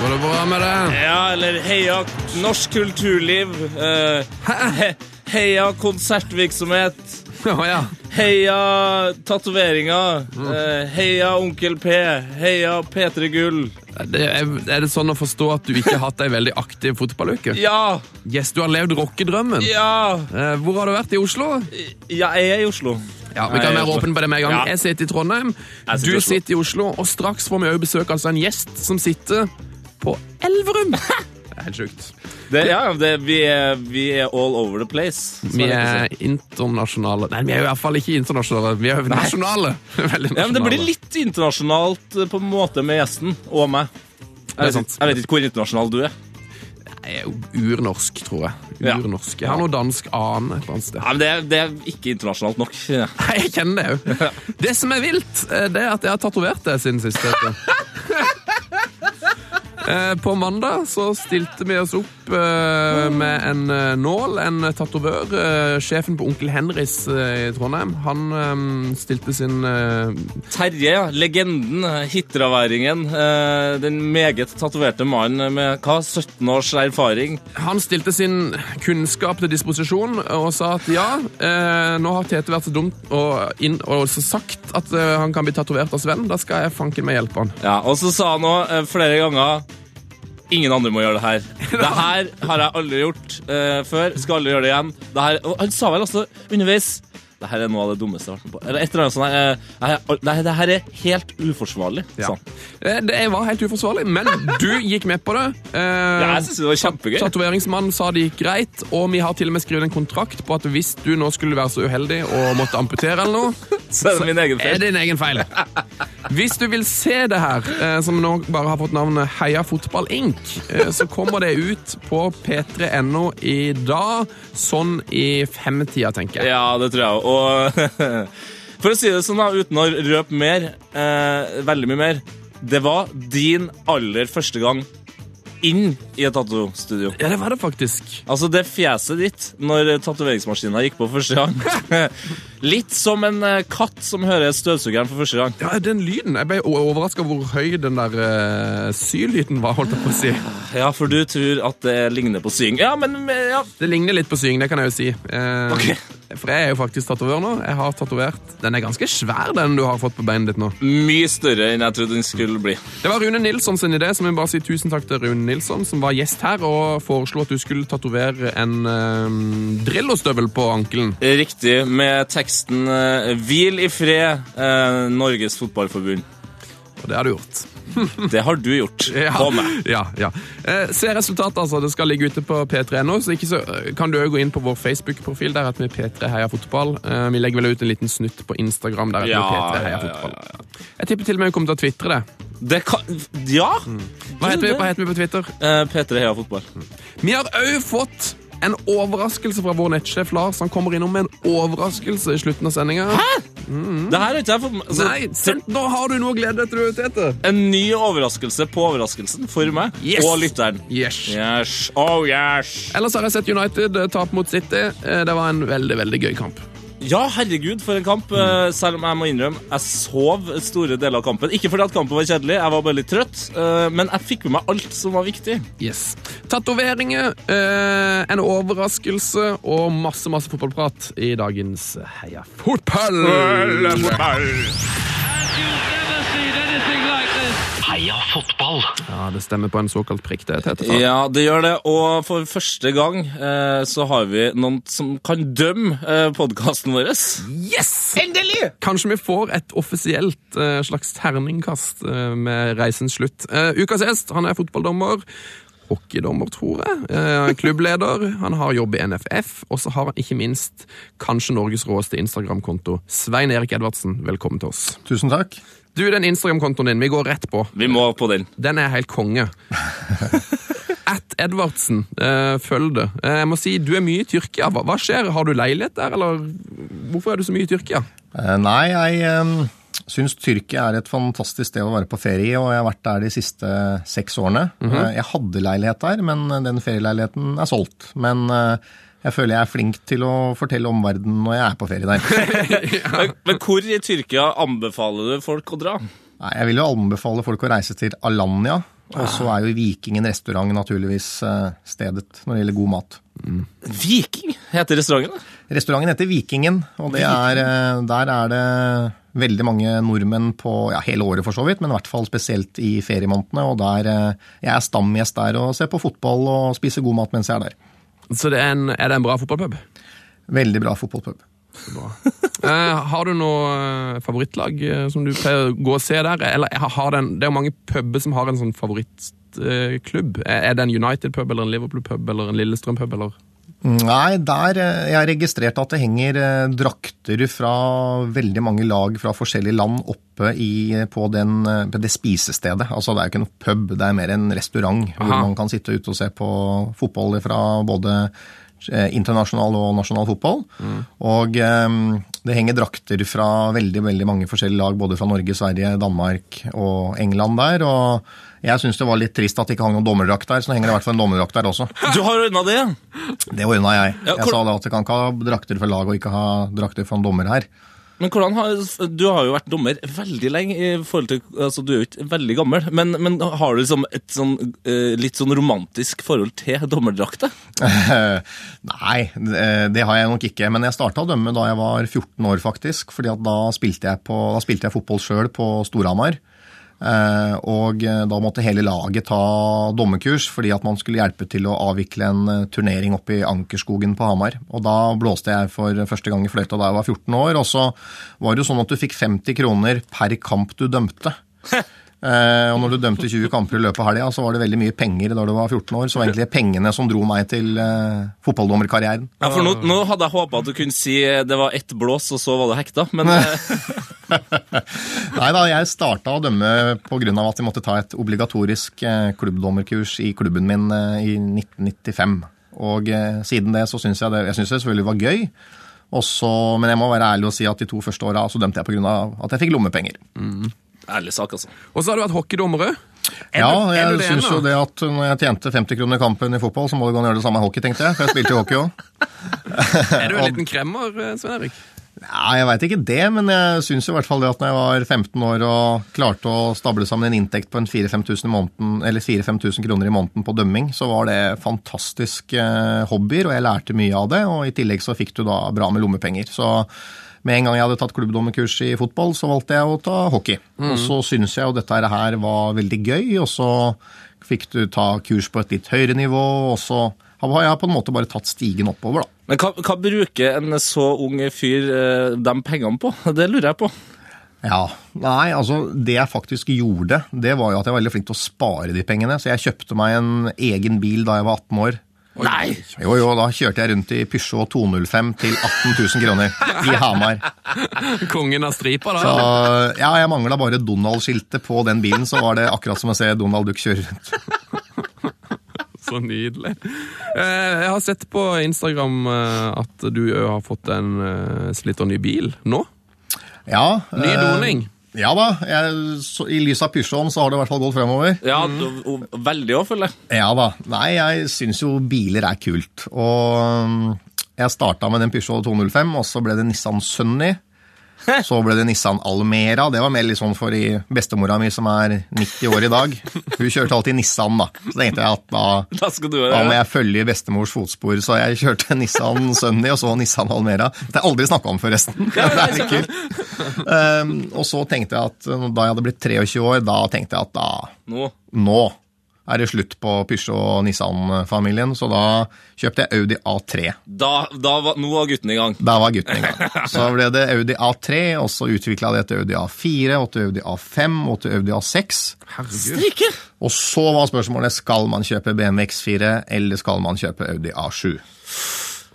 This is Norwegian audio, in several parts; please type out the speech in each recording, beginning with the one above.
Går det bra med det? Ja, eller heia norsk kulturliv. Uh, heia konsertvirksomhet. Oh, ja. Heia tatoveringer. Uh, heia Onkel P. Heia P3 Gull. Det er, er det sånn å forstå at du ikke har hatt ei veldig aktiv fotballuke? Ja! Yes, du har levd rockedrømmen. Ja! Uh, Hvor har du vært i Oslo? Ja, jeg er i Oslo. Ja, Vi kan være åpne på det med en gang. Ja. Jeg sitter i Trondheim, sitter du i sitter i Oslo, og straks får vi også besøk altså en gjest som sitter på Elverum. Det er helt sjukt. Det, ja, det, vi, er, vi er all over the place. Vi er internasjonale Nei, vi er i hvert fall ikke internasjonale. Vi er nasjonale. nasjonale. Ja, men Det blir litt internasjonalt eh, på en måte med gjesten og meg. Jeg vet, jeg vet ikke hvor internasjonal du er. Jeg er urnorsk, tror jeg. Urnorsk. Jeg har noe dansk annen et eller annet sted. Ja, men det, det er ikke internasjonalt nok. Ja. Nei, jeg kjenner det jo. Det som er vilt, eh, det er at jeg har tatovert det siden sist. Eh, På mandag så stilte vi oss opp med en eh, nål, en tatovør. eh, Sjefen på Onkel Henrys eh, i Trondheim, han eh, stilte sin eh, Terje, ja, legenden, hitraværingen, eh, den meget tatoverte mannen med hva, 17 års erfaring. Han stilte sin kunnskap til disposisjon og sa at ja, eh, nå har Tete vært så dumt og, inn, og sagt at eh, han kan bli tatovert av Sven. Da skal jeg fanken meg hjelpe han. Ja, Og så sa han òg eh, flere ganger Ingen andre må gjøre det her. Det her har jeg aldri gjort uh, før. Skal aldri gjøre det igjen. Det her, og han sa vel også underveis det her er noe av det dummeste jeg har vært med på. Eller et eller annet sånt. her, eh, Det her, er helt uforsvarlig. Ja. Eh, Det var helt uforsvarlig, men du gikk med på det. Eh, Ja, jeg synes det var kjempegøy. Tatoveringsmannen sa det gikk greit, og vi har til og med skrevet en kontrakt på at hvis du nå skulle være så uheldig og måtte amputere eller noe, Så er det min egen er feil. det din egen feil. Hvis du vil se det her, eh, som nå bare har fått navnet Heia Fotball Inc., eh, så kommer det ut på p3.no i dag, sånn i femtida, tenker jeg. Ja, det tror jeg. Og for å si det sånn, da, uten å røpe mer, eh, veldig mye mer Det var din aller første gang inn i et tattoo-studio. Ja, det var det faktisk. Altså, det fjeset ditt når tatoveringsmaskina gikk på første gang. Litt som en eh, katt som hører støvsugeren for første gang. Ja, den lyden. Jeg ble overraska hvor høy den der uh, sylyden var, holdt jeg på å si. Ja, for du tror at det ligner på sying. Ja, men men, ja. Det ligner litt på sying, det kan jeg jo si. Eh, okay. For jeg er jo faktisk tatovør nå. Jeg har tatovert Den er ganske svær, den du har fått på beinet ditt nå. Mye større enn jeg trodde den skulle bli. Det var Rune Nilsson sin idé, så vi bare si tusen takk til Rune Nilsson, som var gjest her og foreslo at du skulle tatovere en eh, Drillo-støvel på ankelen. Riktig, med teksten eh, 'Hvil i fred, eh, Norges Fotballforbund'. Og det har du gjort. Det har du gjort. På meg. Ja, ja. Eh, se resultatet, altså. Det skal ligge ute på p3.no. Så ikke så, eh, kan du òg gå inn på vår Facebook-profil. Der heter vi P3 Heia Fotball. Eh, vi legger vel ut en liten snutt på Instagram. Der heter Ja, vi P3 ja, Heia ja, Fotball. Jeg tipper til og med vi kommer til å tvitre det. Det kan Ja! Hva heter, vi, hva heter vi på Twitter? Eh, P3 Heia Fotball. Vi har òg fått en overraskelse fra vår nettsjef Lars. Han kommer innom med en overraskelse i slutten av sendinga. Det her har ikke jeg med altså, Nei, sent, nå har du noe å glede deg til, Tete. En ny overraskelse på overraskelsen for meg Yes. og lytteren. Yes. Yes. Oh, yes. Ellers har jeg sett United eh, tape mot City. Eh, Det var en veldig, veldig gøy kamp. Ja, herregud, for en kamp. eh, Selv om jeg må innrømme jeg sov store deler av kampen. Ikke fordi at kampen var kjedelig, jeg var bare litt trøtt, eh, men jeg fikk med meg alt som var viktig. Yes. Tatoveringer, eh, en overraskelse og masse masse fotballprat i dagens Heia fotball! Heia fotball! Ja, Det stemmer på en såkalt prikk, det, Tete. Ja, det gjør det. Og for første gang eh, så har vi noen som kan dømme eh, podkasten vår. Yes! Endelig! Kanskje vi får et offisielt eh, slags terningkast eh, med reisens slutt. Eh, ukas gjest han er fotballdommer. Hockeydommer, tror jeg. Eh, klubbleder. Han har jobb i NFF. Og så har han ikke minst kanskje Norges råeste Instagram-konto. Svein Erik Edvardsen, velkommen til oss. Tusen takk. Du, den Instagram-kontoen din, vi går rett på. Vi må på den. Den er helt konge. At Edvardsen, eh, følg det. Eh, jeg må si, Du er mye i Tyrkia. Hva, hva skjer? Har du leilighet der, eller hvorfor er du så mye i Tyrkia? Eh, Nei, jeg um, syns Tyrkia er et fantastisk sted å være på ferie i, og jeg har vært der de siste seks årene. Eh, Jeg hadde leilighet der, men den ferieleiligheten er solgt. Men eh, jeg føler jeg er flink til å fortelle omverdenen når jeg er på ferie der. Men, men hvor i Tyrkia anbefaler du folk å dra? Nei, Jeg vil jo anbefale folk å reise til Alanya. Og så er jo Vikingen restaurant naturligvis eh, stedet når det gjelder god mat. Viking heter restauranten. da. Restauranten heter Vikingen, og det er, eh, der er det veldig mange nordmenn på ja, hele året for så vidt, men i hvert fall spesielt i feriemånedene. Og der, eh, jeg er stamgjest der og ser på fotball og spiser god mat mens jeg er der. Så det er, en, er det en bra fotballpub? Veldig bra fotballpub. Eh, har du noe eh, favorittlag eh, som du pleier å gå og se der? Eller har den, det er jo mange puber som har en sånn favorittklubb. Er er det en United-pub eller en Liverpool-pub eller en Lillestrøm-pub? eller? Nei, der eh, Jeg har registrert at det henger eh, drakter fra veldig mange lag fra forskjellige land oppe i, på, den, eh, på det spisestedet. Altså Det er jo ikke noe pub, det er mer en restaurant hvor man kan sitte ute og se på fotball fra både eh, internasjonal og nasjonal fotball. Og um, det henger drakter fra veldig veldig mange forskjellige lag, både fra Norge, Sverige, Danmark og England der. og jeg syns det var litt trist at det ikke hang noen dommerdrakt der, så nå henger det i hvert fall en dommerdrakt der også. Du har ordna det? Det ordna jeg. Ja, Jeg sa da at jeg kan ikke ha drakter for lag og ikke ha drakter for en dommer her. Men hvordan har, Du har jo vært dommer veldig lenge. i forhold til, altså Du er jo ikke veldig gammel. Men, men har du liksom et sånn, eh, litt sånn romantisk forhold til dommerdrakter? Nei, det det har jeg nok ikke. Men jeg starta å dømme da jeg var 14 år, faktisk. fordi da spilte jeg, på, da spilte jeg fotball sjøl på Storhamar. Eh, og eh, da måtte hele laget ta dommerkurs fordi at man skulle hjelpe til å avvikle en eh, turnering oppe i Ankerskogen på Hamar. Og da blåste jeg for første gang i fløyta da jeg var 14 år. Og så var det jo sånn at du fikk 50 kroner per kamp du dømte. Eh, og når du dømte 20 kamper i løpet av helga, så var det veldig mye penger da du var 14 år. Så var egentlig pengene som dro meg til uh, fotballdommerkarrieren. Ja, for nå, nå hadde jeg håpa at du kunne si eh, det var ett blås, og så var det hekta. Men Nei da, jeg starta å dømme pga. at jeg måtte ta et obligatorisk klubbdommerkurs i klubben min i 1995. Og siden det så syns jeg det, jeg synes det selvfølgelig var gøy. Også, men jeg må være ærlig og si at de to første åra så dømte jeg pga. at jeg fikk lommepenger. Ærlig sak, altså. Og så har du vært hockeydommer òg. Ja, jeg du syns jo det at når jeg tjente 50 kroner i kampen i fotball, så må det gå an å gjøre det samme i hockey, tenkte jeg. For jeg spilte jo hockey òg. Er du en liten kremmer, eh, Svein Erik? Ja, jeg veit ikke det, men jeg syns i hvert fall det at når jeg var 15 år og klarte å stable sammen en inntekt på en 4000-5000 i måneden, eller 4000-5000 kroner i måneden på dømming, så var det fantastiske eh, hobbyer, og jeg lærte mye av det. Og i tillegg så fikk du da bra med lommepenger. Så med en gang jeg hadde tatt klubbdommerkurs i fotball, så valgte jeg å ta hockey. Og så syns jeg jo dette her var veldig gøy, og så fikk du ta kurs på et litt høyere nivå, og så har jeg på en måte bare tatt stigen oppover, da. Men hva, hva bruker en så ung fyr eh, de pengene på? Det lurer jeg på. Ja, nei, altså Det jeg faktisk gjorde, det var jo at jeg var veldig flink til å spare de pengene. Så jeg kjøpte meg en egen bil da jeg var 18 år. Nei! Jo, jo, da kjørte jeg rundt i Peugeot 205 til 18 000 kroner i Hamar. Kongen av stripa, Så da? ja, jeg mangla bare Donald-skiltet på den bilen, så var det akkurat som å se Donald Duck kjøre rundt. Så nydelig. Eh, Jeg har sett på Instagram eh, at du har fått en eh, slitt og ny bil nå. Ja, Ny eh, doning. Ja da. Jeg, så, I lys av Pysjåen så har det i hvert fall gått fremover. Ja, du- veldig òg, føler jeg. Ja da. Nei, jeg syns jo biler er kult. Og um, jeg starta med den Pysjå 205, og så ble det Nissan Sunny. Så ble det Nissan Almera. Det var mer litt sånn for bestemora mi som er 90 år i dag. Hun kjørte alltid Nissan, da. Så tenkte jeg at da, Da skal du da må jeg følge bestemors fotspor. Så jeg kjørte Nissan Sunny og så Nissan Almera. Det har jeg aldri snakka om, forresten. Det er litt kult. Um, og så tenkte jeg at da jeg hadde blitt 23 år, da tenkte jeg at da Nå. nå er det slutt på Peugeot og Nissan-familien, så da kjøpte jeg Audi A3. Da, da var, nå var gutten i gang. Da var gutten i gang. Så ble det Audi A3, og så utvikla det til Audi A4, og til Audi A5 og til Audi A6. Herregud. Og så var spørsmålet skal man kjøpe BMW X4 eller skal man kjøpe Audi A7.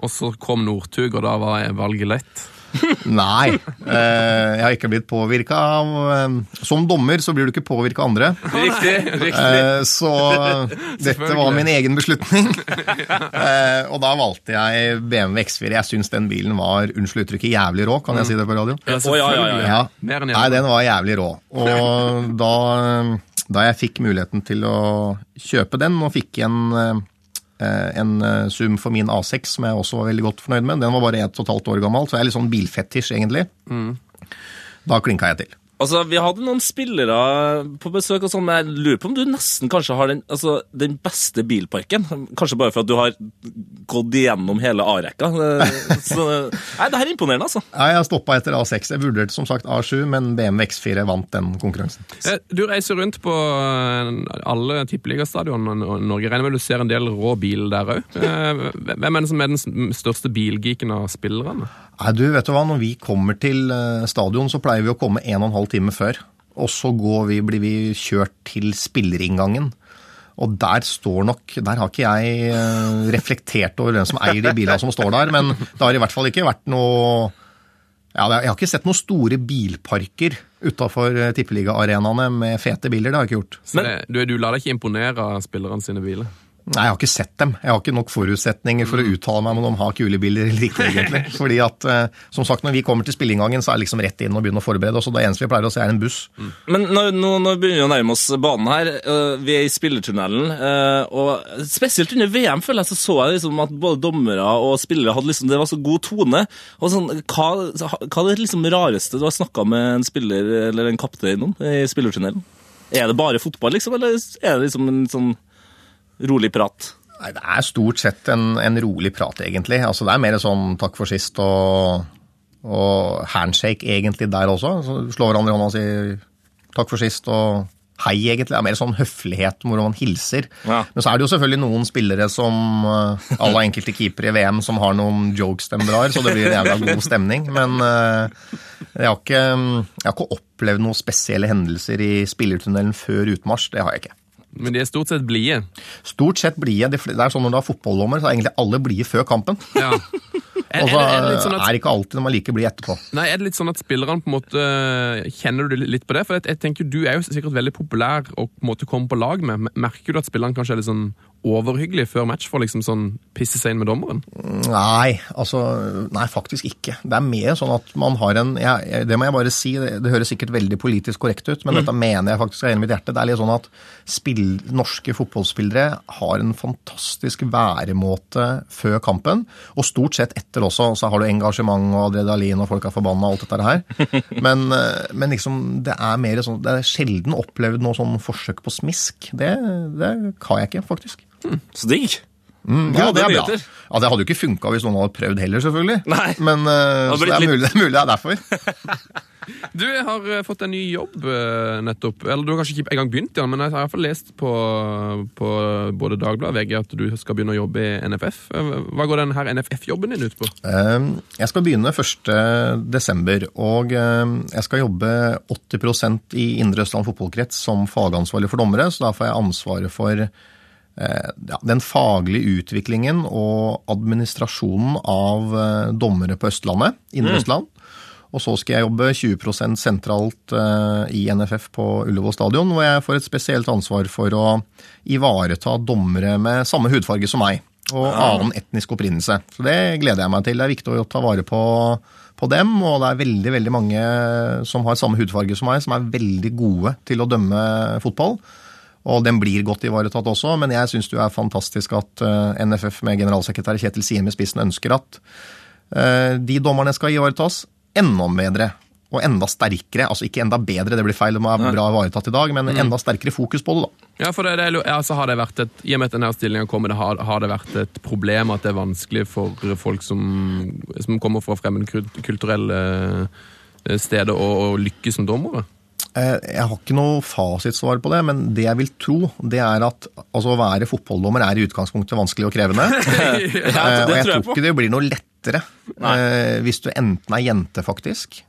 Og så kom Northug, og da var valget lett. Nei. eh, jeg har ikke blitt påvirka av eh, Som dommer så blir du ikke påvirka av andre. Riktig. riktig. Eh, Så dette var min egen beslutning. Eh, Og da valgte jeg BMW X4. Jeg syns den bilen var, unnskyld uttrykket, jævlig rå. Kan jeg si det på radio? Ja, ja, ja, ja. Ja. Nei, den var jævlig rå. Og da, da jeg fikk muligheten til å kjøpe den, og fikk igjen eh, en Zoom for min A6, som jeg også var veldig godt fornøyd med, den var bare ett og et halvt år gammel, så jeg er litt sånn bilfetisj, egentlig. Da klinka jeg til. Altså, Vi hadde noen spillere på besøk, og sånn, men jeg lurer på om du nesten kanskje har den, altså, den beste bilparken. Kanskje bare for at du har gått igjennom hele A-rekka. Eh, Så, Nei, det her er imponerende, altså. Nei, jeg stoppa etter A6. Jeg vurderte som sagt A7, men BMW X4 vant den konkurransen. Eh, Du reiser rundt på eh, alle tippeligastadionene i Norge. Regner med du ser en del rå bil der òg. Hvem er det som er den største bilgeeken av spillerne? Nei, du, vet du hva? Når vi kommer til eh, stadion, så pleier vi å komme en og en halv time før. Og så går vi, blir vi kjørt til spillerinngangen. Og der står nok Der har ikke jeg eh, reflektert over hvem som eier de bilene som står der, men det har i hvert fall ikke vært noe ja, Jeg har ikke sett noen store bilparker utafor tippeligaarenaene med fete biler. Det har jeg ikke gjort. Men, du, du lar deg ikke imponere av spillerne sine biler? Nei, jeg har ikke sett dem. Jeg har ikke nok forutsetninger for å uttale meg om de har kule biler eller ikke, egentlig. Fordi at, eh, som sagt, når vi kommer til spilleinngangen, så er det liksom rett inn og begynne å forberede oss. Og det eneste vi pleier å se, er en buss. Men nå, nå, nå begynner vi å nærme oss banen her. Eh, Vi er i spillertunnelen. eh, Og spesielt under VM føler jeg så så jeg liksom at både dommere og spillere hadde liksom, det var så god tone. Og sånn, hva, hva er det liksom rareste du har snakka med en spiller eller en kaptein om i spillertunnelen? Er det bare fotball, liksom, eller er det liksom en sånn rolig prat? Nei, Det er stort sett en, en rolig prat, egentlig. Altså, det er mer sånn takk for sist og, og handshake, egentlig, der også. Så slår hverandre i hånda og sier takk for sist og hei, egentlig. Det er mer sånn høflighet hvor man hilser. Ja. Men så er det jo selvfølgelig noen spillere som uh, alle enkelte keepere i VM som har noen jokes de drar, så det blir en jævla god stemning. Men eh, jeg, har ikke, jeg har ikke opplevd noen spesielle hendelser i spillertunnelen før utmarsj. Det har jeg ikke. Men de er stort sett blide. Stort sett blide. Det er sånn når du har fotballdommer, så er egentlig alle blide før kampen. Ja. Er, Og så er det sånn at er ikke alltid man er like blid etterpå. Nei, er det litt sånn at spillerne på en måte Kjenner du litt på det? For jeg, jeg tenker Du er jo sikkert veldig populær å på en måte komme på lag med. Merker du at spillerne kanskje er litt sånn overhyggelige før match for liksom sånn pisse seg inn med dommeren? Nei, altså Nei, faktisk ikke. Det er mer sånn at man har en jeg- Det må jeg bare si, det, det høres sikkert veldig politisk korrekt ut, men dette mener jeg faktisk av hele mitt hjerte. Det er litt sånn at spill, norske fotballspillere har en fantastisk væremåte før kampen, og stort sett etter også. Så har du engasjement og adrenalin, og folk er forbanna og alt dette her. Men, eh, men liksom, det er mer sånn Det er sjelden opplevd noe sånn forsøk på smisk. Det, det har jeg ikke, faktisk. Så digg! Mm, ja, det er bra. Ja, Det hadde jo ikke funka hvis noen hadde prøvd heller, selvfølgelig. Nei. Men uh, så det, er mulig, det er mulig det er derfor. Du har eh, fått en ny jobb eh, nettopp. Eller du har kanskje ikke engang begynt, ja, men jeg har i hvert fall lest på, på både Dagbladet og VG at du skal begynne å jobbe i NFF. Hva går denne NFF-jobben din ut på? Eh, Jeg skal begynne 1. desember, og eh, jeg skal jobbe 80% i Indre Østland fotballkrets som fagansvarlig for dommere, så da får jeg ansvaret for ja, den faglige utviklingen og administrasjonen av eh, dommere på Østlandet, Indre Østland. Og så skal jeg jobbe 20 sentralt eh, i NFF på Ullevål stadion, hvor jeg får et spesielt ansvar for å ivareta dommere med samme hudfarge som meg, og annen etnisk opprinnelse. Så det gleder jeg meg til. Det er viktig å ta vare på, på dem, og det er veldig, veldig mange som har samme hudfarge som meg, som er veldig gode til å dømme fotball. Og den blir godt ivaretatt også, men jeg syns det er fantastisk at eh, NFF med generalsekretær Kjetil Siem i spissen ønsker at eh, de dommerne skal ivaretas enda bedre og enda sterkere. Altså ikke enda bedre, det blir feil, det må være bra ivaretatt i dag, men enda sterkere fokus på det, da. Ja, for det, det, altså har det vært et, I og med at denne stillingen kommer, det har, har det vært et problem at det er vanskelig for folk som, som kommer fra fremmedkulturelle eh, steder å, å lykkes som dommere? Eh, Jeg har ikke noe fasitsvar på det, men det jeg vil tro, det er at altså, å være fotballdommer er i utgangspunktet vanskelig og krevende. Ja, Eh, og jeg tror ikke det blir noe lettere Nei. hvis du enten er jente, faktisk,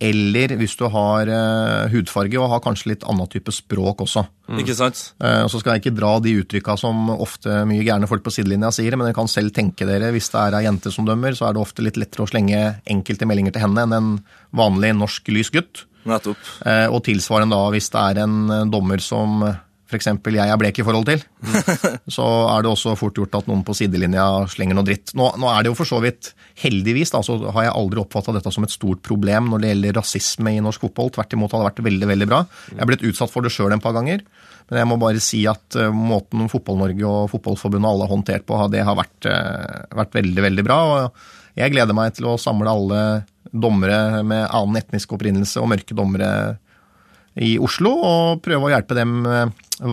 eller hvis du har eh, hudfarge og har kanskje litt annen type språk også. Ikke sant? Eh, og så skal jeg ikke dra de uttrykka som ofte mye gærne folk på sidelinja sier, men dere kan selv tenke dere, hvis det er ei jente som dømmer, så er det ofte litt lettere å slenge enkelte meldinger til henne enn en vanlig norsk lys gutt. Nettopp. Eh, og tilsvarende da hvis det er en eh, dommer som f.eks. jeg er blek i forhold til, så er det også fort gjort at noen på sidelinja slenger noe dritt. Nå, nå er det jo for så vidt heldigvis da, så har jeg aldri oppfatta dette som et stort problem når det gjelder rasisme i norsk fotball. Tvert imot har det vært veldig veldig bra. Jeg er blitt utsatt for det sjøl en par ganger. Men jeg må bare si at måten Fotball-Norge og Fotballforbundet alle har håndtert på, det har vært, vært veldig, veldig bra. og Jeg gleder meg til å samle alle dommere med annen etnisk opprinnelse og mørke dommere i Oslo, og prøve å hjelpe dem uh,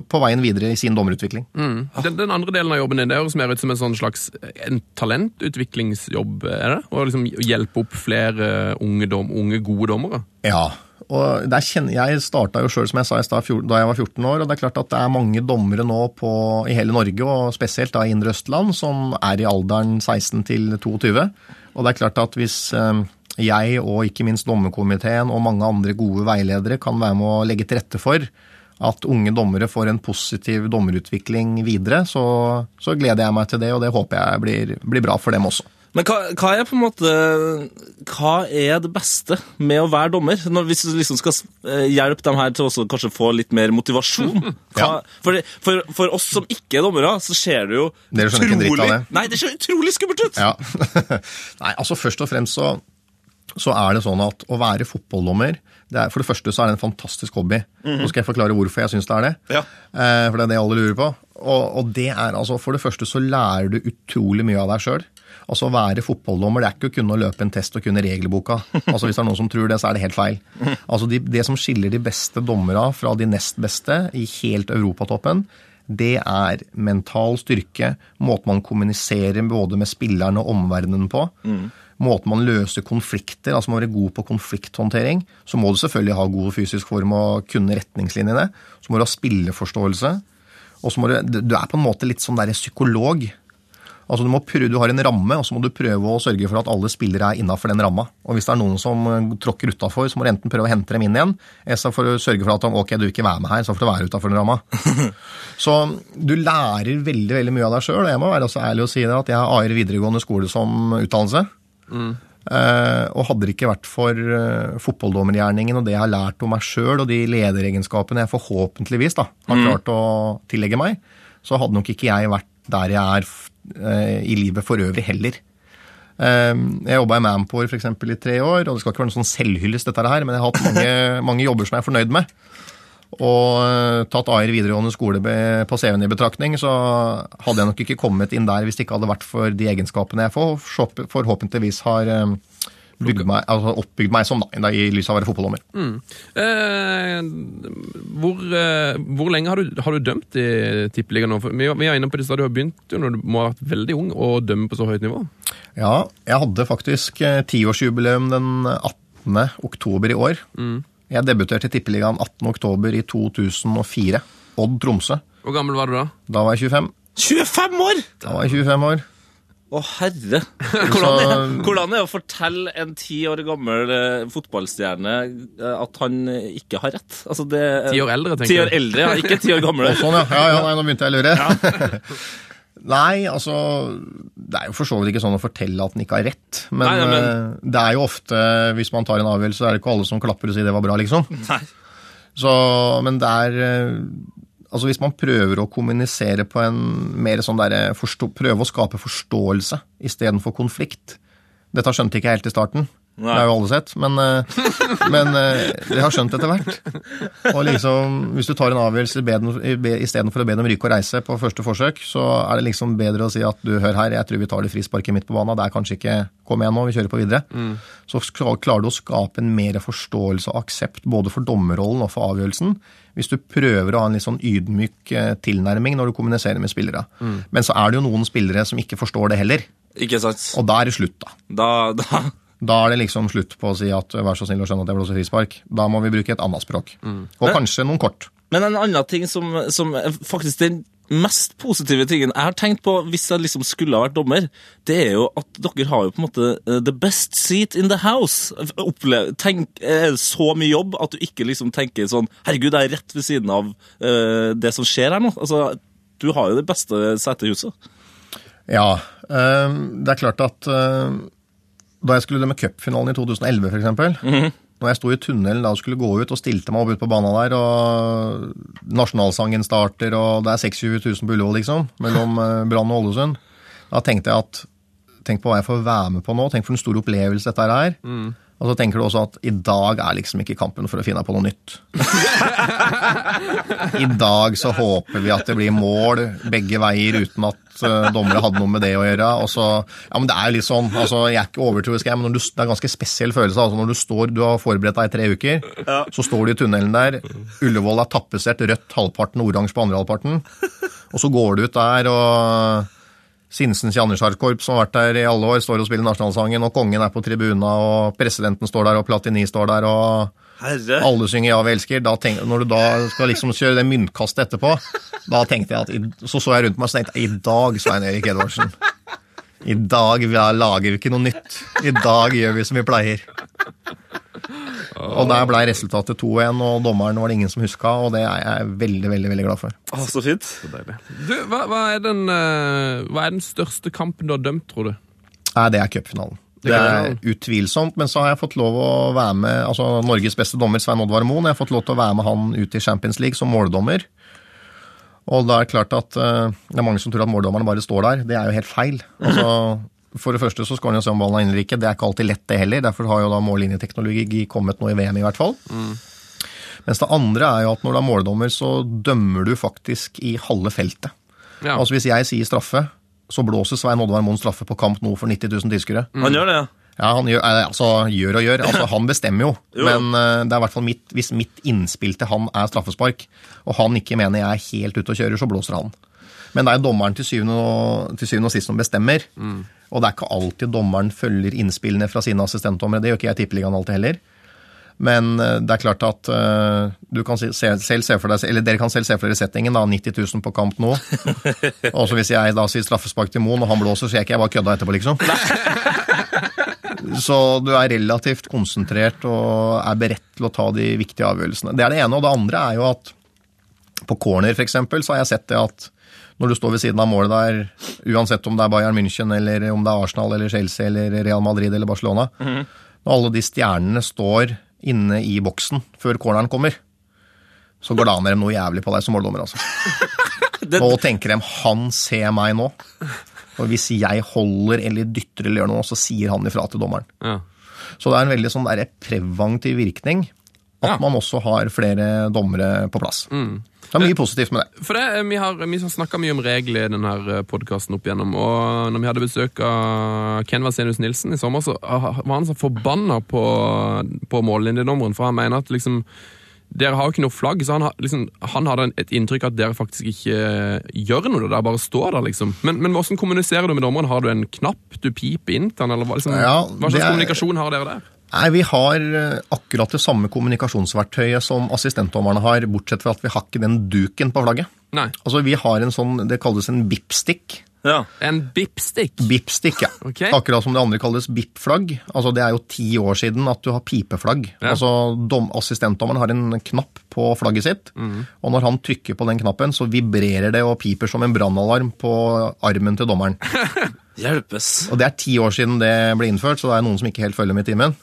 på veien videre i sin dommerutvikling. Mm. Den, den, andre delen av jobben din det høres mer ut som en sånn slags en talentutviklingsjobb, er det? Å liksom hjelpe opp flere unge, dom, unge gode dommere? Ja, og kjenner, Jeg starta jo sjøl, som jeg sa i stad, da jeg var 14 år. og Det er klart at det er mange dommere nå på, i hele Norge, og spesielt da i Indre Østland, som er i alderen 16 til 22. Og det er klart at hvis eh, jeg og ikke minst dommerkomiteen og mange andre gode veiledere kan være med å legge til rette for at unge dommere får en positiv dommerutvikling videre, så, så gleder jeg meg til det, og det håper jeg blir, blir bra for dem også. Men hva, hva, er måte Hva er det beste med å være dommer? Når, hvis du liksom skal eh, hjelpe dem her til å kanskje få litt mer motivasjon hva, ja. for, for, for, oss som ikke er dommere, så ser det jo Dere skjønner ikke en dritt av det? Nei, det ser utrolig skummelt ut! Ja. Nei, altså først og fremst så, så er det sånn at å være fotballdommer det er, For det første så er det en fantastisk hobby. Mm -hmm. Nå skal jeg forklare hvorfor jeg syns det er det. Ja. Eh, for det er det alle lurer på. Og, og, det er altså, For det første så lærer du utrolig mye av deg sjøl. Altså Å være fotballdommer det er ikke å kunne løpe en test og kunne regelboka. Altså Hvis det er noen som tror det, så er det helt feil. Altså de, Det som skiller de beste dommerne fra de nest beste i helt europatoppen, det er mental styrke, måten man kommuniserer både med spillerne og omverdenen på. Mm måten man løser konflikter altså må være god på konflikthåndtering. Så må du selvfølgelig ha god fysisk form og kunne retningslinjene. Så må du ha spilleforståelse. Og så må du, du er på en måte litt sånn der psykolog. Altså du, prøve, du, har en ramme, og så må du prøve å sørge for at alle spillere er innafor den ramma. Og hvis det er noen som eh, tråkker utafor, så må du enten prøve å hente dem inn igjen, eller så får du sørge for at ok, du vil ikke være med her, så får du være utafor den ramma. så du lærer veldig veldig mye av deg sjøl. Jeg må være så ærlig å si det at jeg har AIR videregående skole som utdannelse. Mm. Uh, og hadde det ikke vært for uh, fotballdommergjerningen og det jeg har lært om meg sjøl, og de lederegenskapene jeg forhåpentligvis da, har mm. klart å tillegge meg, så hadde nok ikke jeg vært der jeg er uh, i livet for øvrig heller. jeg jobba i Manpower for eksempel, i tre år, og det skal ikke være noen sånn selvhyllest, dette her, men jeg har hatt mange, mange jobber som jeg er fornøyd med og eh, tatt AIR videregående skole på CV-en i betraktning, så hadde jeg nok ikke kommet inn der hvis det ikke hadde vært for de egenskapene jeg får, forhåpentligvis har eh, meg, altså oppbygd meg som, da, i lys av å være fotballdommer. Mm. Eh, hvor, eh, hvor, lenge har du, har du dømt i Tippeligaen nå? Vi, vi er inne på det stedet du har begynt når du må ha vært veldig ung å dømme på så høyt nivå? Ja, jeg hadde faktisk tiårsjubileum den 18. oktober i år. Mm. Jeg debuterte i Tippeligaen 18.10 i 2004. Odd Tromsø. Hvor gammel var du da? Da var jeg 25. 25 år?! Da var jeg 25 år. Å, herre! Hvordan er, hvordan er det å fortelle en ti år gammel eh, fotballstjerne eh, at han ikke har rett? Altså det, ti år eldre, tenker jeg. Ti år eldre, ja. Ikke ti år gammel. sånn, ja. ja, ja nei, nå begynte jeg å lure. Ja. Nei, altså Det er jo for så vidt ikke sånn å fortelle at den ikke har rett. Men, nei, nei, men... Eh, det er jo ofte, hvis man tar en avgjørelse, så er det ikke alle som klapper og sier det var bra, liksom. Nei. Så, men det er eh, Altså hvis man prøver å kommunisere på en mer sånn derre Prøve å skape forståelse istedenfor konflikt. Dette skjønte ikke jeg helt i starten. Nei. Det har jo alle sett, men, eh, men de det har skjønt etter hvert. Og liksom, Hvis du tar en avgjørelse istedenfor å be dem ryke og reise på første forsøk, så er det liksom bedre å si at du, hør her, jeg tror vi tar det frisparket midt på banen. Det er kanskje ikke Kom igjen nå, vi kjører på videre. Mm. Så klarer du å skape en mer forståelse og aksept både for dommerrollen og for avgjørelsen hvis du prøver å ha en litt sånn ydmyk eh, tilnærming når du kommuniserer med spillere. Mm. Men så er det jo noen spillere som ikke forstår det heller. Ikke sant? Og da er det slutt, da. Da, da da er det liksom slutt på å si at vær så snill å skjønne at jeg blåser frispark. Da må vi bruke et annet språk. Mm. Og kanskje noen kort. Men en annen ting som, som faktisk den mest positive tingen jeg har tenkt på hvis jeg liksom skulle ha vært dommer, det er jo at dere har jo på en måte eh, the best seat in the house. Opplev, tenk, så mye jobb at du ikke liksom tenker sånn Herregud, jeg er rett ved siden av uh, det som skjer her nå. Altså, du har jo det beste setet i huset. Ja, eh, det er klart at da jeg skulle dømme cupfinalen i 2011 f.eks. Mm Når jeg sto i tunnelen da og skulle gå ut og stilte meg opp ute på banen der, og nasjonalsangen starter, og det er 26 000 på Ullevål, liksom, mellom eh, Brann og Ålesund, da tenkte jeg at Tenk på hva jeg får være med på nå. Tenk for en stor opplevelse dette her er. Og så tenker du også at i dag er liksom ikke kampen for å finne på noe nytt. I dag så håper vi at det blir mål begge veier uten at uh, dommere hadde noe med det å gjøre. Og så, ja, men det er jo litt sånn, altså Jeg er ikke overtroisk, men når du, det er en ganske spesiell følelse. altså Når du står, du har forberedt deg i tre uker, så står du i tunnelen der. Ullevål er tappesert rødt halvparten oransje på andre halvparten. Og så går du ut der og Sinsens Janitsjarkorps, som har vært der i alle år, står og spiller nasjonalsangen, og kongen er på tribuna, og presidenten står der, og Platini står der, og Herre. alle synger 'Ja, vi elsker'. Da tenk, når du da skal liksom kjøre det myntkastet etterpå, da tenkte jeg at Så så jeg rundt meg og tenkte jeg, i dag, Svein Erik Edvardsen. I dag vi lager vi ikke noe nytt. I dag gjør vi som vi pleier. Og der ble resultatet 2-1, og dommeren var det ingen som huska, og det er jeg veldig, veldig veldig glad for. Å, så fint. Du, hva, hva, er den, eh, hva er den største kampen du har dømt, tror du? Nei, det er cupfinalen. Det er utvilsomt, men så har jeg fått lov å være med altså Norges beste dommer, Svein Oddvar Moen. Jeg har fått lov til å være med han ut i Champions League som måldommer. Og da er det klart at eh, det er mange som tror at måldommerne bare står der. Det er jo helt feil. Altså, for det første så skal han jo se om ballen er inne eller ikke. Det er ikke alltid lett, det heller. Derfor har jo da mållinjeteknologi kommet nå i VM, i hvert fall. Mens det andre er jo at når du er måldommer, så dømmer du faktisk i halve feltet. Ja. Altså Hvis jeg sier straffe, så blåser Svein Oddvar Moen straffe på kamp nå for 90 000 tilskuere. Han gjør det, ja. Ja, han gjør, eh, altså, gjør og gjør. Altså, han bestemmer jo. Jo. Men uh, det er hvert fall mitt, hvis mitt innspill til han er straffespark, og han ikke mener jeg er helt ute og kjører, så blåser han. Men det er jo dommeren til syvende og, til syvende og sist som bestemmer. Og det er ikke alltid dommeren følger innspillene fra sine assistentdommere. Det gjør ikke jeg i Tippeligaen alltid heller. Men eh, det er klart at uh, du kan se, se- selv se for deg, eller dere kan selv se for dere settingen. da, 90 000 på kamp nå. Og så hvis jeg da sier straffespark til Moen, og han blåser, så jeg ikke jeg bare kødda etterpå, liksom. Så du er relativt konsentrert og er beredt til å ta de viktige avgjørelsene. Det er det ene. Og det andre er jo at på corner f.eks. så har jeg sett det at når du står ved siden av målet der, uansett om det er Bayern München eller om det er Arsenal eller Chelsea eller Real Madrid eller Barcelona Når alle de stjernene står inne i boksen før corneren kommer, så glaner de noe jævlig på deg som måldommer. altså. Nå tenker de 'han ser meg nå'. Og hvis jeg holder eller dytter eller gjør noe, så sier han ifra til dommeren. Ja. Så det er en veldig sånn preventiv virkning at Ja. man også har flere dommere på plass. Det er mye positivt med det. For det, Vi har, vi har snakka mye om regler i denne podkasten opp igjennom. Og når vi hadde besøk av Ken Vasenius Nilsen i sommer, så var han så forbanna på, på mållinjedommeren. For han mener at liksom dere har jo ikke noe flagg, så han, liksom, han hadde et inntrykk av at dere faktisk ikke gjør noe. Det bare står der, liksom. Men, men hvordan kommuniserer du med dommeren? Har du en knapp du piper inn til han, eller hva, liksom, Ja, hva slags er- kommunikasjon har dere der? Nei, Vi har eh, akkurat det samme kommunikasjonsverktøyet som assistentdommerne har, bortsett fra at vi har ikke den duken på flagget. Nei. Altså, Vi har en sånn, det kalles en bip-stick. ja. En bipstick? Bip-stick, ja. Ok. Akkurat som det andre kalles bip-flagg. Altså, Det er jo ti år siden at du har pipeflagg. Ja. Altså, dom, Assistentdommeren har en knapp på flagget sitt, og når han trykker på den knappen, så vibrerer det og piper som en brannalarm på armen til dommeren. Hjelpes. Og Det er ti år siden det ble innført, så det er noen som ikke helt følger med i timen.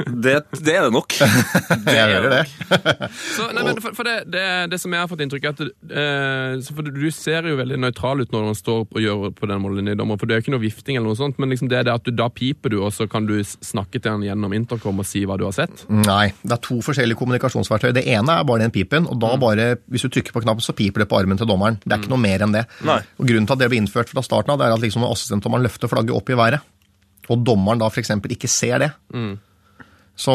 Det, det er det nok. Jeg hører det. Så, nei, men for, for det, det, det som jeg har fått inntrykk av, er at eh, så for du, du ser jo veldig nøytral ut når man står og gjør på den mållinjedommer, for det er jo ikke noe vifting eller noe sånt, men liksom det er det at du da piper du, og så kan du snakke til han gjennom intercom og si hva du har sett. Nei, det er to forskjellige kommunikasjonsverktøy. Det ene er bare den pipen, og da bare, hvis du trykker på knappen, så piper det på armen til dommeren. Det er ikke noe mer enn det. Nei. Og Grunnen til at det ble innført fra starten av, det er at liksom assistentdommeren løfter flagget opp i været, og dommeren da f.eks. ikke ser det, så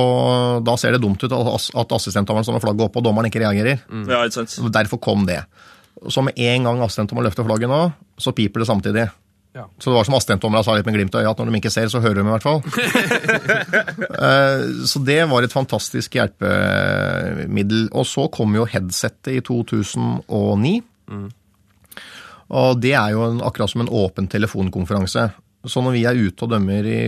da ser det dumt ut at ass- at assistentdommeren står med flagget oppe, og dommeren ikke reagerer. Ja, ikke sant? Derfor kom det. Så med en gang assistentdommeren løfter flagget nå, så piper det samtidig. Ja. Så det var som assistentdommerne sa litt med glimt i øyet, at når de ikke ser, så hører de i hvert fall. Eh, så det var et fantastisk hjelpemiddel. Og så kom jo headsettet i 2009. Og det er jo en, akkurat som en åpen telefonkonferanse. Så når vi er ute og dømmer i,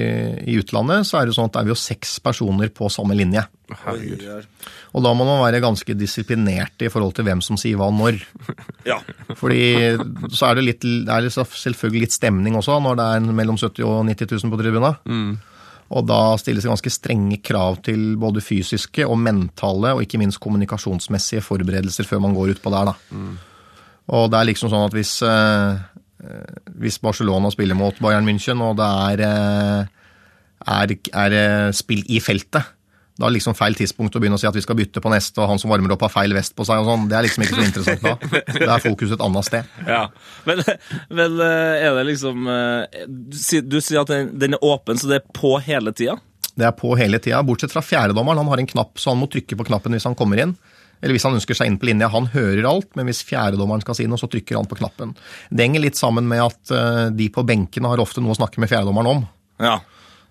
i utlandet, så er det sånn at er vi jo seks personer på samme linje. Herregud. Og da må man være ganske disiplinert i forhold til hvem som sier hva når. Ja. Fordi så er det, litt, det er så selvfølgelig litt stemning også når det er mellom 70 og 90 000 på tribunen. Og da stilles det ganske strenge krav til både fysiske og mentale, og ikke minst kommunikasjonsmessige forberedelser før man går utpå der, da. Og det er liksom sånn at hvis, eh, hvis Barcelona spiller mot Bayern München, og det er, eh, er, er eh, spill i feltet, da er det liksom feil tidspunkt å begynne å si at vi skal bytte på neste, og han som varmer opp har feil vest på seg og sånn. Det er liksom ikke så interessant da. Det er fokus et annet sted. Ja, men, men eh, er det liksom eh, Du sier, at den, den er åpen, så det er på hele tida? Det er på hele tida, bortsett fra fjerdedommeren. Han har en knapp, så han må trykke på knappen hvis han kommer inn. Eller hvis han ønsker seg inn på linja. Han hører alt, men hvis fjerdedommeren skal si noe, så trykker han på knappen. Det henger litt sammen med at eh, de på benkene har ofte noe å snakke med fjerdedommeren om. Ja.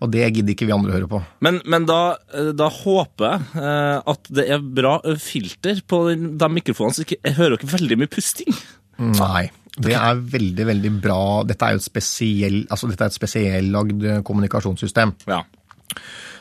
Og det gidder ikke vi andre å høre på. Men, men da, eh, da håper jeg eh, at det er bra filter på de mikrofonene, så jeg hører ikke veldig mye pusting. Nei. Det er veldig, veldig bra. Dette er jo et spesiell, altså dette er et spesiellagd kommunikasjonssystem. Ja.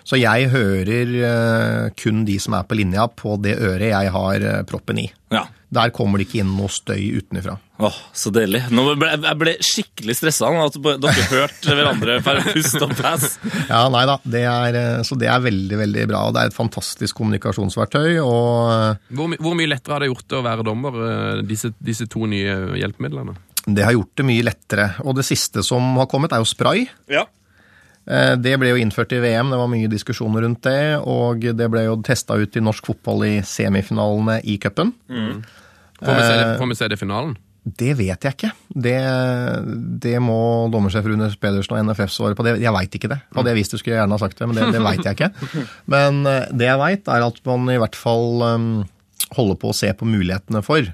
Så jeg hører eh, kun de som er på linja, på det øret jeg har eh, proppen i. ja. Der kommer det ikke inn noe støy utenfra. Åh, så deilig. Nå ble, jeg ble skikkelig stressa av at dere hørte hverandre per pust og pass. Ja, nei da. Det er, eh, så det er veldig, veldig bra. Det er et fantastisk kommunikasjonsverktøy. og... Hvor, my- hvor mye lettere har det gjort det å være dommer, disse, disse to nye hjelpemidlene? Det har gjort det mye lettere. Og det siste som har kommet, er jo spray. Ja. Eh, Det ble jo innført i VM, det var mye diskusjoner rundt det. Og det ble jo testa ut i norsk fotball i semifinalene i cupen. Det, Eh, får vi se det i finalen? Det vet jeg ikke. Det, det må dommersjef Rune Pedersen og NFF svare på. Det, jeg veit ikke det. Hadde jeg visst det, skulle jeg gjerne ha sagt det, men det, det veit jeg ikke. Men eh, det jeg veit, er at man i hvert fall um, holder på å se på mulighetene for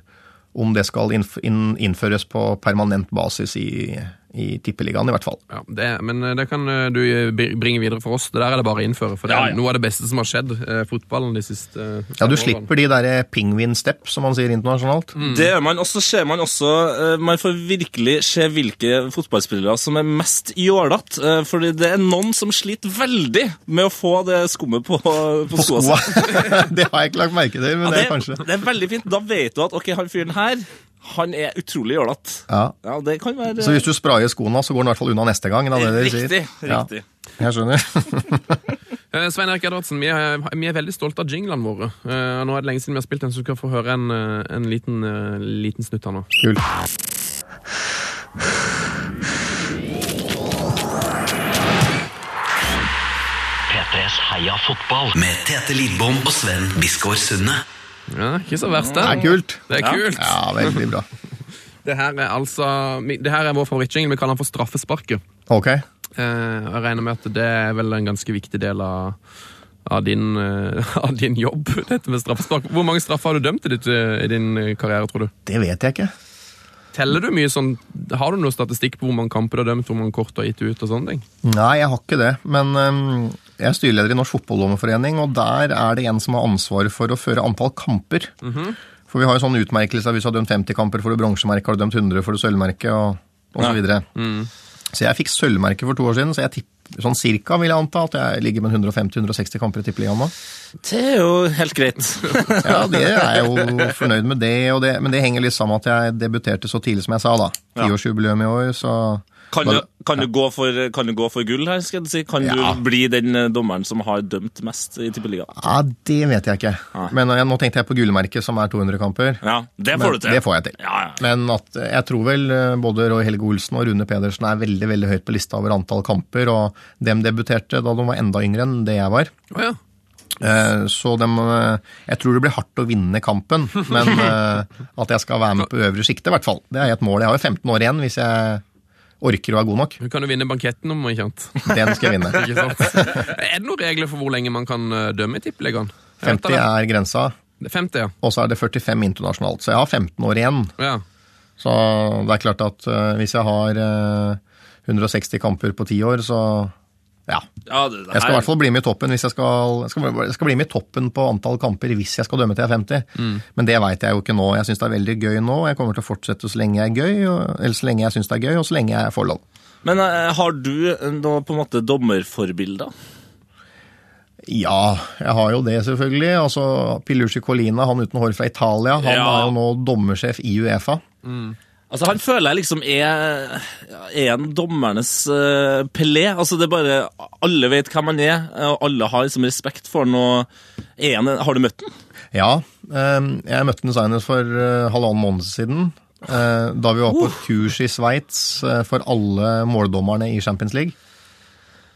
om det skal innføres på permanent basis i, i Tippeligaen, i hvert fall. Ja, det, men eh, det kan eh, du bringe videre for oss. Det der er det bare å innføre. For det er ja. noe av det beste som har skjedd eh, fotballen de siste eh, Ja, du årene. slipper de der pingvin step, som man sier internasjonalt. Det gjør man. Og så ser man også eh, Man får virkelig se hvilke fotballspillere som er mest jålete. eh, Fordi det er noen som sliter veldig med å få det skummet på, på, På skoa. det har jeg ikke lagt merke til, men Ja, det det, er kanskje det er veldig fint. Da vet du at ok, han fyren her, han er utrolig jålete. ja. Ja, det kan være Så hvis du sprayer skoene, så går den i hvert fall unna neste gang. Da, det er det de sier. Riktig. Ja, riktig. jeg skjønner. Eh, Svein Erik Edvardsen, vi er, vi er veldig stolte av jinglene våre. Eh, nå er det lenge siden vi har spilt den, så du skal få høre en, eh, en liten, liten snutt her nå. Kul. P3s Heia fotball med Tete Lidbom og Sven Biskår Sunde. Ja, ikke så verst, Det det. er kult. Det er kult. Ja, veldig bra. Det her er altså Det her er vår favorittjingle. Vi kaller den for Straffesparket. Ok. Eh, jeg regner med at det er vel en ganske viktig del av, av, din, eh, av din jobb, dette med straffespark. Hvor mange straffer har du dømt i, ditt, eh, i din karriere, tror du? Det vet jeg ikke. Teller du mye sånn Har du noe statistikk på hvor mange kamper du har dømt, hvor mange kort du har gitt ut og sånne ting? Nei, jeg har ikke det. Men øhm, jeg er styreleder i Norsk Fotballdommerforening, og der er det en som har ansvaret for å føre antall kamper. For vi har jo sånn utmerkelse hvis du har dømt 50 kamper, får du bronsemerke, har du dømt 100, får du sølvmerke, og, og så videre. Så jeg fikk sølvmerke for to år siden, så jeg tipper sånn cirka vil jeg anta at jeg ligger med 150-160 kamper i tippeligaen nå. Det er jo helt greit. Ja, det er jeg jo fornøyd med det, det, men det henger litt sammen med at jeg debuterte så tidlig som jeg sa, da. Ja. Tiårsjubileum i år, så Kan du, kan, du gå for, kan du gå for gull her, skal jeg si? Kan Ja. du bli den eh, dommeren som har dømt mest i Tippeligaen? Ja, det vet jeg ikke. Nei. Men jeg, nå tenkte jeg på gullmerket, som er 200 kamper. Ja, det Men får du til. Det får jeg til. Ja, ja. Men at eh, jeg tror vel eh, både Roy Helge Olsen og Rune Pedersen er veldig veldig høyt på lista over antall kamper, og dem debuterte da de var enda yngre enn det jeg var. Oh, ja. Eh, Så dem, eh, jeg tror det blir hardt å vinne kampen, men at jeg skal være med på øvre sikte, i hvert fall. Det er et mål. Jeg har jo 15 år igjen hvis jeg orker å være god nok. Du kan jo vinne banketten om ikke annet. Den skal jeg vinne. Er det noen regler for hvor lenge man kan eh, dømme i tippeligaen? 50 er grensa, Det er 50, ja. og så er det 45 internasjonalt. Så jeg har 15 år igjen. ja. Så det er klart at eh, hvis jeg har eh, 160 kamper på ti år, så Ja. Ja, det, det Jeg skal i hvert fall bli med i toppen hvis jeg skal, jeg skal, jeg skal bli med i toppen på antall kamper hvis jeg skal dømme til jeg er 50. Men det veit jeg jo ikke nå. Jeg syns det er veldig gøy nå. Jeg kommer til å fortsette så lenge jeg er gøy, og, eller så lenge jeg syns det er gøy, og så lenge jeg får lov. Men eh, har du noe på en måte dommerforbilder? Ja, jeg har jo det, selvfølgelig. Altså, Pilucci Colina, han uten hår fra Italia, han Ja. er jo nå dommersjef i Uefa. Altså, Han føler jeg liksom er, er en dommernes uh, Pelé. Altså, det er bare Alle vet hvem han er, og alle har liksom respekt for han. og er han, Har du møtt han? Ja, eh, jeg møtte den senest for eh, halvannen måned siden. eh, Da vi var på uh. kurs i Sveits for alle måldommerne i Champions League.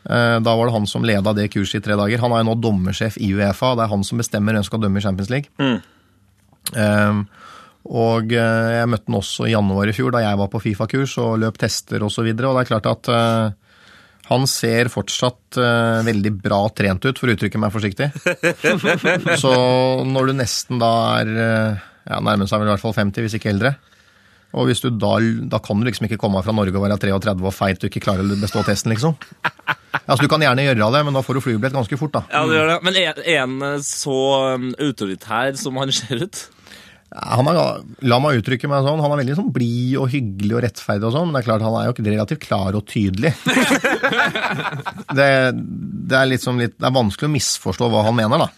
Da var det han som leda det kurset i tre dager. Han er jo nå dommersjef i Uefa. Det er han som bestemmer hvem som skal dømme i Champions League. Eh, Og eh, jeg møtte han også i januar i fjor, da jeg var på Fifa-kurs og løp tester osv. Og, så videre, og det er klart at eh, han ser fortsatt eh, veldig bra trent ut, for å uttrykke meg forsiktig. Så når du nesten da er eh, ja, nærmer seg vel i hvert fall 50, hvis ikke eldre, og hvis du da, da kan du liksom ikke komme fra Norge og være 33 og feit og ikke klarer å bestå testen, liksom. Altså, Du kan gjerne gjøre det, men da får du flybillett ganske fort, da. Ja, det gjør det. Men er, han så um, autoritær som han ser ut? Han er, la meg uttrykke meg sånn, han er veldig sånn blid og hyggelig og rettferdig og sånn, men det er klart han er jo ikke relativt klar og tydelig. det, det, er liksom litt, det er vanskelig å misforstå hva han mener, da.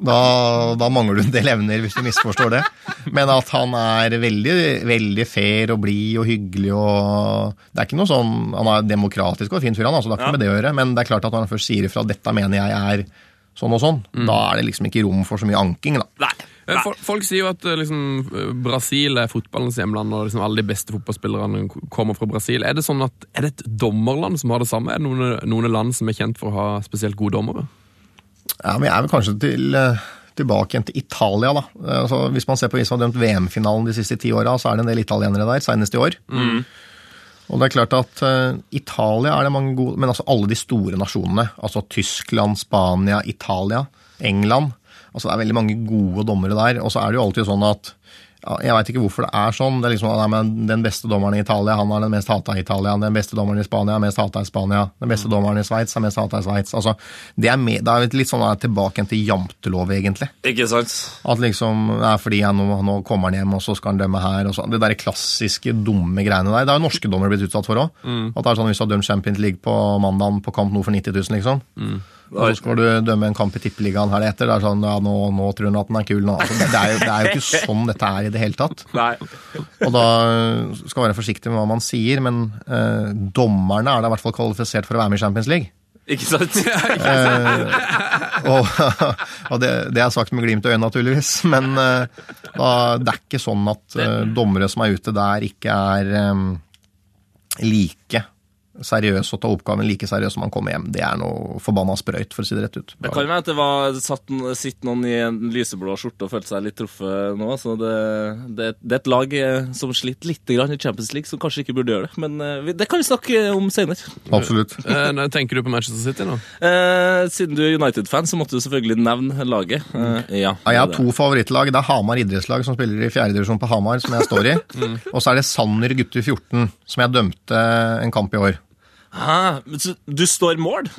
Da, da mangler du en del evner hvis du misforstår det. Men at han er veldig, veldig fair og blid og hyggelig og Det er ikke noe sånn Han er demokratisk og fin fyr, han, altså, det har ikke ja. med det å gjøre. Men det er klart at når han først sier ifra 'dette mener jeg er sånn og sånn', da er det liksom ikke rom for så mye anking, da. Nei. Folk, folk sier jo at eh, liksom, Brasil er fotballens hjemland, og liksom alle de beste fotballspillerne kommer fra Brasil. Er det sånn at, er det et dommerland som har det samme? Er det noen, noen land som er kjent for å ha spesielt gode dommere? Ja, men jeg er vel kanskje til, eh, tilbake igjen til Italia, da. Altså, hvis man ser på hvem som har dømt VM-finalen de siste ti åra, så er det en del italienere der, senest i år. Og det er klart at uh, Italia er det mange gode Men altså alle de store nasjonene. Altså Tyskland, Spania, Italia, England. Altså Det er veldig mange gode dommere der. Og så er det jo alltid sånn at Jeg veit ikke hvorfor det er sånn. Det er liksom, nei, men Den beste dommeren i Italia han er den mest hata i Italia. Den beste dommeren i Spania er mest hata i Spania. Den beste dommeren i Sveits er mest hata i Sveits. Altså, det er, med, det er litt sånn tilbake til jantelov, egentlig. Ikke sant? At liksom, det er fordi han, nå, nå kommer han hjem, og så skal han dømme her. og så, Det der klassiske, dumme greiene der. Det har jo norske dommere blitt utsatt for òg. At det er sånn hvis du har dømt Champions League på mandag på kamp nå for 90 000, liksom. Og så skal du dømme en kamp i Tippeligaen her etter. Det er sånn, ja, nå, nå tror hun at den er kul. Nå. Altså, det, er jo, det er jo ikke sånn dette er i det hele tatt. Nei. Og da skal man være forsiktig med hva man sier, men eh, dommerne er da i hvert fall kvalifisert for å være med i Champions League. Ikke sant? Og, og det, det er sagt med glimt i øynene, naturligvis. Men eh, da, det er ikke sånn at eh, dommere som er ute der, ikke er eh, like seriøse og ta oppgaven like seriøst som man kommer hjem. Det er noe forbanna sprøyt, for å si det rett ut. Det kan være at det var satt, sitt noen i en lyseblå skjorte og følte seg litt truffet nå. så det, det, det er et lag eh, som sliter litt grann i Champions League, som kanskje ikke burde gjøre det. Men eh, det kan vi snakke om senere. Absolutt. Eh, nå tenker du på Manchester City nå? Eh, siden du er United-fan, så måtte du selvfølgelig nevne laget. Eh, ja, Ja, jeg har to favorittlag. Det er Hamar idrettslag, som spiller i fjerdedivisjon på Hamar, som jeg står i. Og så er det Sanner gutter 14, som jeg dømte en kamp i år. Hæ? Men så Du står i mål?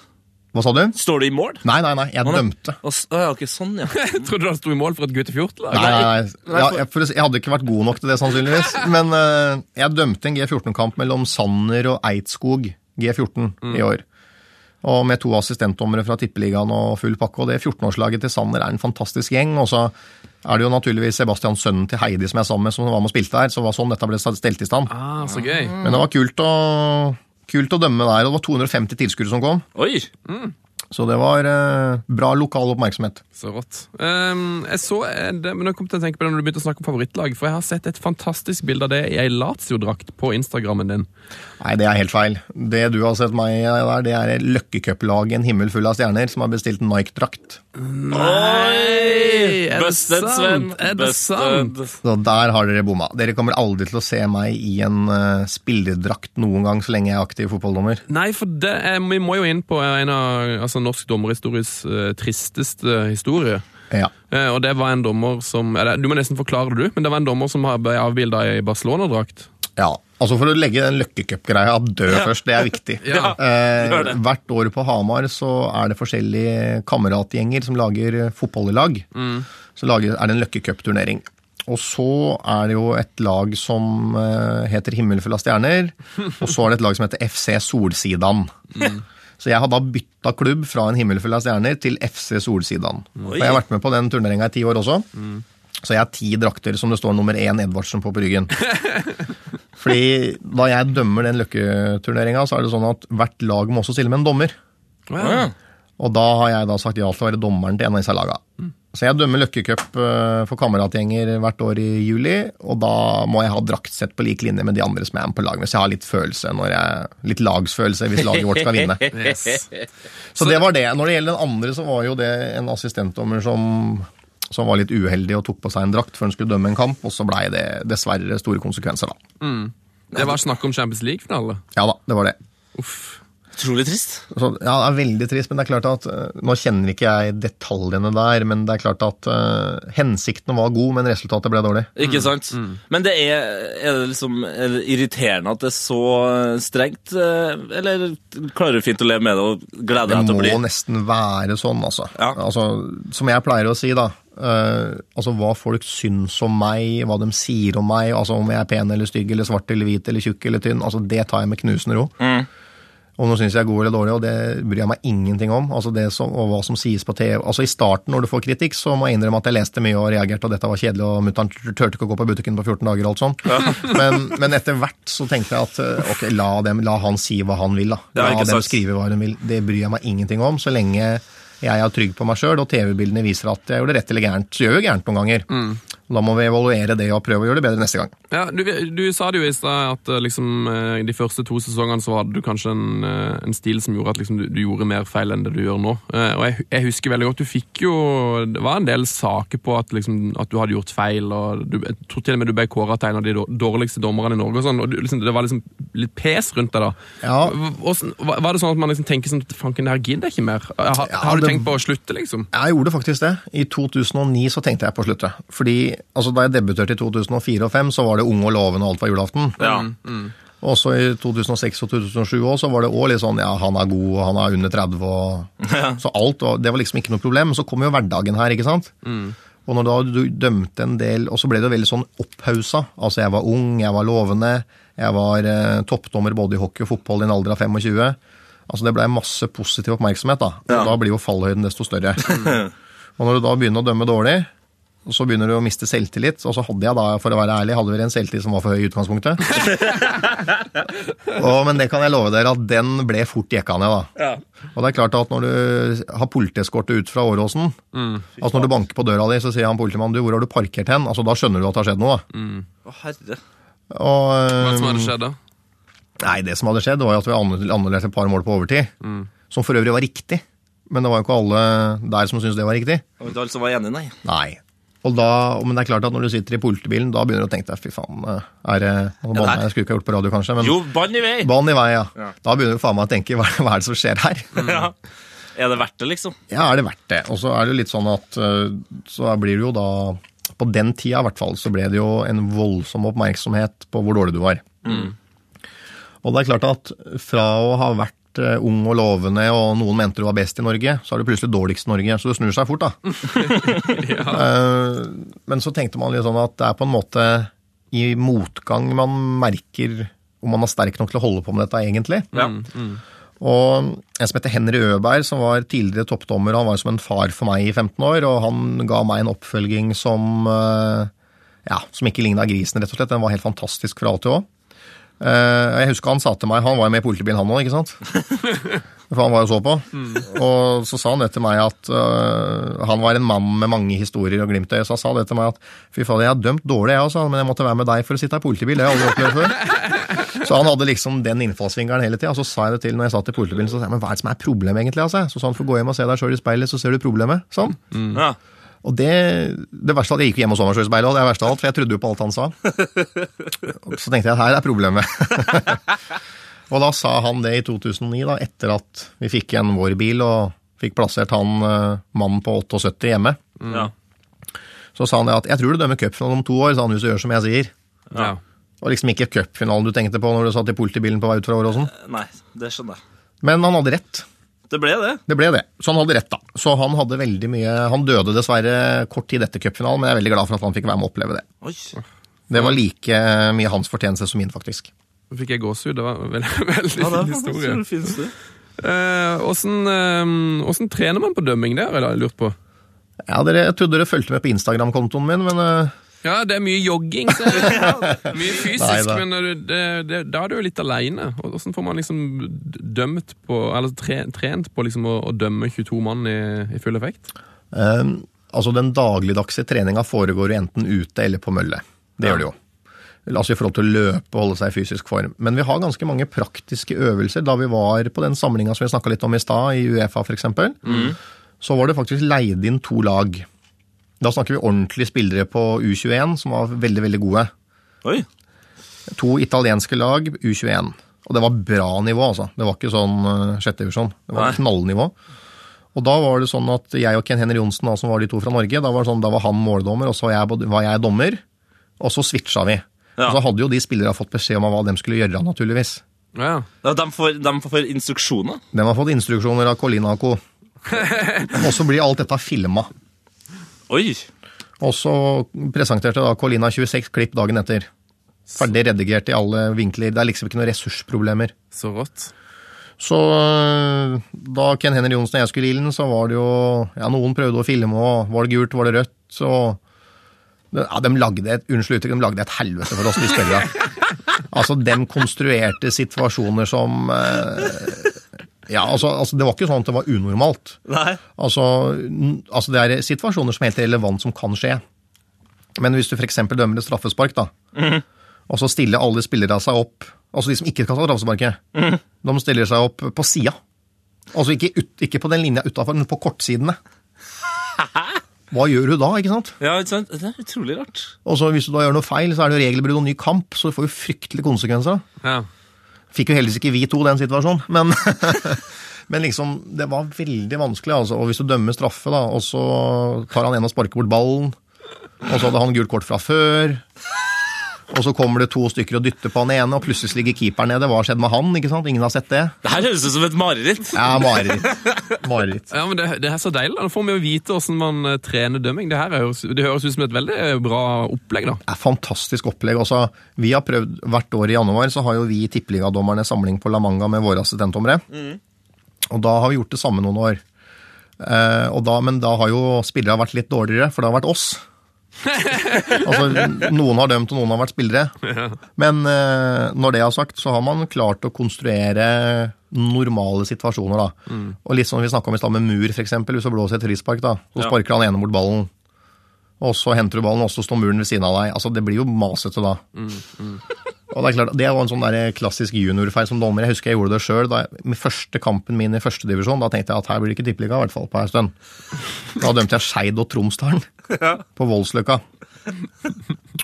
Hva sa du? Står du i mål? Nei, nei, nei, jeg Å, nei. dømte. Å, s- å, ja, ok, sånn, ja. Jeg trodde du sto i mål for et gutte 14-lag. Nei, nei, nei. Ja, jeg, for, å si- jeg hadde ikke vært god nok til det, sannsynligvis. Men eh, jeg dømte en G14-kamp mellom Sanner og Eidskog G14 i år. Og med to assistentdommere fra Tippeligaen og full pakke. Og det 14-årslaget til Sanner er en fantastisk gjeng. Og så er det jo naturligvis Sebastian, sønnen til Heidi, som jeg er sammen med, som var med og spilte her. Så det var sånn dette ble stelt i stand. Ah, så gøy. Men det var kult å, kult å dømme der. Og det var 250 tilskuere som kom. Oi! Så det var eh, bra lokal oppmerksomhet. Så rått. Um, jeg så eh, det, men jeg kom til å tenke på det når du begynte å snakke om favorittlag, for jeg har sett et fantastisk bilde av det i ei Lazio-drakt på Instagrammen din. Nei, det er helt feil. Det du har sett meg der, det er løkkecup-laget En himmel full av stjerner som har bestilt Nike-drakt. Oi! Er det Busted, sant? Sven. Er det sant? Så der har dere bomma. Dere kommer aldri til å se meg i en uh, spillerdrakt noen gang så lenge jeg er aktiv fotballdommer. Nei, for det er, vi må jo inn på en av altså, norsk dommerhistories uh, tristeste historie. Ja. Uh, og det var en dommer som eller, Du må nesten forklare det, du, men det var en dommer som ble avbilda i Barcelona-drakt. ja. Altså For å legge den løkkecup-greia ja. først, det er viktig. Ja, det. eh, det. hvert år på Hamar så er det forskjellige kameratgjenger som lager fotball i lag. Så lager, er det en løkkecup-turnering. Og så er det jo et lag som eh, heter Himmelfull av stjerner. Og så er det et lag som heter FC Solsidan. Så jeg har da bytta klubb fra en himmel full av stjerner til FC Solsidan. Og jeg har vært med på den turneringa i ti år også. Så jeg har ti drakter som det står nummer én Edvardsen på på ryggen. Fordi da jeg dømmer den løkketurneringa, så er det sånn at hvert lag må også stille med en dommer. Ja. Og da har jeg da sagt ja til å være dommeren til en av disse laga. Så jeg dømmer løkkecup eh, for kameratgjenger hvert år i juli, og da må jeg ha draktsett på lik linje med de andre som er med på laget. Hvis jeg har litt følelse, når jeg, litt lagsfølelse hvis laget vårt skal vinne. Yes. Så det var det. Når det gjelder den andre, så var jo det en assistentdommer som, som var litt uheldig og tok på seg en drakt før han skulle dømme en kamp, og så blei det dessverre store konsekvenser, da. Det var snakk om Champions League-finale. Ja da, det var det. Uff. Utrolig trist. Så, ja, det er veldig trist, men det er klart at eh, Nå kjenner ikke jeg detaljene der, men det er klart at uh, hensikten var god, men resultatet ble dårlig. Ikke sant? Men det er, er det liksom er det irriterende at det er så strengt, eh, eller klarer du fint å leve med det og glede deg til å må nesten være sånn, altså. Ja. altså. Som jeg pleier å si, da. Eh, altså Hva folk syns om meg, hva de sier om meg, altså om jeg er pen eller stygg eller svart eller hvit eller tjukk eller tynn, altså det tar jeg med knusende ro. Mm. Om noen syns jeg er god eller dårlig, og det bryr jeg meg ingenting om. altså det som, Og hva som sies på TV. Altså I starten, når du får kritikk, så må jeg innrømme at jeg leste mye og reagerte, og dette var kjedelig, og mutter'n turte ikke å gå på butikken på 14 dager og alt sånt. Men, men etter hvert så tenkte jeg at eh, ok, la, dem, la han si hva han vil, da. La dem skrive hva de vil. Det bryr jeg meg ingenting om, så lenge jeg er trygg på meg sjøl, og TV-bildene viser at jeg gjorde rett eller gærent. Så gjør jo gærent noen ganger. Og Da må vi evaluere det og prøve å gjøre det bedre neste gang. Ja, du, du sa det jo i stad at eh, liksom, eh, de første to sesongene så hadde du kanskje en, eh, en stil som gjorde at liksom, du, du gjorde mer feil enn det du gjør nå. Og jeg, jeg husker veldig godt du fikk jo Det var en del saker på at, liksom, at du hadde gjort feil. og du, Jeg tror til og med du ble kåra til en av de dårligste dommerne i Norge. og sånn, og du, liksom, Det var liksom litt pes rundt deg da. Ja. Var var det sånn at man liksom tenker sånn Fanken, det her gidder jeg ikke mer. Har, Ja, har du det- tenkt på å slutte, liksom? Jeg gjorde faktisk det. I 2009 så tenkte jeg på å slutte. Fordi altså, Da jeg debuterte i 2004 og 2005, så var det Ung og lovende og alt var julaften. Ja. Og så i 2006 og 2007 også, så var det òg litt sånn ja, han er god, og han er under 30 og Så alt, og det var liksom ikke noe problem. Men så kom jo hverdagen her, ikke sant. Og når da du dømte en del, og så ble det jo veldig sånn opphausa. Altså jeg var ung, jeg var lovende, jeg var eh, toppdommer både i hockey og fotball i en alder av 25. Altså det blei masse positiv oppmerksomhet, da. Og da blir jo fallhøyden desto større. og når du da begynner å dømme dårlig, og så begynner du å miste selvtillit. Og så hadde jeg da, for å være ærlig, hadde vel en selvtillit som var for høy i utgangspunktet. og, men det kan jeg love dere at den ble fort jekka ned, da. Ja. Og det er klart at når du har politieskorte ut fra Åråsen, altså når du banker på døra di, så sier han politimannen du, hvor har du parkert hen? Altså Da skjønner du at det har skjedd noe. da. Å, herre. Og, Hva er det som hadde skjedd da? Nei, det som hadde skjedd, var jo at vi annull- annullerte et par mål på overtid. Som for øvrig var riktig. Men det var jo ikke alle der som syntes det var riktig. Det var ikke alle som var enig, nei. Nei. Og da, men det er klart at når du sitter i politibilen, da begynner du å tenke deg fy faen, er det banner jeg, skulle ikke ha gjort på radio, kanskje, men Jo, bann i vei! Bann i vei, ja. Da begynner du faen meg å tenke hva, hva er det som skjer her? Ja. Er det verdt det, liksom? Ja, er det verdt det? Og så er det litt sånn at eh, så blir det jo da På den tida i hvert fall, så ble det jo en voldsom oppmerksomhet på hvor dårlig du var. Og det er klart at fra å ha vært eh, ung og lovende, og noen mente du var best i Norge, så er du plutselig dårligst i Norge. Så det snur seg fort, da. ja. Men så tenkte man litt sånn at det er på en måte i motgang man merker om man er sterk nok til å holde på med dette egentlig. Ja. Og en som heter Henry Øberg, som var tidligere toppdommer, han var som en far for meg i 15 år, og han ga meg en oppfølging som eh, ja, som ikke ligna grisen, rett og slett. Den var helt fantastisk fra A til Å. Eh, Jeg husker han sa til meg Han var jo med i politibilen, han òg, ikke sant? For han var jo så på. Og så sa han det til meg at uh, han var en mann med mange historier og glimt i øyet. Så han sa det til meg at fy fader, jeg har dømt dårlig, jeg også, men jeg måtte være med deg for å sitte i politibil. Det har jeg aldri opplevd før. Så han hadde liksom den innfallsvingeren hele tida. Og så sa jeg det til når jeg satt i politibilen, så sa jeg men hva er det som er problemet egentlig? Altså? Så sa han få gå hjem og se deg sjøl i speilet, så ser du problemet. Sånn. Ja. Og det, det verste av alt, Jeg gikk jo hjem og så meg selv i speilet, og det er verste av alt, for jeg trodde jo på alt han sa. Og Så tenkte jeg at her er problemet. og da sa han det i 2009, da, etter at vi fikk igjen vår bil og fikk plassert han eh, mannen på 78 hjemme. Ja. Så sa han det at jeg tror du dømmer cupfinalen om to år, sa han hvis du gjør som jeg sier. Ja. Og liksom ikke cupfinalen du tenkte på når du satt i politibilen på vei ut fra Åråsen. Nei, det skjønner jeg. Men han hadde rett. Det ble det. Det ble det. Så han hadde rett, da. Så han hadde veldig mye Han døde dessverre kort tid etter cupfinalen, men jeg er veldig glad for at han fikk være med å oppleve det. Oi. Det var like mye hans fortjeneste som min, faktisk. Nå fikk jeg gåsehud. Det var en veldig, veldig Ja, det fin historie. Det finnes det. Eh, Åssen eh, hvordan trener man på dømming? der, har jeg lurt på. Ja, dere, Jeg trodde dere fulgte med på Instagram-kontoen min, men eh, Ja, det er mye jogging. Så er mye fysisk, Neida. men det, det, det, da er du jo litt aleine. Åssen får man liksom dømt på Eller tre, trent på liksom å, å dømme 22 mann i, i full effekt? Um, altså den dagligdagse treninga foregår jo enten ute eller på mølle. Det Ja. gjør det jo. Altså i forhold til å løpe og holde seg i fysisk form. Men vi har ganske mange praktiske øvelser. Da vi var på den samlinga som vi snakka litt om i stad, i Uefa f.eks., så var det faktisk leid inn to lag. Da snakker vi ordentlige spillere på U21 som var veldig, veldig gode. Oi. To italienske lag, U21. Og det var bra nivå, altså. Det var ikke sånn uh, sjette divisjon. Det var Nei. knallnivå. Og da var det sånn at jeg og Ken Henry Johnsen, da, som var de to fra Norge, da var, sånn, da var han måldommer, og så jeg, var jeg dommer. Og så switcha vi. Ja. Og så hadde jo de spillerne fått beskjed om hva de skulle gjøre, naturligvis. Ja, Ja, De får, de får instruksjoner? De har fått instruksjoner av Colinaco. Og så blir alt dette filma. Oi. Og så presenterte da Colina 26 klipp dagen etter. Ferdig redigert i alle vinkler. Det er liksom ikke noen ressursproblemer. Så rått. Så øh, da Ken Henry Johnsen og jeg skulle i ilden, så var det jo Ja, noen prøvde å filme, og var det gult, var det rødt, så ja, de lagde et, Unnskyld uttrykk, de lagde et helvete for oss, de spillerne. Altså, de konstruerte situasjoner som øh, Ja, altså, altså, det var ikke sånn at det var unormalt. Nei. Altså, altså det er situasjoner som er helt relevant som kan skje. Men hvis du f.eks. dømmer et straffespark, da, og så stiller alle spillere seg opp Altså de som ikke skal ta straffesparket, de stiller seg opp på sida. Altså ikke, ut, ikke på den linja utafor, men på kortsidene. Hva gjør du da, ikke sant? Ja? Det er utrolig rart. Og så hvis du da gjør noe feil, så er det jo regelbrudd og ny kamp, så det får jo fryktelige konsekvenser. Ja. Fikk jo heldigvis ikke vi to den situasjonen, men, men liksom, det var veldig vanskelig. Altså. Og hvis du dømmer straffe, da, og så tar han en og sparker bort ballen, og så hadde han gult kort fra før, og så kommer det to stykker og dytter på han ene, og plutselig ligger keeperen nede. Hva har skjedd med han? ikke sant? Ingen har sett det. Det her høres ut som et mareritt. Ja, mareritt. Mareritt. Ja, men det, det er så deilig. da. Får vi jo vite hvordan man eh, trener dømming. Det her høres, det høres ut som et veldig bra opplegg. da. Det er fantastisk opplegg. Også, vi har prøvd, Hvert år i januar så har jo vi tippeligadommerne samling på La Manga med våre assistentdommere. Og da har vi gjort det samme noen år. Eh, og da, men da har jo spillere vært litt dårligere, for det har vært oss. altså, Noen har dømt, og noen har vært spillere. Men eh, når det er sagt, så har man klart å konstruere normale situasjoner. da. Og litt som vi snakka om i stad med mur, f.eks. Hvis du blåser et frispark, da, så sparker han ene bort ballen. Og så henter du ballen, og så står muren ved siden av deg. Altså, Det blir jo masete da. Og Det er klart, det var en sånn der klassisk juniorfeil som dommer. Jeg husker jeg gjorde det sjøl. Med første kampen min i førstedivisjon, da tenkte jeg at her blir det ikke tippeliga, i hvert fall på en stund. Da dømte jeg Skeid og Tromsdalen på Voldsløkka.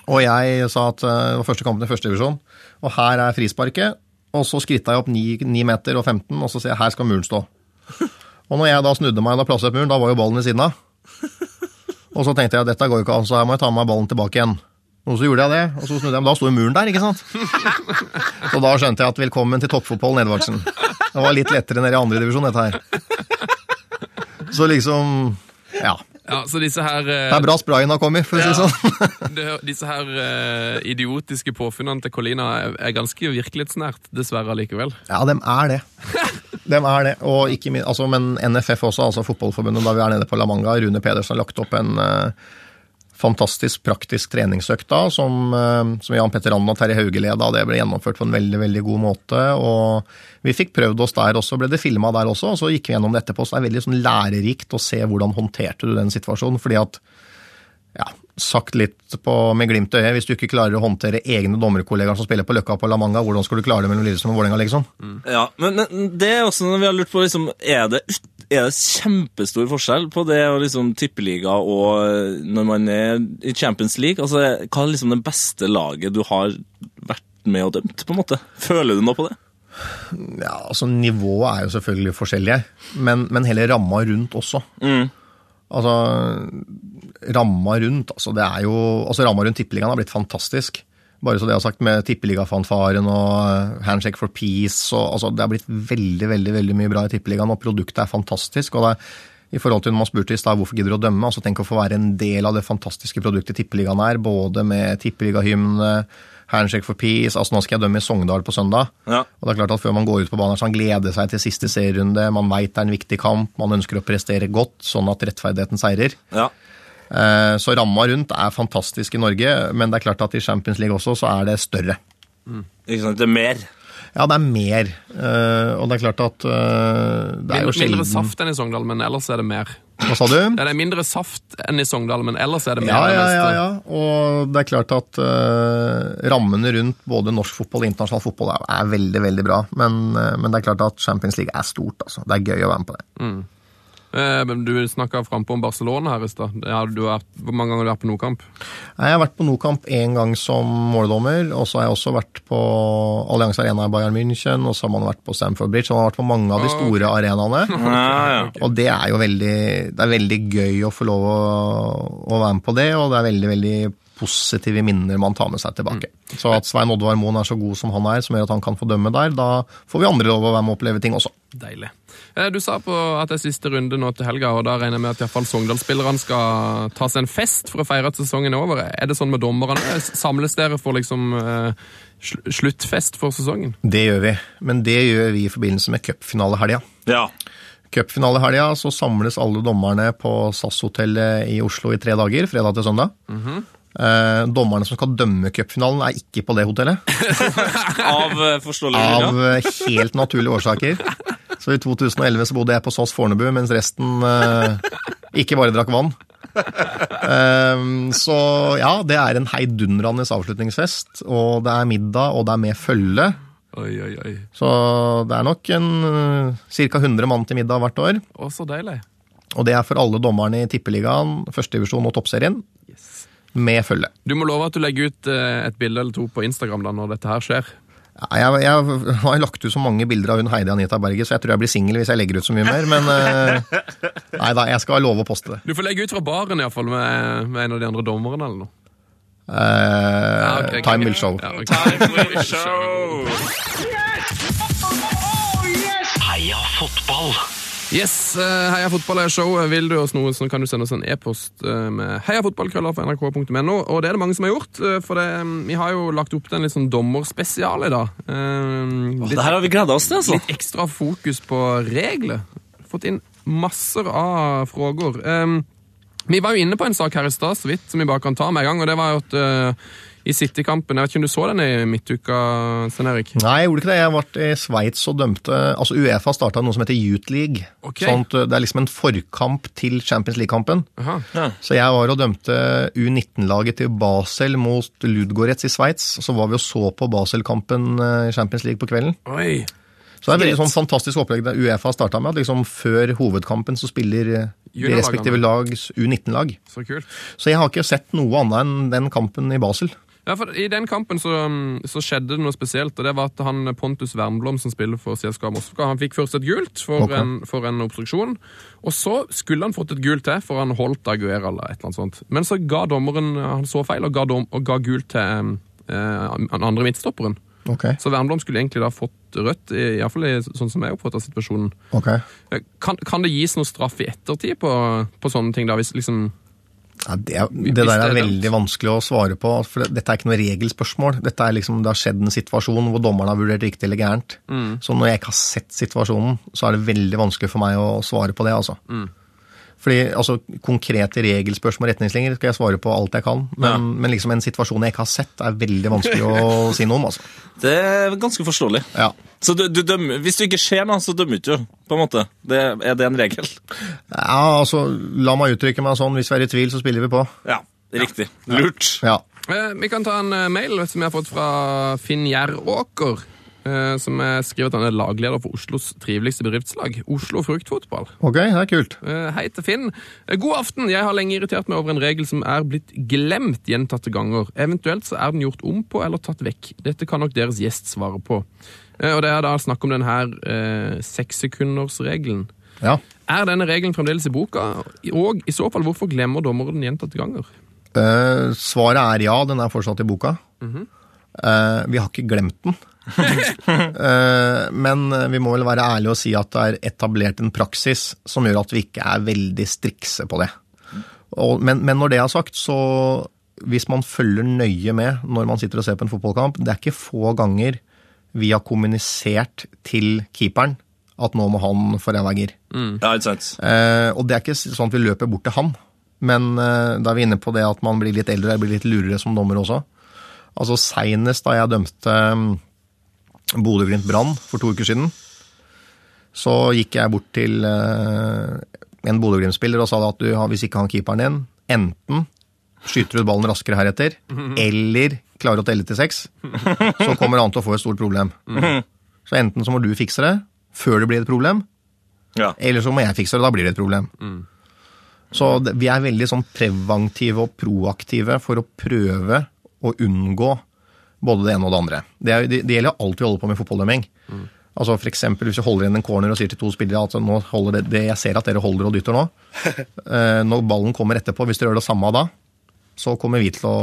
Og jeg sa at eh, det var første kampen i førstedivisjon, og her er frisparket. Og så skritta jeg opp 9, meter og 15, og så sier jeg her skal muren stå. Og når jeg da snudde meg og da plasset muren, da var jo ballen ved siden av. Og så tenkte jeg dette går jo ikke an, så her må jeg ta med meg ballen tilbake igjen. Og så gjorde jeg det, og så snudde jeg, men da sto jo muren der, ikke sant? Så da skjønte jeg at velkommen til toppfotball, Nedvardsen. Det var litt lettere nede i andre divisjon, dette her. Så liksom Ja. Ja, så disse her... eh, Det er bra sprayen har kommet, for å si det sånn. det, disse her eh, idiotiske påfunnene til Colina er, er ganske virkelighetsnært, dessverre allikevel. Ja, dem er det. Dem er det. Og ikke min, altså, men NFF også, altså Fotballforbundet, da vi er nede på La Manga. Rune Pedersen har lagt opp en eh, fantastisk praktisk treningsøkt da, som, eh, som Jan Petter Rand og Terje Hauge leda. Det ble gjennomført på en veldig veldig god måte. og Vi fikk prøvd oss der også, ble det filma der også. og Så gikk vi gjennom det etterpå. så Det er veldig sånn lærerikt å se hvordan håndterte du den situasjonen. fordi at ja, sagt litt på, med glimt i øyet, hvis du ikke klarer å håndtere egne dommerkollegaer som spiller på Løkka på La Manga, hvordan skal du klare det mellom Lillestrøm og Vålerenga, liksom? Ja, men, men det er også når vi har lurt på liksom, er, det, er det kjempestor forskjell på det og liksom tippeliga og eh, når man er i Champions League? Altså, Hva er liksom det beste laget du har vært med og dømt, på en måte? Føler du noe på det? Ja, altså Nivået er jo selvfølgelig forskjellige, men, men hele ramma rundt også. Mm. Altså, ramma rundt altså det er jo, altså ramma rundt Tippeligaen har blitt fantastisk. Bare så det jeg har sagt, med tippeligafanfaren og eh, Handshake for Peace og altså, Det er blitt veldig veldig, veldig mye bra i tippeligaen, og produktet er fantastisk. og det er i forhold til når man spurte i stad hvorfor gidder du å dømme, altså tenk å få være en del av det fantastiske produktet Tippeligaen er, både med tippeligahymne, Handshake for Peace altså Nå skal jeg dømme i Sogndal på søndag. Ja. Og det er klart at Før man går ut på banen, så man gleder seg til siste serierunde, man veit det er en viktig kamp, man ønsker å prestere godt, sånn at rettferdigheten seirer. Ja. Eh, Så ramma rundt er fantastisk i Norge, men det er klart at i Champions League også så er det større. Ikke sant, det er mer. Ja, det er mer. eh, Og det er klart at eh, det er jo Mindre, mindre saft enn i Sogndal, men ellers er det mer. Hva sa du? Det er mindre saft enn i Sogndal, men ellers er det mer. Ja, ja, ja, ja. Og det er klart at uh, rammene rundt både norsk fotball og internasjonal fotball er, er veldig, veldig bra. Men, men det er klart at Champions League er stort, altså. Det er gøy å være med på det. Men Du snakka frampå om Barcelona her i stad. Hvor mange ganger har du vært på Nordkamp? Jeg har vært på Nokamp én gang som måldommer, og så har jeg også vært på Allianse Arena i Bayern München, og så har man vært på Stamford Bridge, Så man har vært på mange av de store arenaene. Ja, ja. Og det er jo veldig, det er veldig gøy å få lov å, å være med på det, og det er veldig, veldig positive minner man tar med seg tilbake. Så at Svein Oddvar Moen er så god som han er, som gjør at han kan få dømme der, da får vi andre lov å være med og oppleve ting også. Deilig. Eh, Du sa på at det er siste runde nå til helga, og da regner jeg med at i hvert fall Sogndal-spillerne skal ta seg en fest for å feire at sesongen er over. Er det sånn med dommerne? Samles dere for liksom eh, sluttfest for sesongen? Det gjør vi, men det gjør vi i forbindelse med cupfinalehelga. ja. Cupfinalehelga så samles alle dommerne på SAS-hotellet i Oslo i tre dager, fredag til søndag. Eh, dommerne som skal dømme cupfinalen, er ikke på det hotellet. Av eh, forståelige Av eh, helt naturlige årsaker. Så i 2011 så bodde jeg på SAS Fornebu, mens resten eh, ikke bare drakk vann. Eh, så ja, det er en heidundrende avslutningsfest, og det er middag, og det er med følge. Oi, oi, oi. Så det er nok en ca. 100 mann til middag hvert år. Å, så deilig. Og det er for alle dommerne i Tippeligaen, førstedivisjon og toppserien, med følge. Du må love at du legger ut eh, et bilde eller to på Instagram da når dette her skjer. Jeg, jeg har lagt ut så mange bilder av hun Heidi Anita Berget, så jeg tror jeg blir singel hvis jeg legger ut så mye mer. Men eh, nei da, jeg skal love å poste det. Du får legge ut fra baren i hvert fall med, med en av de andre dommerne eller noe. Uh, Ja, ok, ok. time will show. yes! Oh, yes! Heia fotball! Yes, eh, Heia fotball er show. Vil du oss noe, så kan du sende oss en e-post eh, med nrk.no Og det er det mange som har gjort, eh, for det, mm, vi har jo lagt opp til en litt sånn dommerspesial i dag. Eh, Det her har vi gleda oss til, altså. litt ekstra fokus på regler. Fått inn masser av spørsmål. Eh, Vi var jo inne på en sak her i stad, så vidt, som vi bare kan ta med en gang, og det var jo at eh, i City-kampen Jeg vet ikke om du så den i midtuka, Stein Erik? Nei, jeg gjorde ikke det. Jeg ble i Sveits og dømte Altså Uefa starta noe som heter Youth League. Okay. Sånn at det er liksom en forkamp til Champions League-kampen. Ja. Så jeg var og dømte U19-laget til Basel mot Ludgorets i Sveits. Så var vi og så på Basel-kampen eh, i Champions League på kvelden. Oi. Så det er veldig sånn fantastisk opplegg det Uefa starta med. at liksom Før hovedkampen så spiller eh, de respektive lags U19-lag. Så kult. Så jeg har ikke sett noe annet enn den kampen i Basel. Ja, for I den kampen så, mm, så skjedde det noe spesielt. og det var at han Pontus Wernblom, som spiller for CSKA Moskva, han fikk først et gult for, okay. en, for en obstruksjon. Og så skulle han fått et gult til, for han holdt Aguera eller et eller annet sånt. Men så ga dommeren han så feil og ga, dom, og ga gult til eh, andre midtstopperen. Ok, Så Wernblom skulle egentlig da fått rødt, i- i hvert fall i, sånn som jeg oppfatter situasjonen. ok. Eh, Kan, kan det gis noe straff i ettertid på, på sånne ting? da, hvis liksom... Ja, det, det der er veldig vanskelig å svare på, for dette er ikke noe regelspørsmål. Dette er liksom, Det har skjedd en situasjon hvor dommeren har vurdert riktig eller gærent. Så når jeg ikke har sett situasjonen, så er det veldig vanskelig for meg å svare på det. altså. Fordi altså, Konkrete regelspørsmål og retningslinjer skal jeg svare på alt jeg kan, men, Ja. men liksom en situasjon jeg ikke har sett, er veldig vanskelig å si noe om. altså. Det er ganske forståelig. Ja. Så du, du dømmer, Hvis du ikke ser noe, så dømmer du ikke, på en måte. Det, er det en regel? ja, altså, La meg uttrykke meg sånn, hvis vi er i tvil, så spiller vi på. Ja, riktig. Lurt. Ja. Eh, Vi kan ta en eh, mail som jeg har fått fra Finn Gjeråker. Eh, Som er skriver at han er lagleder for Oslos triveligste bedriftslag, Oslo Fruktfotball. Ok, det er kult. Eh, Hei til Finn. Eh, God aften. Jeg har lenge irritert meg over en regel som er blitt glemt gjentatte ganger. Eventuelt så er den gjort om på eller tatt vekk. Dette kan nok deres gjest svare på. Og det er da snakk om denne eh, sekssekundersregelen. Ja. Er denne regelen fremdeles i boka? Og i så fall, hvorfor glemmer dommeren den gjentatte ganger? Eh, svaret er ja, den er fortsatt i boka. Eh, vi har ikke glemt den. Eh, men vi må vel være ærlige og si at det er etablert en praksis som gjør at vi ikke er veldig strikse på det. Men, men når det er sagt, så hvis man følger nøye med når man sitter og ser på en fotballkamp Det er ikke få ganger vi har kommunisert til keeperen at nå må han få ræva gir. Ja, ikke sant? Eh, og det er ikke sånn at vi løper bort til han, men eh, da er vi inne på det at man blir litt eldre, og blir litt lurere som dommer også. Altså Seinest da jeg dømte um, Bodø-Glimt Brann for to uker siden, så gikk jeg bort til eh, en Bodø-Glimt-spiller og sa at du, hvis ikke han keeperen din, enten skyter du ut ballen raskere heretter, eller klarer å telle til seks, så kommer han til å få et stort problem. Så enten så må du fikse det før det blir et problem, Ja. eller så må jeg fikse det, da blir det et problem. Så vi er veldig sånn preventive og proaktive for å prøve å unngå både det ene og det andre. Det, det, det gjelder alt alltid å holde på med fotballdømming. Altså for eksempel Hvis vi holder inn en corner og sier til to spillere at nå holder det, det jeg ser at dere holder og dytter nå, eh, når ballen kommer etterpå, hvis dere gjør det samme da, så kommer vi til å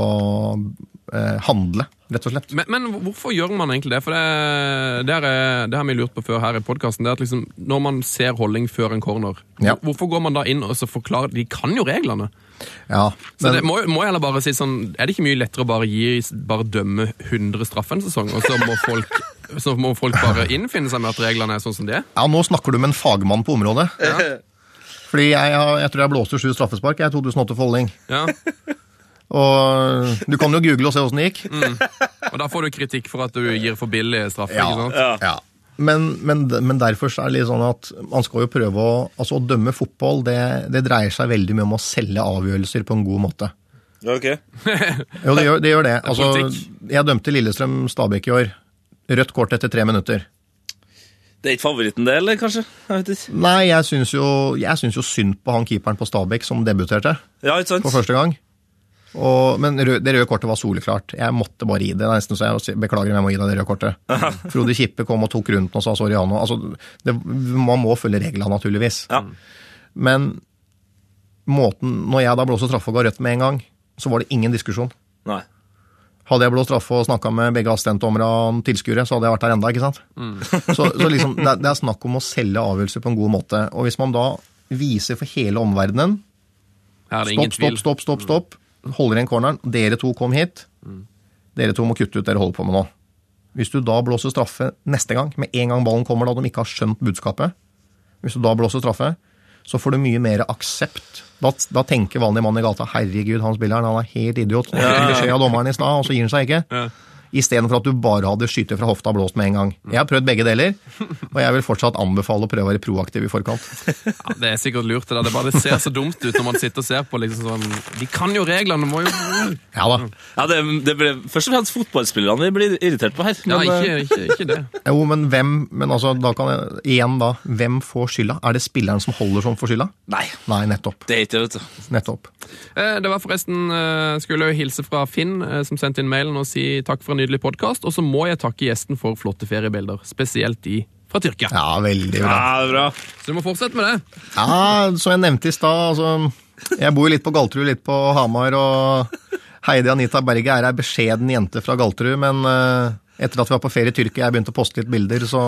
eh, handle, rett og slett. Men, men hvorfor gjør man egentlig det? For det, det, er, det har vi lurt på før her i podkasten. Liksom, når man ser holdning før en corner, Ja. hvorfor går man da inn og så forklarer De kan jo reglene. Ja, Så det må, må jeg heller bare si sånn Er det ikke mye lettere å bare gi Bare dømme 100 straffer en sesong, og så må folk så må folk bare innfinne seg med at reglene er sånn som de er? Ja, nå snakker du med en fagmann på området. Fordi jeg, jeg tror jeg blåste sju straffespark jeg, i 2008 for Holding. Ja. Og du kan jo google og se åssen det gikk. Og da får du kritikk for at du gir for billig straffe. Ja, ikke sant? ja. Men, men, men derfor er det litt sånn at man skal jo prøve å altså Å dømme fotball, det, det dreier seg veldig mye om å selge avgjørelser på en god måte. Ok. Jo, det gjør det. Gjør det. Altså, jeg dømte Lillestrøm Stabæk i år. Rødt kort etter tre minutter. Det er ikke favoritten det, eller kanskje? Jeg vet ikke. Nei, jeg syns jo, jeg syns jo synd på han keeperen på Stabæk som debuterte Ja, ikke sant? for første gang. Og, men det røde kortet var soleklart. Jeg måtte bare gi det. Det er nesten så jeg beklager, men jeg må gi deg det røde kortet. Frode Kippe kom og tok rundt den og sa sorry, han òg. Altså, det- man må følge reglene, naturligvis. Ja. Men måten Når jeg da blåste straffe og ga rødt med en gang, så var det ingen diskusjon. Nei. Hadde jeg blåst straffe og snakka med begge assistentdommere og tilskuere, så hadde jeg vært der enda, ikke sant? Så, så liksom, det, det er snakk om å selge avgjørelser på en god måte. Og hvis man da viser for hele omverdenen er Stopp, stopp, stopp, stopp, stopp. Holder igjen corneren. Dere to kom hit. Dere to må kutte ut dere holder på med nå. Hvis du da blåser straffe neste gang, med en gang ballen kommer da de ikke har skjønt budskapet, hvis du da blåser straffe, så får du mye mer aksept. Da, da tenker vanlig mann i gata herregud, han spilleren han er helt idiot. Han fikk beskjed av dommeren i stad, og så gir han seg ikke. Istedenfor at du bare hadde skytet fra hofta og blåst med en gang. Jeg har prøvd begge deler, og jeg vil fortsatt anbefale å prøve å være proaktiv i forkant. Ja, det er sikkert lurt. Det, der. det bare det ser så dumt ut når man sitter og ser på. liksom sånn, De kan jo reglene, må jo Ja da. Ja, det, det ble først og fremst fotballspillerne vi blir irritert på her. Ja, ikke, eh, ikke, ikke det. Jo, men hvem men altså, da kan jeg, Igjen da, hvem får skylda? Er det spilleren som holder som får skylda? Nei, Nei, nettopp. det er ikke det, vet du. Nettopp. Eh, Det var forresten eh, Skulle jeg hilse fra Finn, som sendte inn mailen og si takk for en nydelig podkast. Og så må jeg takke gjesten for flotte feriebilder, spesielt de fra Tyrkia. Ja, veldig bra. Ja, det er bra. Så du må fortsette med det. Ja, som jeg nevnte i stad, altså Jeg bor jo litt på Galterud, litt på Hamar, og Heidi Anita Berge er ei beskjeden jente fra Galterud, men eh, etter at vi var på ferie i Tyrkia, jeg begynte å poste litt bilder, så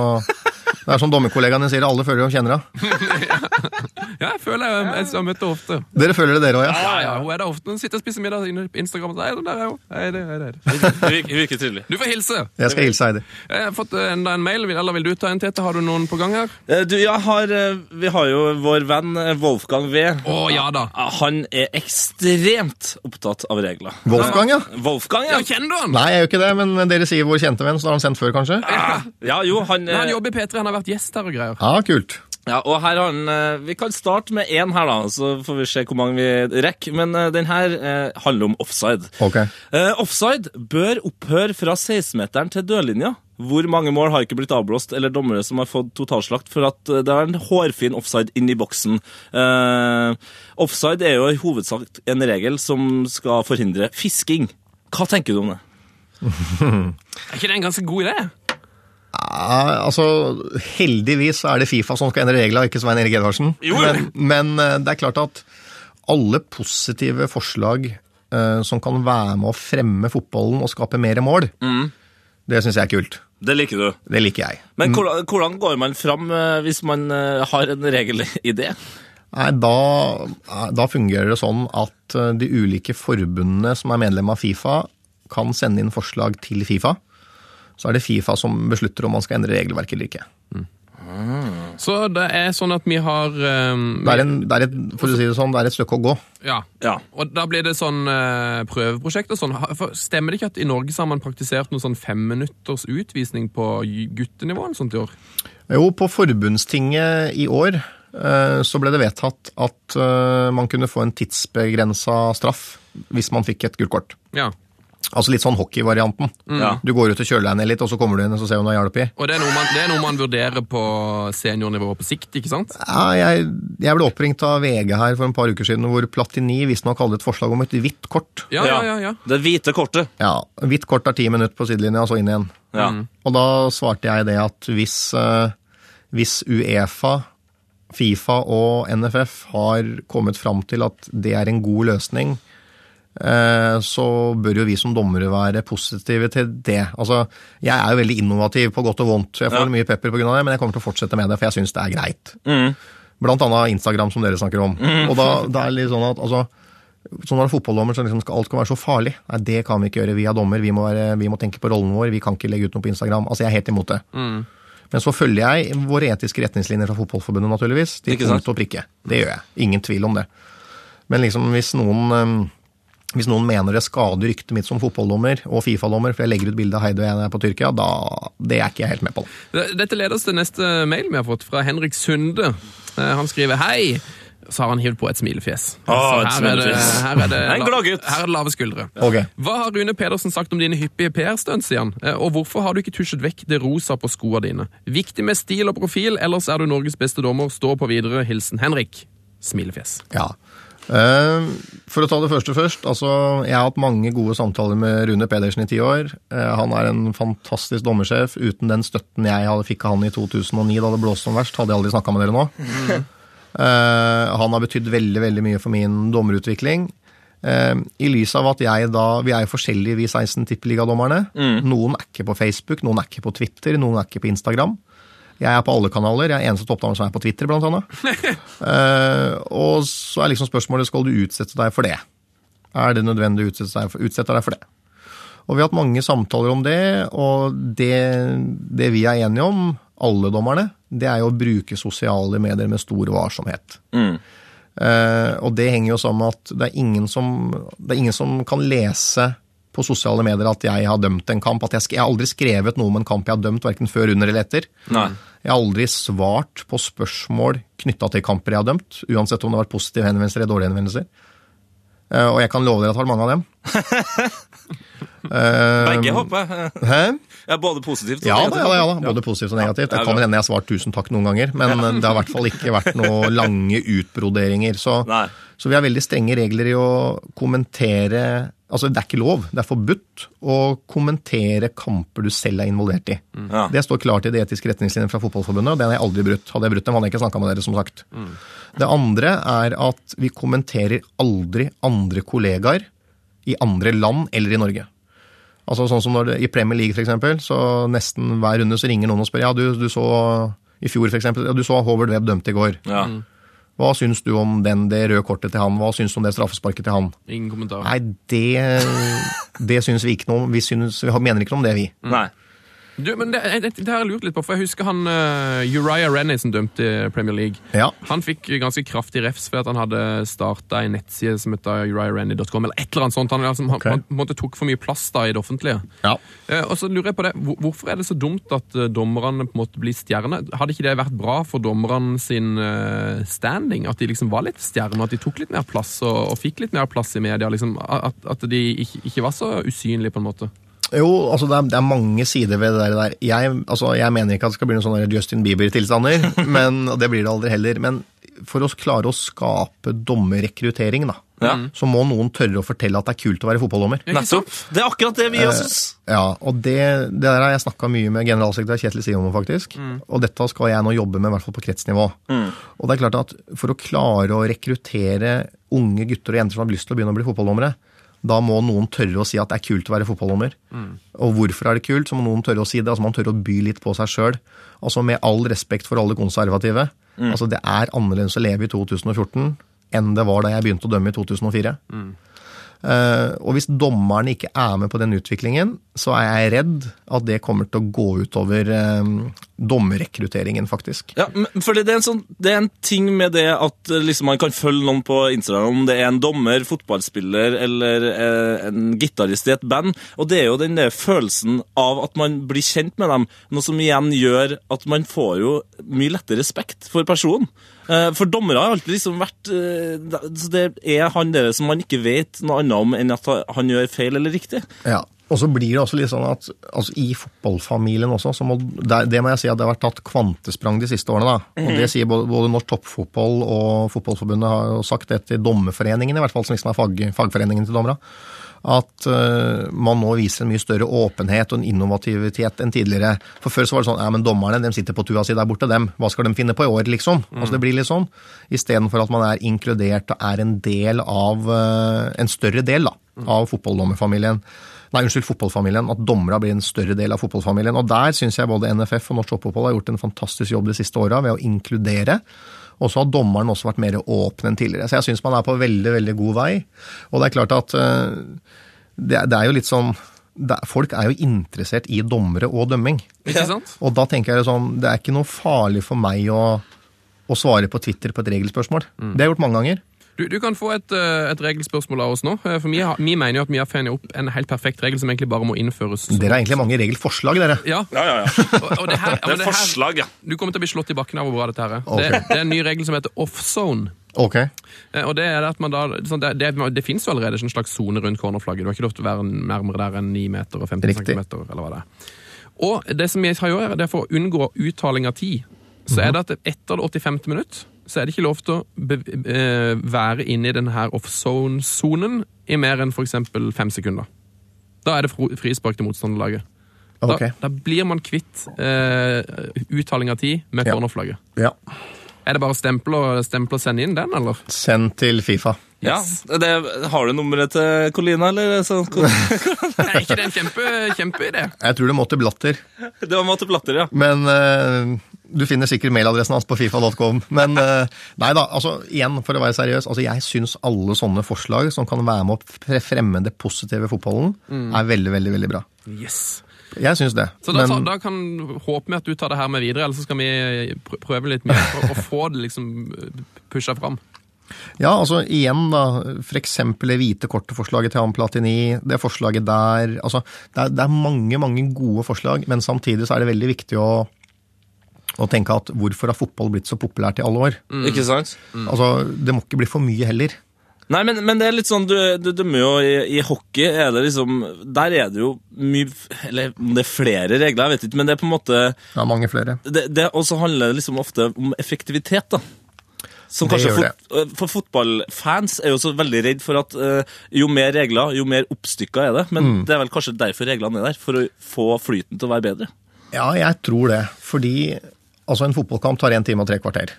det er som dommerkollegaene sier, alle føler de kjenner henne. Ja, jeg føler jeg, jeg, har møtt henne ofte. Dere føler det, dere òg, ja? Ja, ja, Hun er der ofte. Hun sitter og spiser middag inne på Instagram. og sier, «Hei, der er hun. Hei, det, hei, det. Virker, virker trivelig. Du får hilse. Jeg skal hilse Heidi. Jeg har fått eh, enda en mail. Eller vil du ta en, Tete? Har du noen på gang her? Eh, Du, jeg har, eh, vi har jo vår venn Wolfgang V. Å, ja da. Han er ekstremt opptatt av regler. Wolfgang, ja? Wolfgang, Ja, ja. Kjenner du han? Nei, jeg gjør ikke det, men dere sier vår kjente venn, så har han sendt før, kanskje? Ja, ja jo, han, Nei, Han jobber i P3, han har vært gjest her og greier. Ja, kult. ja, og her har han eh, Vi kan starte med én her, da, så får vi se hvor mange vi rekker. Men eh, den her eh, handler om offside. Ok. Eh, offside bør opphøre fra 16-meteren til dørlinja. Hvor mange mål har ikke blitt avblåst, eller dommere som har fått totalslakt for at det er en hårfin offside inn i boksen? Eh, offside er jo i hovedsak en regel som skal forhindre fisking. Hva tenker du om det? Er ikke det en ganske god idé? Ja, altså, heldigvis er det Fifa som skal endre reglene, ikke Svein Erik Edvardsen. Men, men eh, det er klart at alle positive forslag uh, som kan være med å fremme fotballen og skape mer mål, det syns jeg er kult. Det liker du. Det liker jeg. Men hvordan, hvordan går man fram eh, hvis man har en regelidé? Nei, da, da fungerer det sånn at de ulike forbundene som er medlem av Fifa, kan sende inn forslag til Fifa. Så er det Fifa som beslutter om man skal endre regelverket eller ikke. Så det er sånn at vi har um, Det er, en, det er et, for å si det sånn, det er et stykke å gå. Ja. Ja. Og da blir det sånn uh, prøveprosjekt og sånn. For Stemmer det ikke at i Norge så har man praktisert noen sånn femminutters utvisning på guttenivå eller sånt i år? Jo, på forbundstinget i år uh, så ble det vedtatt at uh, man kunne få en tidsbegrensa straff hvis man fikk et gult kort. Ja. Altså litt sånn hockeyvarianten. Mm. Du går ut og kjøler deg ned litt, og så kommer du inn og så ser du om du har hjelp i. Og det er, noe man, det er noe man vurderer på seniornivå på sikt, ikke sant? Ja, jeg, jeg ble oppringt av VG her for en par uker siden, hvor Platini visstnok hadde et forslag om et hvitt kort. Ja, ja, ja. ja. Det hvite kortet. Ja, Hvitt kort er ti minutter på sidelinja, og så inn igjen. Ja. Og da svarte jeg det at hvis, eh, hvis Uefa, Fifa og NFF har kommet fram til at det er en god løsning, så bør jo vi som dommere være positive til det. Altså, Jeg er jo veldig innovativ på godt og vondt. Jeg får Ja. mye pepper pga. det, men jeg kommer til å fortsette med det, for jeg syns det er greit. Mm. Blant annet Instagram, som dere snakker om. Og da, da er det litt sånn at altså, Sånn det fotballdommer, så liksom skal alt skal være så farlig. Nei, det kan vi ikke gjøre. Vi er dommer, vi må, være, vi må tenke på rollen vår. Vi kan ikke legge ut noe på Instagram. Altså, Jeg er helt imot det. Men så følger jeg våre etiske retningslinjer fra Fotballforbundet, naturligvis. Til punkt og prikke. Det gjør jeg. Ingen tvil om det. Men liksom, hvis noen øhm, hvis noen mener det skader ryktet mitt som fotballdommer og Fifa-dommer, for jeg legger ut bilde av Heidi og jeg er på Tyrkia, da det er ikke jeg helt med på. Dette leder oss til neste mail vi har fått fra Henrik Sunde. Eh, Han skriver hei. Så har han hivd på et smilefjes. Å, her, et her, er det, her, er det, her er det lave skuldre. Okay. Hva har Rune Pedersen sagt om dine hyppige PR-stunts, sier han? Eh, Og hvorfor har du ikke tusjet vekk det rosa på skoene dine? Viktig med stil og profil, ellers er du Norges beste dommer. Stå på videre. Hilsen Henrik. Smilefjes. Ja. Eh, for å ta det første først. altså Jeg har hatt mange gode samtaler med Rune Pedersen i ti år. Eh, han er en fantastisk dommersjef. Uten den støtten jeg hadde, fikk av han i 2009, da det blåste som verst, hadde jeg aldri snakka med dere nå. Eh, han har betydd veldig veldig mye for min dommerutvikling. I lys av at jeg da Vi er forskjellige, vi 16 tippeligadommerne. Noen er ikke på Facebook, noen er ikke på Twitter, noen er ikke på Instagram. Jeg er på alle kanaler. Jeg er eneste toppdommer som er på Twitter, blant annet. uh, og så er liksom spørsmålet skal du utsette deg for det. Er det nødvendig å utsette deg for, utsette deg for det? Og vi har hatt mange samtaler om det, og det, det vi er enige om, alle dommerne, det er jo å bruke sosiale medier med stor varsomhet. Eh, og det henger jo sammen med at det er, ingen som, det er ingen som kan lese på sosiale medier at jeg har dømt en kamp. At jeg, jeg har aldri skrevet noe om en kamp jeg har dømt, verken før, under eller etter. Nei. Jeg har aldri svart på spørsmål knytta til kamper jeg har dømt, uansett om det har vært positive henvendelser eller dårlige henvendelser. Eh, og jeg kan love dere at jeg har mange av dem. Eh, Begge, håper jeg. Ja, både positivt og Ja negativt. ja da, ja. Både positivt og negativt. Det kan hende jeg har svart tusen takk noen ganger, men det har i hvert fall ikke vært noen lange utbroderinger. Så, så vi har veldig strenge regler i å kommentere Altså, det er ikke lov, det er forbudt å kommentere kamper du selv er involvert i. Ja. Det står klart i de etiske retningslinjene fra Fotballforbundet, og den har jeg aldri brutt. Hadde jeg brutt dem, hadde jeg ikke snakka med dere, som sagt. Det andre er at vi kommenterer aldri andre kollegaer i andre land eller i Norge. Altså sånn som når det, I Premier League for eksempel, så nesten hver runde så ringer noen og spør ja, du, du så i fjor for eksempel, ja, du så Howard Webb dømt i går. Ja. Hva syns du om den, det røde kortet til han? Hva syns du om det straffesparket til han? Ingen kommentar. Nei, det, det syns vi ikke noe om. Vi, syns, vi mener ikke noe om det, vi. Nei. Du, men det, det, det har jeg lurt litt på, for jeg husker han uh, Uriah Rennie som dømte i Premier League. Ja. Han fikk ganske kraftig refs for at han hadde starta en nettside som heter uriahrennie.com, eller et eller annet sånt. Han, liksom, han, han måtte, tok for mye plass da i det offentlige. Ja. Uh, og så lurer jeg på det, hvor- Hvorfor er det så dumt at uh, dommerne på en måte blir stjerner? Hadde ikke det vært bra for dommerne sin standing? At de liksom var litt stjerner, at de tok litt mer plass og, og fikk litt mer plass i media? liksom At, at de ikke, ikke var så usynlige, på en måte? Jo, altså det er, det er mange sider ved det der. Jeg, altså, jeg mener ikke at det skal bli noen sånne Justin Bieber-tilstander, men det blir det aldri heller. Men for å klare å skape dommerrekruttering, da, Ja. så må noen tørre å fortelle at det er kult å være fotballdommer. Nettopp. Det er akkurat det vi også syns. Ja, og det, det der har jeg snakka mye med generalsekretær Kjetil Sion om, faktisk. Og dette skal jeg nå jobbe med, i hvert fall på kretsnivå. Og det er klart at for å klare å rekruttere unge gutter og jenter som har lyst til å begynne å bli fotballdommere, Da må noen tørre å si at det er kult å være fotballdommer. Og hvorfor er det kult, så må noen tørre å si det. altså Man tør å by litt på seg sjøl. Altså med all respekt for alle konservative. Altså Det er annerledes å leve i 2014 enn det var da jeg begynte å dømme i 2004. Eh, og hvis dommerne ikke er med på den utviklingen, så er jeg redd at det kommer til å gå utover eh, dommerrekrutteringen, faktisk. Ja, for det er, sånn, det er en ting med det at eh, liksom, man kan følge noen på Instagram, om det er en dommer, fotballspiller eller eh, en gitarist i et band. Og det er jo den der følelsen av at man blir kjent med dem, noe som igjen gjør at man får jo mye lettere respekt for personen. Eh, for dommere har alltid liksom vært eh, så Det er han der som man ikke vet noe annet om enn at han gjør feil eller riktig. Ja. Og så blir det også litt sånn at altså, i fotballfamilien også, så må, det, det må jeg si at det har vært tatt kvantesprang de siste årene. da. Og Det sier både, både Norsk Toppfotball og Fotballforbundet har sagt det til dommerforeningen, i hvert fall som liksom er fag, fagforeningen til dommere. At eh, man nå viser en mye større åpenhet og en innovativitet enn tidligere. For Før så var det sånn ja, men dommerne de sitter på tua si der borte, dem. Hva skal de finne på i år, liksom? Altså Det blir litt sånn. Istedenfor at man er inkludert og er en del av eh, En større del da, av fotballdommerfamilien. Nei, unnskyld, fotballfamilien. At dommerne blir en større del av fotballfamilien. Og der syns jeg både NFF og Norsk Toppfotball har gjort en fantastisk jobb de siste åra ved å inkludere. Og så har dommeren også vært mer åpen enn tidligere. Så jeg syns man er på veldig, veldig god vei. Og det er klart at eh, det, er jo litt sånn Folk er jo interessert i dommere og dømming. Ikke sant? Og da tenker jeg sånn, det er ikke noe farlig for meg å, å svare på Twitter på et regelspørsmål. Det har jeg gjort mange ganger. Du, du kan få et, eh, et regelspørsmål av oss nå. eh, For vi, har, vi mener jo at vi har funnet opp en helt perfekt regel som egentlig bare må innføres. Dere har egentlig mange regelforslag, dere. Ja, Ja, ja, ja. og, og det, her, Det er det her, forslag, ja. Du kommer til å bli slått i bakken av hvor bra dette her er. Okay. Det, det er en ny regel som heter offzone. Ok. Eh, Og det er at man da, sånn, det, det, det finnes jo allerede en slags sone rundt cornerflagget. Du har ikke lov til å være nærmere der enn 9 meter og 15 Riktig. centimeter, eller hva det er. Og det som jeg har gjort, det er for å unngå uttaling av tid, så er det at etter det 85. minutt, så er det ikke lov til å eh, være inne i denne offzone-sonen i mer enn eksempel fem sekunder. Da er det frispark til motstanderlaget. Da, Ok. da blir man kvitt eh, uttaling av tid med Ja. cornerflagget. Ja. Er det bare å og, og sende inn den, eller? Send til Fifa. Ja. Det, har du nummeret til Colina, eller? Så, Er ikke det en kjempe, kjempeidé? Jeg tror det må til Blatter. det var måtte Blatter, ja. Men uh, du finner sikkert mailadressen hans på fifa.com. Men uh, nei da, altså igjen, for å være seriøs. altså Jeg syns alle sånne forslag som kan være med å fremme det positive i fotballen, er veldig, veldig veldig bra. Yes. Jeg syns det. Så da, Men da kan håpe vi at du tar det her med videre, eller så skal vi prøve litt mer for å få det liksom pusha fram. Ja, altså igjen, da. F.eks. det hvite kortet-forslaget til han Platini. Det forslaget der altså det er, det er mange, mange gode forslag, men samtidig så er det veldig viktig å å tenke at hvorfor har fotball blitt så populært i alle år? Ikke sant? Altså, Det må ikke bli for mye heller. Nei, men, men det er litt sånn, du, du dømmer jo i, i hockey, er det liksom, der er det jo mye, eller om det er flere regler, jeg vet ikke, men det er på en måte, Ja, mange flere. det, det også handler det liksom ofte om effektivitet da. Som kanskje fot, øh, for fotballfans er jo så veldig redd for at uh, jo mer regler, jo mer oppstykka er det, men Mm. det er vel kanskje derfor reglene er der, for å få flyten til å være bedre. Ja, jeg tror det. Fordi altså, en fotballkamp tar én time og tre kvarter.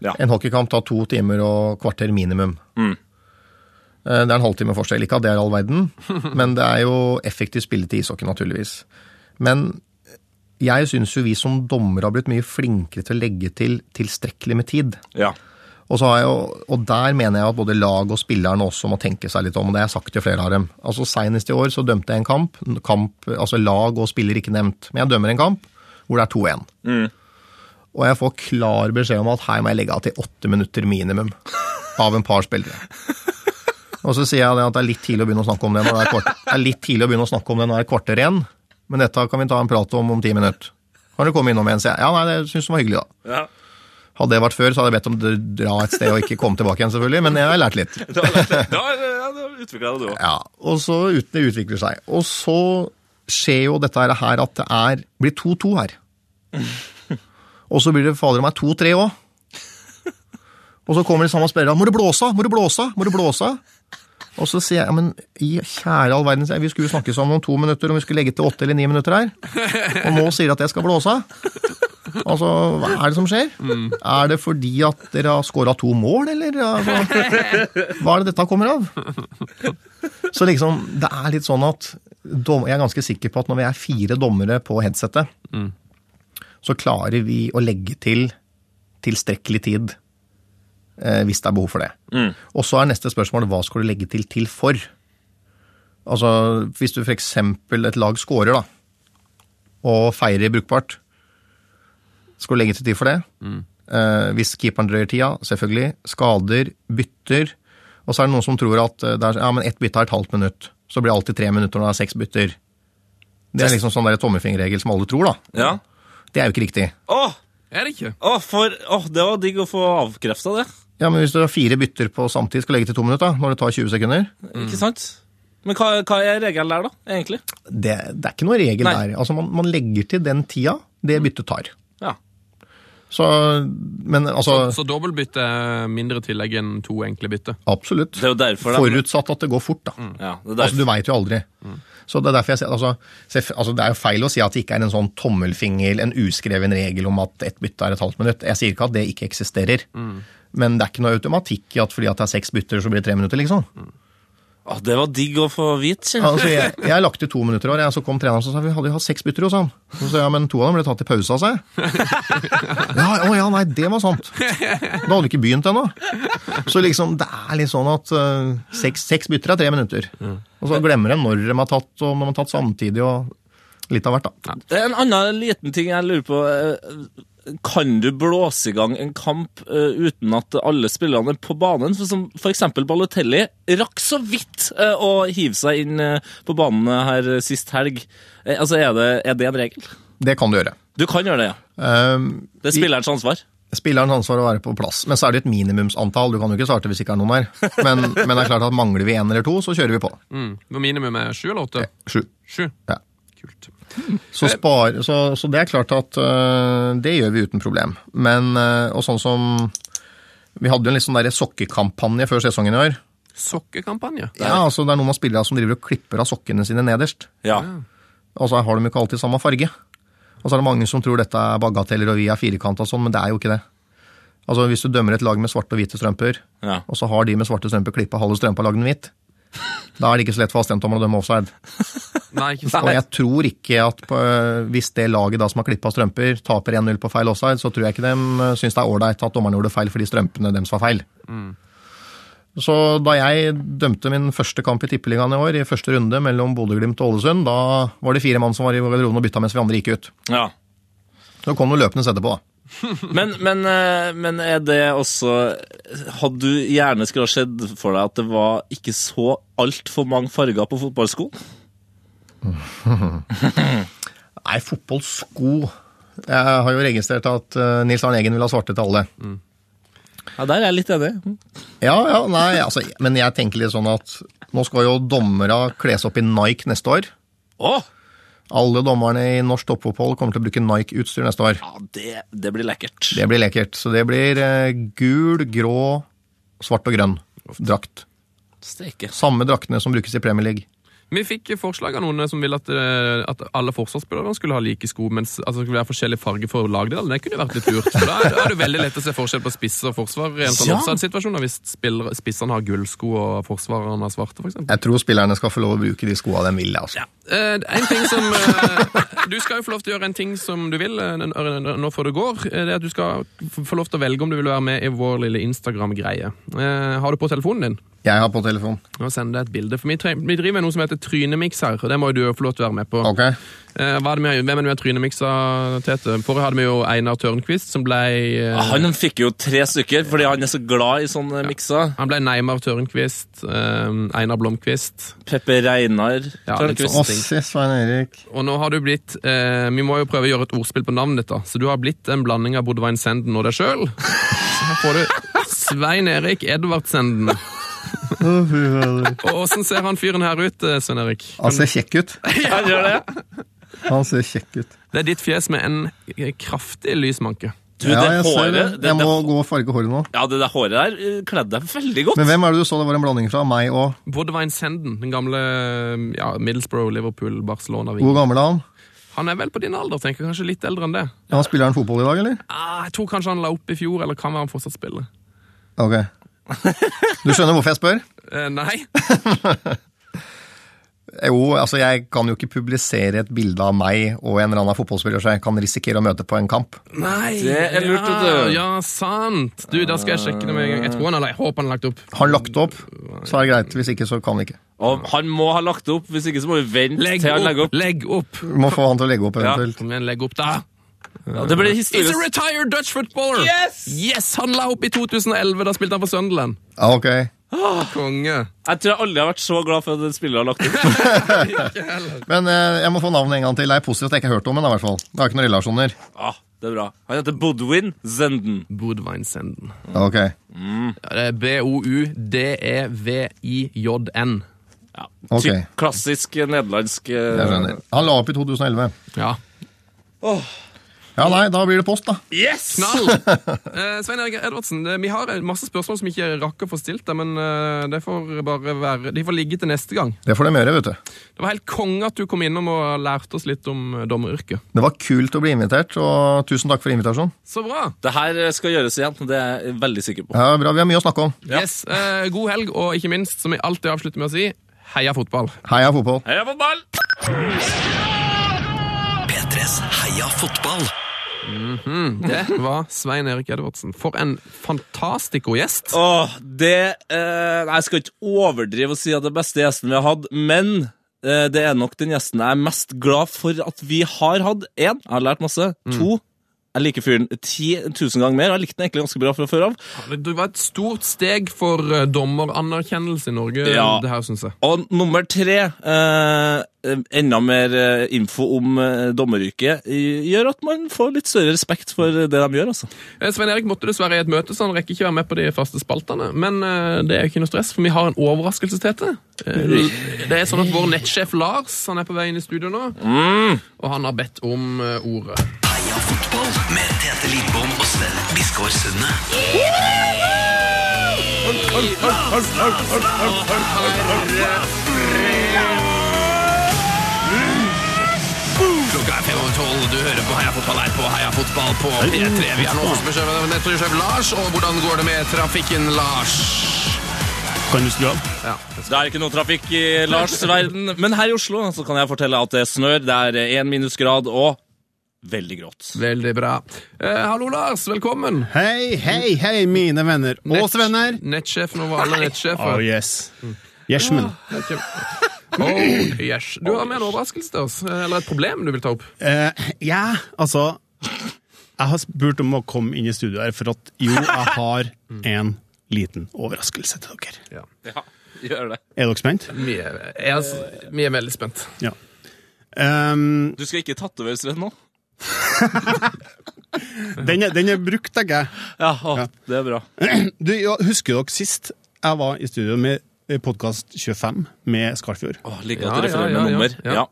Ja. En hockeykamp tar to timer og kvarter minimum. Mm. Eh, Det er en halvtime forskjell. Ikke at det er all verden, men det er jo effektiv spilletid i ishockey, naturligvis. Men jeg syns jo vi som dommere har blitt mye flinkere til å legge til tilstrekkelig med tid. Ja. Og, så har jeg jo, og der mener jeg at både lag og spillerne også må tenke seg litt om, og det har jeg sagt til flere av dem. Altså Senest i år så dømte jeg en kamp, kamp altså lag og spiller ikke nevnt, men jeg dømmer en kamp hvor det er 2-1. Og jeg får klar beskjed om at her må jeg legge av til åtte minutter minimum av en par spillere. Og så sier jeg det at det er litt tidlig å begynne å snakke om det når det er, kvarter, det er litt tidlig å begynne å snakke om det når det er kvarter igjen, men dette kan vi ta en prat om om ti minutter. Kan du komme innom igjen, sier jeg. Ja, nei, det syns jeg var hyggelig, da. Ja. Hadde det vært før, så hadde jeg bedt om å dra et sted og ikke komme tilbake igjen, selvfølgelig, men jeg har lært litt. Da, da, ja, da utvikla det du også. Ja, og så ut, det utvikler seg. Og så skjer jo dette her at det er, blir 2-2 her. Og så blir det fader meg 2-3 òg. Og så kommer de samme spillerne. Må du blåse av? Må du blåse av? Må du blåse av? Og så sier jeg ja, men i kjære all verden, vi skulle snakke sammen om to minutter, om vi skulle legge til åtte eller ni minutter her. Og nå sier de at jeg skal blåse av. Altså, hva er det som skjer? Er det fordi at dere har scora to mål, eller? Altså, hva er det dette kommer av? Så liksom, det er litt sånn at Jeg er ganske sikker på at når vi er fire dommere på headsetet, så klarer vi å legge til tilstrekkelig tid hvis det er behov for det. Og så er neste spørsmål hva skal du legge til til for? Altså, Hvis du f.eks. et lag scorer da, og feirer brukbart, skal du legge til tid for det? Eh, hvis keeperen drøyer tida, selvfølgelig. Skader, bytter. Og så er det noen som tror at eh, det er, ja, men ett bytte er et halvt minutt. Så blir det alltid tre minutter når det er seks bytter. Det er liksom sånn der tommelfingerregel som alle tror, da. Ja. Det er jo ikke riktig. Åh, Er det ikke? åh, for, åh, det var digg å få avkrefta det. Ja, men hvis du har fire bytter på samtidig, skal legge til to minutter, når det tar 20 sekunder Ikke sant? Men hva, hva er regelen der, da, egentlig? Det, det er ikke noe regel Nei. der. Altså, man, man legger til den tida det byttet tar. Ja. Så, men altså Så dobbeltbytte er mindre tillegg enn to enkle bytte. Absolutt. Det er derfor de- Forutsatt at det går fort, da. ja det er Altså. Du veit jo aldri. Så Det er derfor jeg sier, altså, altså, det er jo feil å si at det ikke er en sånn tommelfinger, en uskreven regel om at ett bytte er et halvt minutt. Jeg sier ikke at det ikke eksisterer. Men det er ikke noe automatikk i at fordi at det er seks bytter, så blir det tre minutter, liksom. Ah, det var digg å få vite. Altså, jeg, jeg lagt til to minutter og år, jeg, så kom treneren og sa vi hadde jo hatt seks bytter hos ham. Så sa jeg, men to av dem ble tatt i pause av seg. Ja, å ja, nei, det var sant. Da hadde du ikke begynt ennå. Så liksom, det er litt sånn at uh, seks, seks bytter er tre minutter. Og så glemmer en når de har tatt, og om de har tatt samtidig, og litt av hvert, da. Det er en annen liten ting jeg lurer på. Kan du blåse i gang en kamp uh, uten at alle spillerne er på banen? For som for eksempel Balotelli rakk så vidt uh, å hive seg inn uh, på banen her sist helg. Altså, er det, er det en regel? Det kan du gjøre. Du kan gjøre det, ja. Um, Det er spillerens ansvar. Spillerens ansvar å være på plass. Men så er det et minimumsantall. Du kan jo ikke starte hvis ikke er noen her. Men, men det er klart at mangler vi en eller to, så kjører vi på. Mm. Minimum er sju eller åtte? Sju. Sju. Ja. Kult. Så, spar, så, så det er klart at uh, det gjør vi uten problem. Men uh, og sånn som Vi hadde jo en litt sånn der sokkekampanje før sesongen i år. Sokkekampanje. Ja, altså Det er noen av spillerne som driver og klipper av sokkene sine nederst. Ja. Og så har de ikke alltid samme farge. Og så er det mange som tror dette er bagateller og vi er firkanta og sånn, men det er jo ikke det. Altså Hvis du dømmer et lag med svarte og hvite strømper, Ja. og så har de med svarte strømper klippa halve strømpa og lagd den hvit, da er det ikke så lett for assistentdommeren å dømme offside. Nei, ikke Og sant. jeg tror ikke at på, hvis det laget da som har klippa strømper, taper 1-0 på feil offside, så tror jeg ikke de syns det er ålreit at dommerne gjorde feil fordi strømpene deres var feil. Så da jeg dømte min første kamp i Tippeligaen i år, i første runde mellom Bodø-Glimt og Ålesund, da var det fire mann som var i garderoben og bytta mens vi andre gikk ut. ja. Så kom det løpende etterpå, da. Men, men, eh, men er det også Hadde du gjerne skulle ha sett for deg at det var ikke så altfor mange farger på fotballsko? Nei, fotballsko Jeg har jo registrert at eh, Nils Arne Eggen vil ha svarte til alle. Ja, Der er jeg litt enig. Ja, ja, nei, altså, men jeg tenker litt sånn at nå skal jo dommere kles opp i Nike neste år. Å! Alle dommerne i norsk toppfotball kommer til å bruke Nike-utstyr neste år. Ja, det, det blir lekkert. Det blir lekkert. Så det blir eh, gul, grå, svart og grønn drakt. Steike. Samme draktene som brukes i Premier League. Vi fikk forslag av noen som ville at, eh, at alle forsvarsspillerne skulle ha like sko, mens altså, det skulle være forskjellig farge for lagdelen. Det kunne vært litt lurt. For da, er- da er det veldig lett å se forskjell på spisser og forsvar i en sånn Ja. offside-situasjon, hvis spiller- spisserne har gullsko og forsvarerne har svarte, eksempel. Jeg tror spillerne skal få lov å bruke de skoene de vil. altså. Eh, en ting som eh, Du skal jo få lov til å gjøre en ting som du vil eh, nå før det går. Eh, Det er at Du skal få lov til å velge om du vil være med i vår lille Instagram-greie. Eh, har du på telefonen din? Jeg har på telefon. Nå sender jeg et bilde. For vi, vi driver med noe som heter Trynemix her, og det må jo du få lov til å være med på. Ok. Eh, hva er det vi, hvem er det vi har trynemiksa, Tete? Forrige hadde vi jo Einar Tørnquist, som ble eh, Han fikk jo tre stykker fordi han er så glad i sånne mikser. Han ble Neymar Tørnquist, eh, Einar Blomkvist Peppe Reinar Ja, Tørnquist. Ossi Svein Erik. Og nå har du blitt eh, Vi må jo prøve å gjøre et ordspill på navnet ditt, da. Så du har blitt en blanding av Bodøvein Senden og deg sjøl. Her får du Svein Erik Edvardsenden. Og åssen ser han fyren her ut, eh, Svein Erik? Han ser kjekk ut. Han gjør det. Han ser kjekk ut. Det er ditt fjes med en kraftig lysmanke. Du, Ja, det håret, ser det. det, Jeg må det, gå og farge håret nå. Ja, det der håret der eh, kledde deg veldig godt. Men hvem er det du så det var en blanding fra? Meg og Bodvine Senden, den gamle ja, Middlesbrough, Liverpool, Barcelona-vingen. Hvor gammel er han? Han er vel på din alder, tenker jeg. Kanskje litt eldre enn det. Ja, Spiller han fotball i dag, eller? Ah, jeg tror kanskje han la opp i fjor, eller kan være han fortsatt spiller. Ok. Du skjønner hvorfor jeg spør? Uh, nei. Jo, altså jeg kan jo ikke publisere et bilde av meg og en eller annen fotballspiller så jeg kan risikere å møte på en kamp. Nei, Det er lurt, ja, du. Ja, sant. Du, Da skal jeg sjekke det med en gang. Jeg tror han har, jeg håper han har lagt opp. Har han lagt opp, så er det greit. Hvis ikke, så kan vi ikke. Og han må ha lagt opp, hvis ikke så må vi vente Legg til han legger opp! Legg opp! Vi må få han til å legge opp eventuelt. Kom igjen, legg opp, da. Ja, det blir He's a retired Dutch footballer! Yes! Yes, Han la opp i 2011. Da spilte han for Sunderland. Ja, ok. Konge. Jeg tror jeg aldri har vært så glad for at en spiller har lagt opp. Men eh, jeg må få navnet en gang til. Det er positivt at jeg ikke har hørt om ham. i hvert fall. Det har ikke noen relasjoner. Ah, det er bra. Han heter Bodwin Zenden. Bodvine Zenden. Mm. ok. Ja, det er E B-O-U-D-E-V-I-J-N. Ja. okay. Typ klassisk nederlandsk eh, Jeg skjønner. Han la opp i 2011. Ja. Ja, nei, da blir det post, da. Yes! Knall! Eh, Svein Erik Edvardsen, det, vi har masse spørsmål som ikke rakk å få stilt deg, men eh, det får bare være, de får ligge til neste gang. Det får de gjøre, vet du. Det var helt konge at du kom innom og lærte oss litt om eh, dommeryrket. Det var kult å bli invitert, og tusen takk for invitasjonen. Så bra! Det her eh, skal gjøres igjen, det er jeg veldig sikker på. Ja, bra, Vi har mye å snakke om. Yes, eh, God helg, og ikke minst, som vi alltid avslutter med å si, heia fotball. Heia fotball. Heia fotball! P3s Heia fotball. Det var Svein Erik Edvardsen. For en fantastico gjest. Åh, det eh, Jeg skal ikke overdrive og si at det er beste gjesten vi har hatt, men eh, det er nok den gjesten jeg er mest glad for at vi har hatt. Én, jeg har lært masse. To, jeg liker fyren 10 000 ganger mer. og Jeg likte den egentlig ganske bra fra før av. Det var et stort steg for eh, dommeranerkjennelse i Norge, Ja. det her, syns jeg. Og nummer tre, eh, enda mer eh, info om dommeryrket, gjør at man får litt større respekt for det de gjør, altså. Svein Erik måtte dessverre i et møte, så han rekker ikke være med på de faste spaltene. Men det er jo ikke noe stress, for vi har en overraskelse til. Eh, Det er sånn at vår nettsjef Lars han er på vei inn i studio nå, og han har bedt om ordet. Fotball med Tete Lidbom og Sven Biskår Sunde. Klokka er fem over tolv, du hører på Heia Fotball her på Heia Fotball på P3. Vi er nå hos nettsjef Lars, og hvordan går det med trafikken, Lars? Kan du skru av? Ja, Det er ikke noe trafikk i Lars' verden, men her i Oslo så kan jeg fortelle at det snør. Det er én minusgrad og veldig grått. Veldig bra. Eh, hallo, Lars. Velkommen. Hei, hei, hei, mine venner og svenner. Nettsjefen over alle nettsjefer. Oh, yes. Gjersmen. Oh, yes. Du har med en overraskelse til oss, eller et problem du vil ta opp. Eh, ja, altså Jeg har spurt om å komme inn i studio her, for at jo, jeg har en liten overraskelse til dere. Ja. Ja, gjør det. Er dere spent? Vi, er, jeg, er vi er veldig spent. Ja. Um, Du skal ikke tatovere Sven nå? den, er, den er brukt, tenker jeg. Ja, å, det er bra. Du, ja, Husker dere sist jeg var i studio med podkast 25 med Skarfjord? Åh, like at du refererer ja, med ja, nummer. ja. Ja.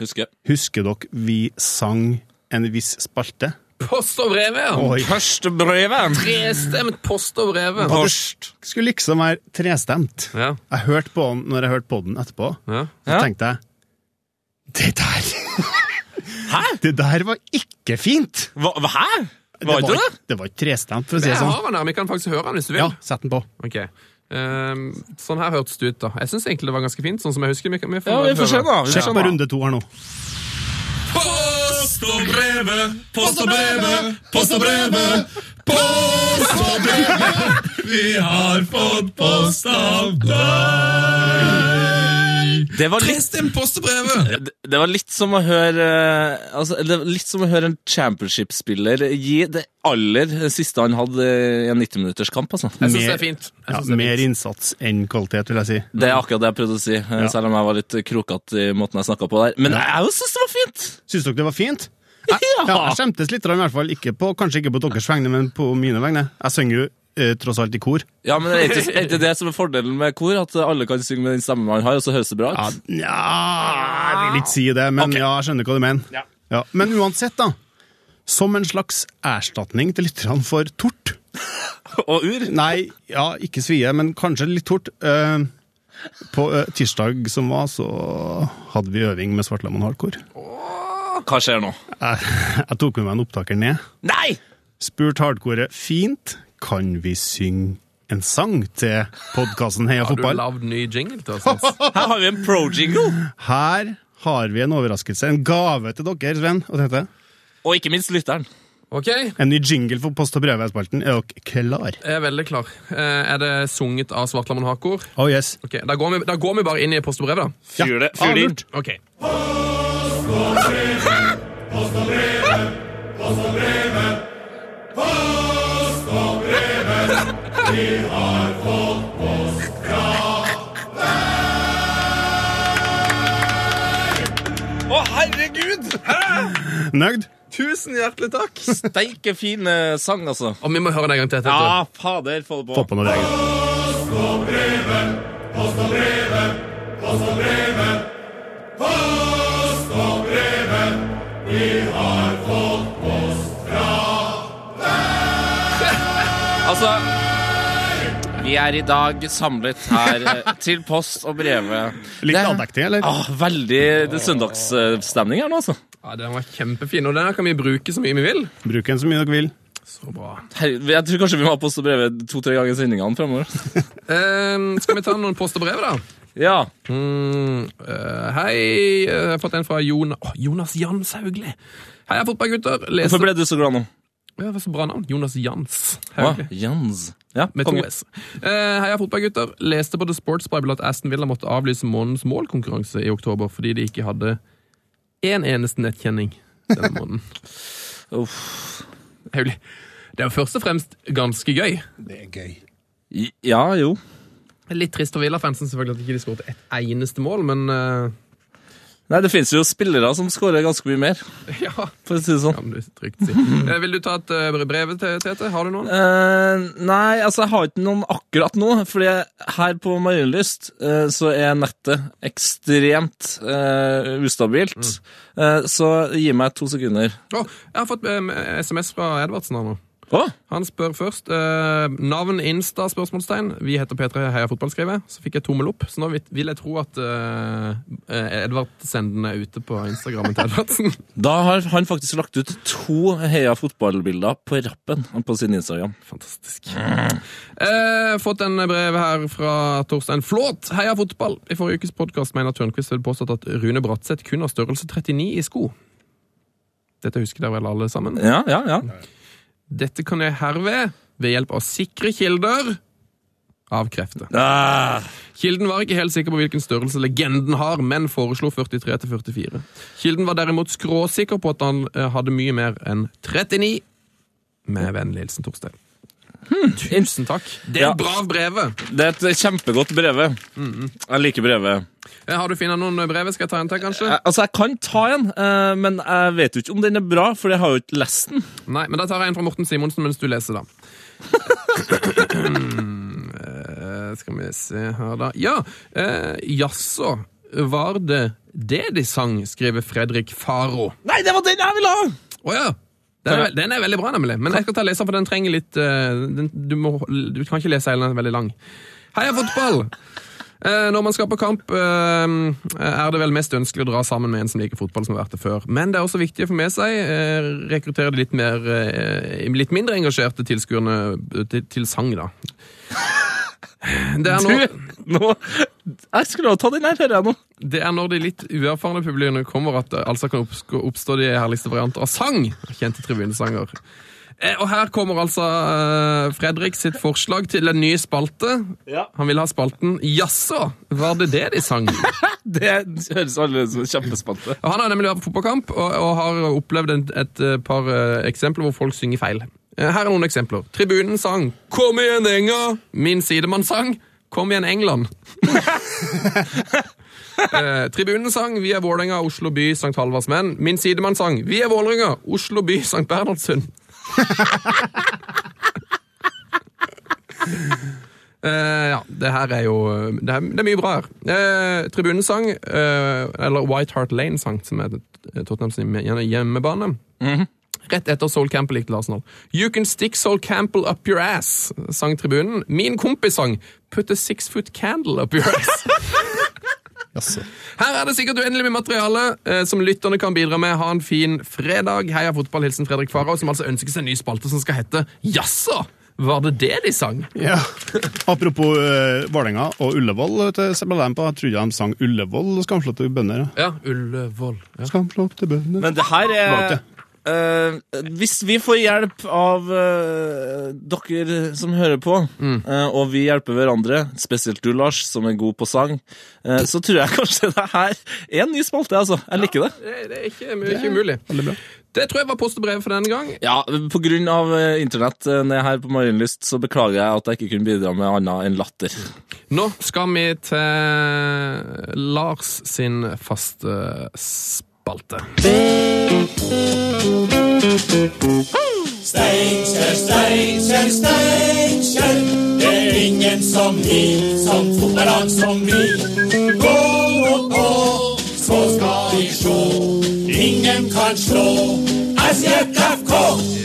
Husker. Husker dere vi sang en viss spalte? Post og brevet, ja. Første brevet! Trestemt post og brevet. Post. Skulle liksom være trestemt. Ja. Jeg hørte på den når jeg hørte på den etterpå. Ja. Så Ja. tenkte jeg Det der Hæ? Det der var ikke fint! Hva, hæ? Var ikke det? Det var ikke trestemt, for å si det Jeg sånn. har den her, vi kan faktisk høre den hvis du vil. Ja, sett den på. Ok. Um, sånn her hørtes det ut, da. Jeg syns egentlig det var ganske fint. sånn som jeg husker. Vi, kan- vi får Ja, vi får se, da. Sjekk på runde to her nå. Post og brevet, post og brevet, post og brevet, post og brevet. Vi har fått post av deg. Det var litt Trestemt post og det, det var litt som å høre eh, altså, Det var litt som å høre en championship-spiller gi det aller siste han hadde i en 90-minutterskamp. Altså. Jeg syns det er fint. Ja, det er mer fint. innsats enn kvalitet, vil jeg si. Det er akkurat det jeg prøvde å si, ja. selv om jeg var litt krokete i måten jeg snakka på der. Men jeg syns det var fint! Syns dere det var fint? Jeg, ja, jeg skjemtes litt, i hvert fall. Ikke på, kanskje ikke på deres vegne, men på mine vegne. Jeg synger jo eh, tross alt i kor. Ja, men er ikke, er ikke det som er fordelen med kor? At alle kan synge med den stemmen man har, og så høres det bra Ja, ja jeg vil ikke si det, men okay. ja, jeg skjønner hva du mener. Ja. Ja, men uansett, da, Som en slags erstatning til lytterne for tort. Og ur. Nei, ja, ikke svie, men kanskje litt tort. Uh, på uh, tirsdag som var, så hadde vi øving med Svartlamoen Hardcore. Hva skjer nå? Jeg, jeg tok med meg en opptaker ned. Nei! Spurt hardcore fint, kan vi synge en sang til podkasten Heia fotball? Har du lagd ny jingle til oss? Her har vi en pro-jingle. Her har vi en overraskelse, en gave til dere, Sven og Tete. Og ikke minst lytteren. Ok, En ny jingle for Post- og brevspalten. Er dere klar? jeg er veldig klar. Eh, Er det sunget av Svartlamoen Hakor? Oh yes. Okay, da går, vi, da går vi bare inn i post og brev, da. Fyr det. Fyr det inn. Lurt. Ok. Å, herregud! Nøyd? Tusen hjertelig takk! Steike fin sang, altså. Og vi må høre den en gang til. Ja, fader, få det Få på. på noe deg. Altså Vi er i dag samlet her eh, til post og brevet. Litt andektig, eller? Ah, veldig det søndagsstemning her nå, altså. Ja, Den var kjempefin, og den her kan vi bruke så mye vi vil. Bruk den så mye dere vil. Så bra. Her, jeg tror kanskje vi må ha post og brevet to-tre ganger i sendingene fremover. Eh, skal vi ta noen post og brev, da? Ja. Mm, uh, hei, jeg har fått en fra Jon oh, Jonas Jans Haugli. Heia fotballgutter. Leste... Hvorfor ble du så glad nå? Ja, det var så bra navn. Jonas Jans Ah, Haugli. Jans. Ja, Med to. S. Eh, heia fotballgutter. Leste på The Sports Bible at Aston Villa måtte avlyse månedens målkonkurranse i oktober fordi de ikke hadde én eneste nettkjenning denne måneden. Uff. Haugli. Det er jo først og fremst ganske gøy. Det er gøy. Ja, jo. Litt trist for Villa-fansen selvfølgelig at de ikke skåret et eneste mål, men eh, Nei, det finnes jo spillere som skårer ganske mye mer, ja. for å si det sånn. Kan du trygt si. Eh, vil du ta et uh, brev til Tete? Har du noen? Eh, nei, altså jeg har ikke noen akkurat nå, fordi her på Marienlyst eh, så er nettet ekstremt eh, ustabilt. Eh, så gi meg to sekunder. Å, jeg har fått eh, SMS fra Edvardsen her nå. Å, Han spør først eh, navn Insta? spørsmålstegn. Vi heter P3 Heia Fotball, skrev. Så fikk jeg tommel opp. Så nå vil jeg tro at eh, eh, Edvardsen er ute på Instagrammen til Edvardsen. da har han faktisk lagt ut to Heia fotballbilder på rappen på sin Instagram. Fantastisk. Eh, fått en brev her fra Torstein Flåt. Heia fotball! I forrige ukes podkast mener Tørnquist vel påstått at Rune Bratseth kun har størrelse 39 i sko. Dette husker dere vel alle sammen? Ja, ja, ja. Dette kan jeg herved, ved hjelp av sikre kilder, avkrefte. Ah, Kilden var ikke helt sikker på hvilken størrelse legenden har, men foreslo 43-44. Kilden var derimot skråsikker på at han eh, hadde mye mer enn 39. Med vennlig hilsen Torstein. Tusen takk. Det er Ja. bra brev brevet. det er et kjempegodt brevet. Jeg liker brevet. Eh, Har du funnet noen brev? Skal jeg ta en til, kanskje? Eh, Altså, jeg kan ta en, eh, men jeg vet jo ikke om den er bra, for jeg har jo ikke lest den. Nei, men da tar jeg en fra Morten Simonsen mens du leser, da. Eh, skal vi se her, da. Ja, eh, jaså. Var det det de sang, skriver Fredrik Faro. Nei, det var den jeg ville ha! Å ja. Den er, den er veldig bra, nemlig. Men jeg skal ta lese den, for den trenger litt eh, den, du, må, du kan ikke lese hele, den er veldig lang. Heia fotball! Eh, når man skal på kamp, eh, er det vel mest ønskelig å dra sammen med en som liker fotball, som har vært det før. Men det er også viktig å få med seg rekruttere de litt, mer, litt mindre engasjerte tilskuerne til, til sang, da. Det er, når, Du, nå Jeg skulle ha tatt den her, nå. det er når de litt uerfarne publikummerne kommer at det altså kan oppstå, oppstå de herligste varianter av sang. Kjente tribunesanger. Eh, Og her kommer altså uh, Fredrik sitt forslag til en ny spalte. Ja. Han vil ha spalten Jaså, var det det de sang? Det høres alle ut som en kjempespante. Og Han har nemlig vært på fotballkamp og, og har opplevd en, et eh, par uh, eksempler hvor folk synger feil. Eh, Her er noen eksempler. Tribunen sang 'Kom igjen, Enga'. Min sidemann sang 'Kom igjen, England'. eh, tribunen sang 'Vi er Vålerenga, Oslo by, St. Halvards menn'. Min sidemann sang 'Vi er Vålerenga, Oslo by, St. Bernhardshund'. Eh, ja, det her er jo Det er, det er mye bra her. Eh, Tribunesang, eh, eller White Hart Lane-sang, som er Tottenhams hjemme- hjemmebane. Rett etter Soul Campbell gikk til Arsenal. You can stick Soul Campbell up your ass, sang tribunen. Min kompis sang Put a six foot candle up your ass. Her er det sikkert uendelig med materiale eh, som lytterne kan bidra med. Ha en fin fredag. Heia fotball, hilsen Fredrik Farao, som altså ønsker seg en ny spalte som skal hete Jaså! Var det det de sang? Ja. Apropos uh, Vålerenga og Ullevål, de på. Jeg trodde de sang Ullevål skamflotte bønder. ja. Ja, Ullevål. Ja. Skamflotte bønder. Men det her er eh, Hvis vi får hjelp av uh, dere som hører på, eh, og vi hjelper hverandre, spesielt du, Lars, som er god på sang, eh, så tror jeg kanskje det her er en ny spalte. altså. Jeg liker det. Det, det er ikke, ikke umulig. Det. Det tror jeg var postebrevet for denne gang. Ja, på grunn av internett ned her på Marienlyst, så beklager jeg at jeg ikke kunne bidra med annet enn latter. Nå skal vi til Lars sin faste spalte. Steinkjer, Steinkjer, Steinkjer. Det er ingen som vi, som fotballag som vi. Gå nå på, så skal vi sjå. Ingen kan slå SJFK.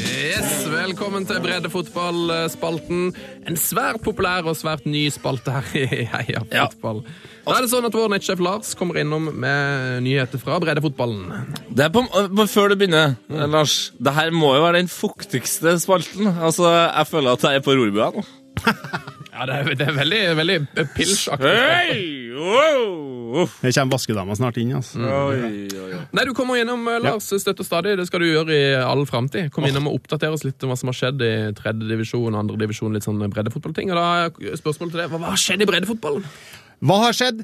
Yes, Velkommen til Breddefotballspalten. En svært populær og svært ny spalte her i Heia Ja. Fotball. Da er det sånn at Vår nettsjef Lars kommer innom med nyheter fra breddefotballen. Det er på, Før du begynner, Lars. Det her må jo være den fuktigste spalten. Altså, Jeg føler at jeg er på rorbua nå. Ja, Det er, det er veldig, veldig pilsjaktig. Hei! Wow! Det kommer vaskedama snart inn. altså. Oi, oi, oi. Nei, Du kommer gjennom, eh, Lars, støtt og stadig. Det skal du gjøre i all framtid. Kom innom og oppdatere oss litt om hva som har skjedd i tredje divisjon, andre divisjon, litt sånn breddefotballting. Og da spørsmålet til deg, hva har skjedd i breddefotballen? Hva har skjedd?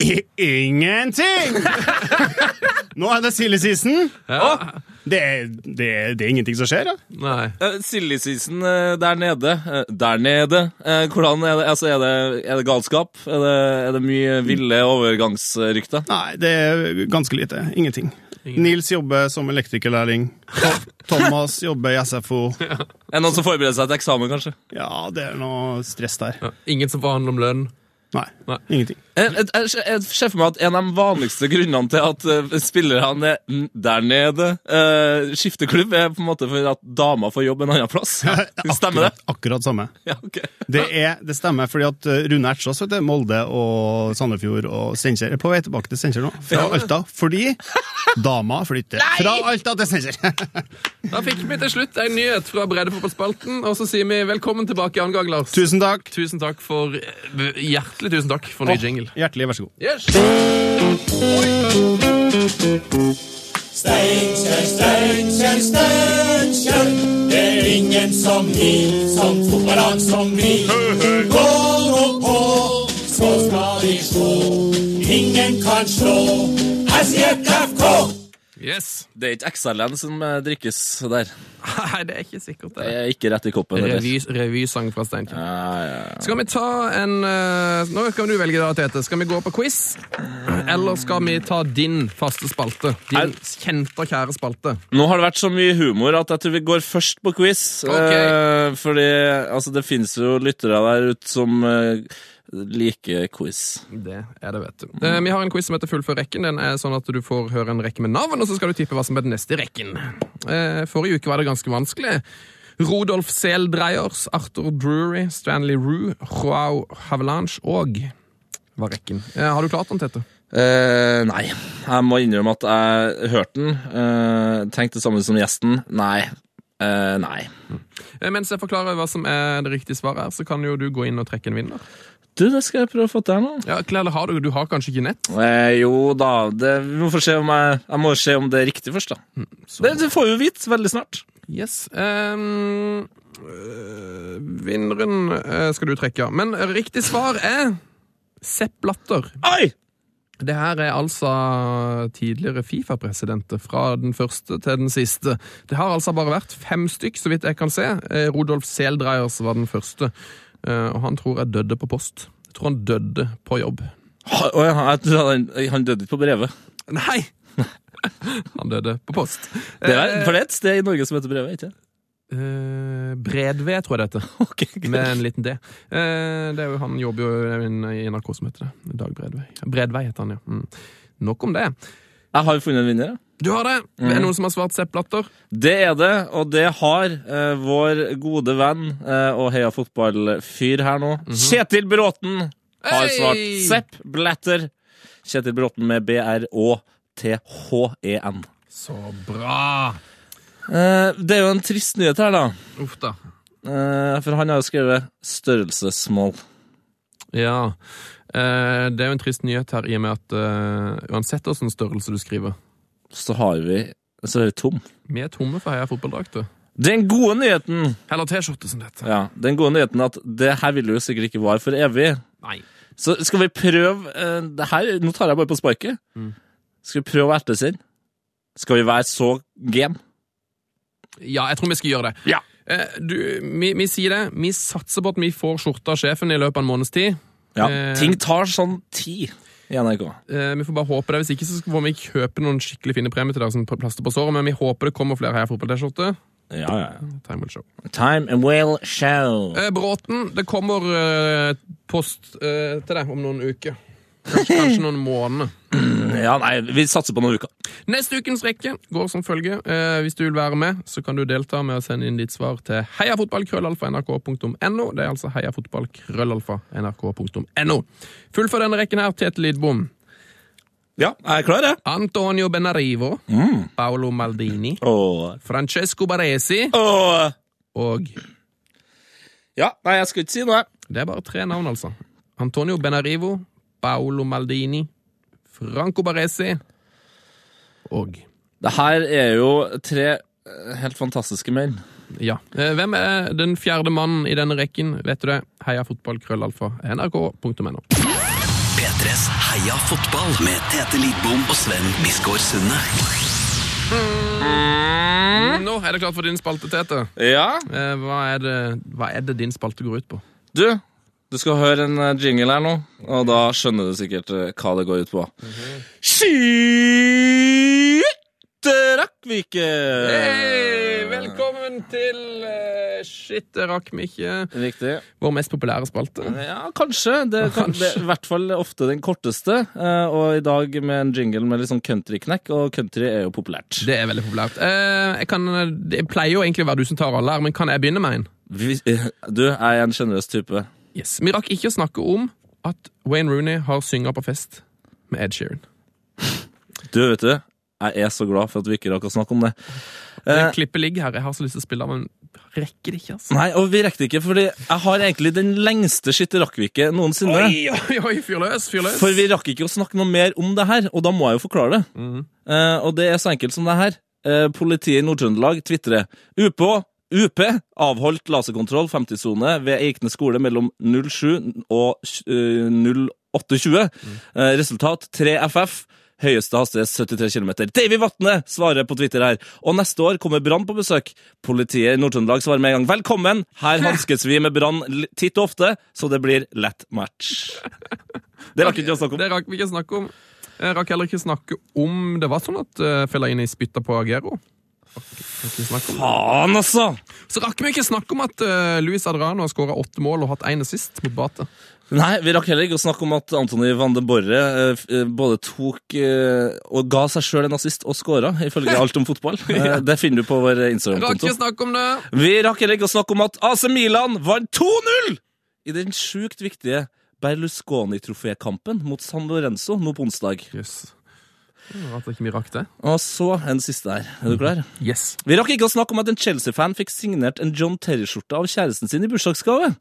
I ingenting! Nå er det silly season. Ja. Det, er- det, er- det er ingenting som skjer. Ja. Nei. Uh, Silly season uh, der nede. Uh, Der nede. Hvordan er det? Altså, er det, er det galskap? Er det, er det mye ville overgangsrykter? Nei, det er ganske lite. Ingenting. Nils jobber som elektrikerlærling. Thomas jobber i SFO. Er det noen som forbereder seg til eksamen, kanskje? Ja, det er noe stress der. Ja. Ingen som forhandler om lønn. Nei, Nei. ingenting. Jeg, ser for meg at en av de vanligste grunnene til at uh, spillerne er der nede, uh, skifter klubb, er på en måte for at damer får jobb en annen plass. Stemmer det? Akkurat, akkurat samme. Ja, okay. Det, er, det stemmer, fordi at eh, Rune Ertsås, Molde og Sandefjord og Steinkjer er på vei tilbake til Steinkjer nå, fra Alta, fordi dama flytter fra Alta til Steinkjer. Da fikk vi til slutt en nyhet fra breddefotballspalten, og så sier vi velkommen tilbake i annen gang, Lars. Tusen takk. Tusen takk for eh, Hjertelig tusen takk for ny jingle. Hjertelig vær så god. Yes. Steinkjer, Steinkjer, Steinkjer. Det er ingen som vi, som fotballag som vi. Gå nå på, så skal vi slå. Ingen kan slå SJFK. Yes. Det er ikke XLN som eh, drikkes der. Nei, det er ikke sikkert Det det. er ikke rett i koppen. Revysang Revy, fra Steinkjer. Ja, ja, ja. Skal vi ta en eh, Nå kan du velge, da, Tete. Skal vi gå på quiz? Eller skal vi ta din faste spalte? Din kjente og kjære spalte. Nå har det vært så mye humor at jeg tror vi går først på quiz. Ok. Eh, fordi altså, det finnes jo lyttere der ute som liker quiz. Det er det, vet du. Mm. vi har en quiz som heter Fullfør rekken. Den er sånn at Du får høre en rekke med navn, og så skal du tippe hva som er den neste i rekken. Eh, forrige uke var det ganske vanskelig. Rodolf Seldreyers, Arthur Drury, Stanley Rue, Joao Havelange og var rekken. Eh, har du klart den, Tete? Uh, nei. Jeg må innrømme at jeg hørte den. Uh, tenkte det samme som gjesten. Nei. Uh, nei. Mm. mens jeg forklarer hva som er det riktige svaret, her, så kan jo du gå inn og trekke en vinner. Du, det skal jeg prøve å få til nå. Ja, klærlig har du, du har kanskje ikke nett? Eh, jo da, det, vi må få se om jeg, jeg må se om det er riktig først, da. Det, det får vi jo vite veldig snart. Yes. Um, øh, vinneren øh, skal du trekke, ja. Men riktig svar er Sepp Blatter. Oi! Det her er altså tidligere Fifa-presidenter, fra den første til den siste. Det har altså bare vært fem stykk, så vidt jeg kan se. Rodolf Rudolf Seldreyers var den første, eh, og han tror jeg døde på post. Jeg tror han døde på jobb. Han, han døde ikke på brevet. Nei! Han døde på post. Det er, for det er et sted i Norge som heter brevet, ikke Uh, Bredved, tror jeg det heter. Okay. Med en liten D. Uh, det jo, han jobber jo i en- NRK som heter det. Dag Bredvei. Bredvei heter han, ja. Mm. Nok om det. Jeg har jo funnet en vinner. ja. Du har det. Det er noen som har svart Sepp Blatter. Det er det, og det har eh, vår gode venn eh, og heia fotballfyr her nå, Kjetil Bråten, har hey! svart Sepp Blatter. Kjetil Bråten med B-R-Å-T-H-E-N. Så bra. Eh, det er jo en trist nyhet her, da. Uff da. Eh, for han har jo skrevet størrelsesmål. Ja. Eh, det er jo en trist nyhet her, i og med at uansett hvilken størrelse du skriver Så har vi Så er vi tom. Vi er tomme for Heia fotballdrakter. Den gode nyheten Eller T-skjorte, som det heter. Ja, den gode nyheten at det her vil jo sikkert ikke vare for evig. Nei. Så skal vi prøve eh, det her, Nå tar jeg bare på sparket. Skal vi prøve å ertesende? Skal vi være så game? Ja, jeg tror vi skal gjøre det. Ja. Eh, du, vi, vi sier det. Vi satser på at vi får skjorta av sjefen i løpet av en måneds tid. Ja, Eh, Ting tar sånn tid i NRK. Eh, vi får bare håpe det. Hvis ikke så får vi kjøpe noen skikkelig fine premier til dere som plaster på såret, men vi håper det kommer flere Heia Fotball-T-skjorter. Ja, ja, ja. Time will show. Time and will show. Eh, Bråten, det kommer eh, post eh, til deg om noen uker. Kanskje, kanskje noen måneder. Ja, nei, vi satser på noen uker. Neste ukens rekke går som følger. Eh, hvis du vil være med, så kan du delta med å sende inn ditt svar til heiafotballkrøllalfa.nrk.no. Det er altså heiafotballkrøllalfa.nrk.no. Fullfør denne rekken her, Tete Lidbom. Ja, jeg er klar, jeg. Antonio Benarivo. Paolo Maldini. Åh. Francesco Baresi. Åh. Og Ja, nei, jeg skal ikke si noe. det er bare tre navn, altså. Antonio Benarivo, Paolo Maldini, Franco Baresi og Det her er jo tre eh, helt fantastiske mail. Ja. Eh, Hvem er den fjerde mannen i denne rekken? Vet du det? Heia fotball, krøllalfa, nrk.no. P3s Heia fotball med Tete Lidbom og Sven Biskår Sunde. Nå er det klart for din spalte, Tete. Ja, Eh, Hva er, det, hva er det din spalte går ut på? du, du skal høre en eh, jingle her nå, og da skjønner du sikkert eh, hva det går ut på. Skytterakvike! Hei! Velkommen til uh, Shit, det rakk vi ikke. Riktig. Vår mest populære spalte. Ja, kanskje. Det, kan, det er i hvert fall ofte den korteste. Og i dag med en jingle med litt sånn countryknekk, og country er jo populært. Det er veldig populært. Jeg, kan, det pleier jo egentlig å være du som tar alle her, men kan jeg begynne med en? Du, jeg Du er en sjenerøs type. Yes. Vi rakk ikke å snakke om at Wayne Rooney har synga på fest med Ed Sheeran. Du, vet du, jeg er så glad for at vi ikke rakk å snakke om det. Det Eh, klippet ligger her. Jeg har så lyst til å spille, men rekker det ikke, altså. Nei, og vi rekker det ikke, fordi jeg har egentlig den lengste skytterakvike noensinne. Oi, oi, oi, fyr løs, fyr løs. For vi rakk ikke å snakke noe mer om det her, og da må jeg jo forklare det. Eh, og det er så enkelt som det her. Eh, politiet i Nord-Trøndelag tvitrer. UP, UP avholdt laserkontroll 50-sone ved Eikne skole mellom 07 og eh, 08.20. Mm. resultat 3 FF. Høyeste hastighet 73 km. Davy Vatne svarer på Twitter her. Og neste år kommer Brann på besøk. Politiet i Nord-Trøndelag svarer med en gang velkommen. Her hanskes vi med Brann titt og ofte, så det blir lett match. Det rakk ikke å snakke om. Det rakk vi ikke snakke om. Jeg rakk heller ikke snakke om Det var sånn at uh, Fellaini spytta på Agero. Faen, altså! Så rakk vi ikke snakke om at uh, Luis Adrano har skåra åtte mål og hatt én assist mot Bate. Nei, vi rakk heller ikke å snakke om at Antony van de Borre uh, både tok uh, og ga seg sjøl en assist og skåra, ifølge Alt om fotball. ja. det finner du på vår Instagram-konto. Vi rakk heller ikke å snakke om at AC Milan vant 2-0 i den sjukt viktige Berlusconi-trofékampen mot San Lorenzo nå på onsdag. Jøss. Rart ikke vi rakk det. Og så en siste her. Er du klar? Yes. Vi rakk ikke å snakke om at en Chelsea-fan fikk signert en John Terry-skjorte av kjæresten sin i bursdagsgave.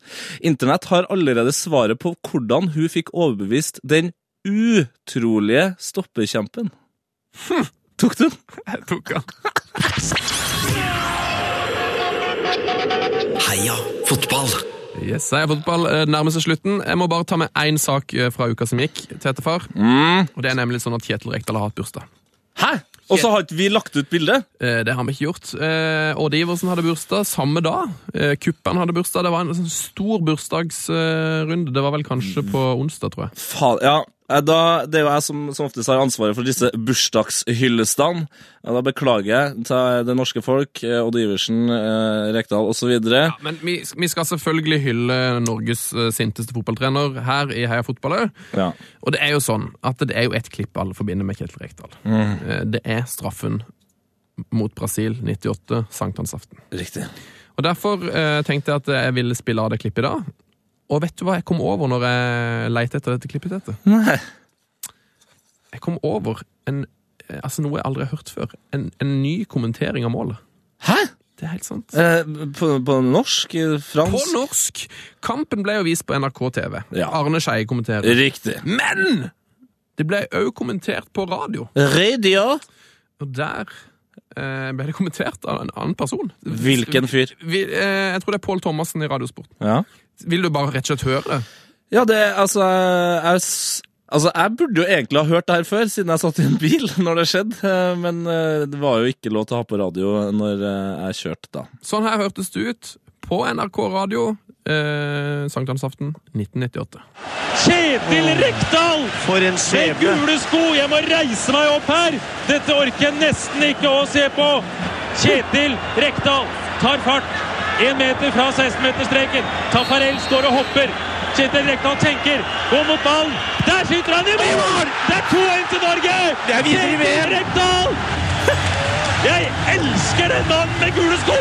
Internett har allerede svaret på hvordan hun fikk overbevist den utrolige stopperkjempen. Tok du den? Jeg tok den. Heia fotball! Yes, jeg fotball eh, nærmer seg slutten. Jeg må bare ta med én sak eh, fra uka som gikk. Tetefar. Og Det er nemlig sånn at Kjetil Rekdal har hatt bursdag. Hæ? Og så har ikke vi lagt ut bilde? Eh, Det har vi ikke gjort. Odd Iversen hadde bursdag samme dag. Kuppen hadde bursdag. Det var en sånn stor bursdagsrunde. Det var vel kanskje på onsdag, tror jeg. Faen, ja. Eh, Da, det er jo jeg som, som oftest har ansvaret for disse bursdagshyllestene. Da beklager jeg til det norske folk, eh, Odd Iversen, eh, Rekdal osv. Ja, men vi, vi skal selvfølgelig hylle Norges eh, sinteste fotballtrener her i Heia Fotball òg. Ja. Og det er jo sånn at det er jo ett klipp alle forbinder med Kjetil Rekdal. Mm. Det er straffen mot Brasil 98, sankthansaften. Riktig. Og Derfor eh, tenkte jeg at jeg ville spille av det klippet i dag. Og vet du hva jeg kom over når jeg leita etter dette klippet? Nei. Jeg kom over en, eh, altså noe jeg aldri har hørt før. En, en ny kommentering av målet. Hæ? Det er helt sant. Eh, på, på norsk? Fransk? På norsk! Kampen ble jo vist på NRK TV. Ja. Arne Skeie kommenterer. Riktig. Men det ble òg kommentert på radio. Radio? Og der eh, ble det kommentert av en annen person. Hvilken fyr? Vi, eh, jeg tror det er Pål Thomassen i Radiosport. Ja. Vil du bare rett og slett høre det? Ja, det Altså, jeg, altså, jeg burde jo egentlig ha hørt det her før, siden jeg satt i en bil når det skjedde. eh, Men eh, det var jo ikke lov til å ha på radio når eh, jeg kjørte, da. Sånn her hørtes det ut på NRK radio eh, sankthansaften 1998. Kjetil Rekdal! For en Med gule sko! Jeg må reise meg opp her! Dette orker jeg nesten ikke å se på! Kjetil Rekdal tar fart. Én meter fra 16-meterstreken. Tafarel står og hopper. Kjetil Rekdal tenker. går mot ballen. Der skyter han i mål! Det er 2-1 til Norge! Kjetil. Rekdal! Jeg elsker den mannen med gule sko!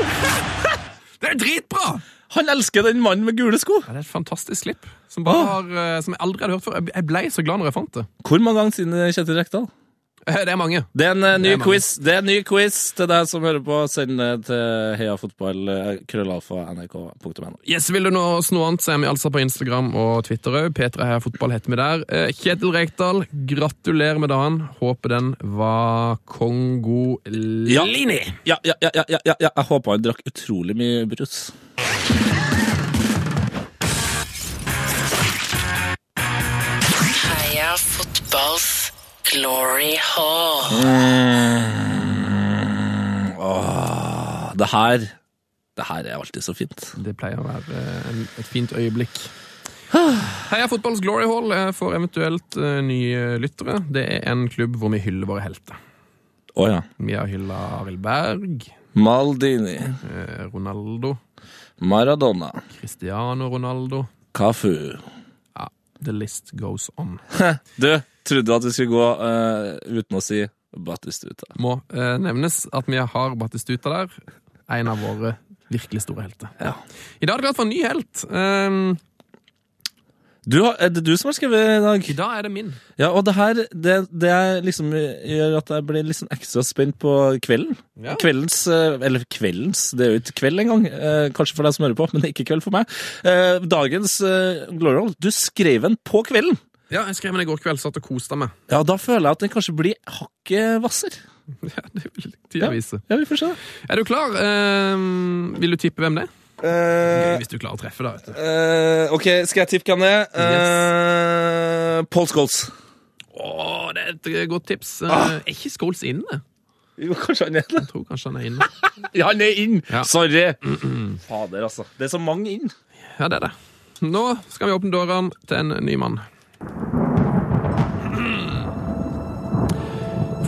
Det er dritbra! Han elsker den mannen med gule sko! Ja, det er et fantastisk klipp som, bare har, eh, som jeg aldri hadde hørt før. Jeg ble så glad når jeg fant det. Hvor mange ganger siden Kjetil Rekdal? Eh, Det er mange. Det er en eh, ny Det er quiz Det er en ny quiz til deg som hører på. Send det til heiafotball, eh, Yes, Vil du nå oss noe annet, så er vi altså på Instagram og Twitter òg. P3 Heia Fotball heter vi der. Kjetil Rekdal, gratulerer med dagen. Håper den var kongolini. Ja, ja, ja, ja, ja, ja, ja. Jeg håper han drakk utrolig mye brus. Heia fotballs glory hall. Åh, det her Det her er alltid så fint. Det pleier å være eh, en, et fint øyeblikk. Heia Fotballs Glory Hall for eventuelt eh, nye lyttere. Det er en klubb hvor vi hyller våre helter. Oh, ja. Vi har hylla Arild Berg, Maldini, eh, Ronaldo, Maradona, Cristiano Ronaldo. Cafu. Ja, the list goes on. Du, trodde at vi skulle gå uh, uten å si Batistuta. Må uh, nevnes at vi har Batistuta der. En av våre virkelig store helter. Ja. I dag er det klart for en ny helt. Um, Du, har- er det du som har skrevet i dag? I dag er det min. Ja, og det her, det, det liksom gjør at jeg blir litt sånn ekstra spent på kvelden. Ja. Kveldens, eh, eller kveldens, det er jo ikke kveld engang, kanskje for deg som hører på, men det er ikke kveld for meg. Eh, Dagens Glory du skrev den på kvelden. Ja, Jeg skrev den i går kveld, satt og koste meg. Ja, da føler jeg at den kanskje blir hakket hvasser. Ja, det vil tida vise. Ja, vi får se. Er du klar? Um, vil du tippe hvem det er? Gøy hvis du klarer å treffe, da. vet du. Eh, ok, skal jeg tippe hvem det er? Uh, Paul Scholes. Åh, det er et eh, godt tips. Uh, Er ikke Scholes inne? Jo, kanskje han er det. Jeg tror kanskje han er inne. Ja, han er inn! Ja. Sorry. Fader, altså. Det er så mange inn. Ja, det er det. Nå skal vi åpne dørene til en ny mann.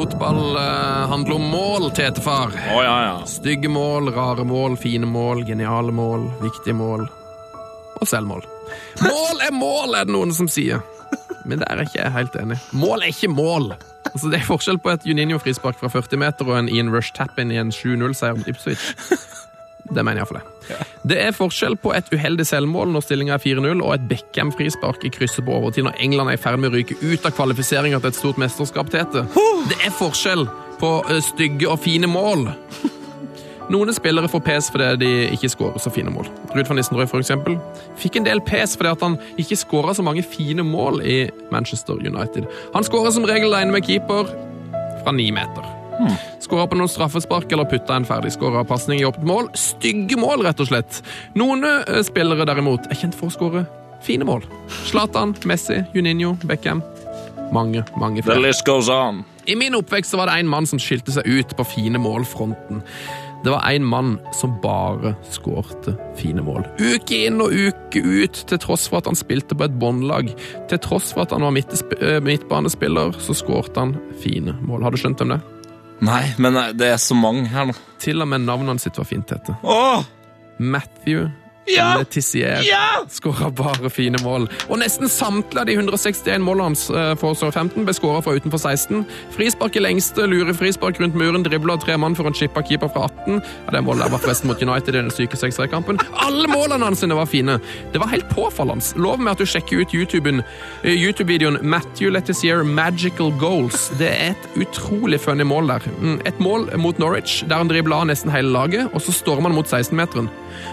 Fotball eh, handler om mål, tetefar. Oh, ja, ja. Stygge mål, rare mål, fine mål, geniale mål, viktige mål og selvmål. Mål er mål, er det noen som sier. Men der er ikke jeg helt enig. Mål er ikke mål. Altså, det er forskjell på et Juninho-frispark fra 40 meter og en Ian Rush tap-in i en 7-0-seier mot Ipswich. Det mener for det. Det er forskjell på et uheldig selvmål når stillinga er 4-0, og et Beckham-frispark i krysset på overtid når England er i ferd med å ryke ut av kvalifiseringa til et stort mesterskap, Tete. Det er forskjell på stygge og fine mål. Noen spillere får pes fordi de ikke skårer så fine mål. Ruud van Nissenrøy for eksempel, fikk en del pes fordi han ikke skåra så mange fine mål i Manchester United. Han skåra som regel alene med keeper fra ni meter. Skåra på noen straffespark eller putta en ferdigskåra pasning i åpent mål. Stygge mål, rett og slett. Noen eh, spillere derimot er kjent for å skåre fine mål. Zlatan, Messi, Juninho, Beckham. Mange, mange The flere. list goes on. I min oppvekst så var det en mann som skilte seg ut på fine målfronten. Det var en mann som bare skårte fine mål. Uke inn og uke ut, til tross for at han spilte på et båndlag. Til tross for at han var eh, midtbanespiller, så skårte han fine mål. Har du skjønt om det? Nei, men det er så mange her nå. Til og med navnene sitt var fint, Tete. Åh! Matthew Ja! Letizier Ja! skåra bare fine mål. Og nesten samtlige av de 161 målene hans for Sør 15 ble skåra fra utenfor 16. Frispark i lengste, lure frispark rundt muren, dribla tre mann for en chippa keeper fra 18. Ja, Det målet der var forresten mot United i den syke 6-3-kampen. Alle målene hans var fine. Det var helt påfallende. Lov med at du sjekker ut eh, YouTube-videoen Matthew Letizier Magical Goals. Det er et utrolig funny mål der. Mm, Et mål mot Norwich, der han dribla av nesten hele laget, og så stormer han mot 16-meteren.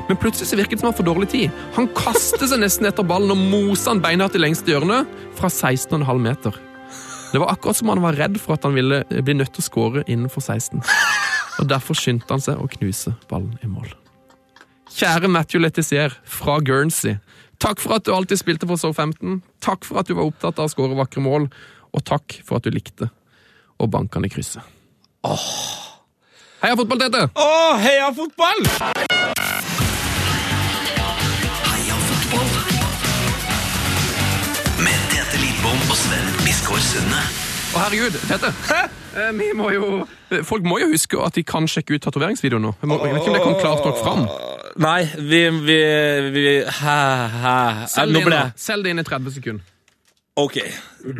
Men plutselig så virket som har får dårlig tid. Han kaster seg nesten etter ballen og moser han beina til lengste hjørne fra 16,5 meter. Det var akkurat som han var redd for at han ville bli nødt til å skåre innenfor 16. Og Derfor skyndte han seg å knuse ballen i mål. Kjære Matthew Letizier fra Guernsey. Takk for at du alltid spilte for Southampton. Takk for at du var opptatt av å skåre vakre mål. Og takk for at du likte å banke han i krysset. Heia fotball, Tete! Å, heia fotball! Sven Biskår Sunde. Å, herregud, Tete. Eh, Vi må jo, folk må jo huske at de kan sjekke ut tatoveringsvideoen nå. Jeg, må, jeg vet ikke om det kom klart nok fram. Nei, vi, vi, vi Hæ, hæ. Selg Nå det inn, ble da. jeg Selg det inn i 30 sekunder. Ok.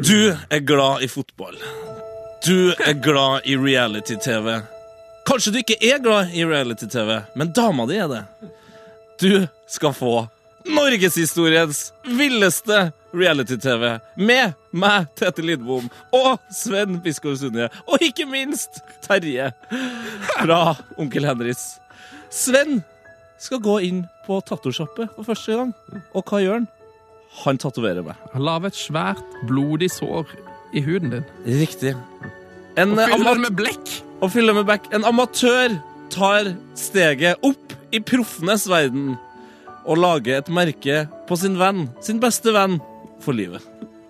Du er glad i fotball. Du er glad i reality-TV. Kanskje du ikke er glad i reality-TV, men dama di er det. Du skal få norgeshistoriens villeste reality-TV med meg, Tete Lidbom, og Sven Biskår Sunde, og ikke minst Terje fra Onkel Henris. Sven skal gå inn på tattosjappe for første gang, og hva gjør han? Han tatoverer meg. Han lager et svært, blodig sår i huden din. Riktig. En, Og eh, fyller det med blekk. og fyller med back. En amatør tar steget opp i proffenes verden og lager et merke på sin venn, sin beste venn, for livet.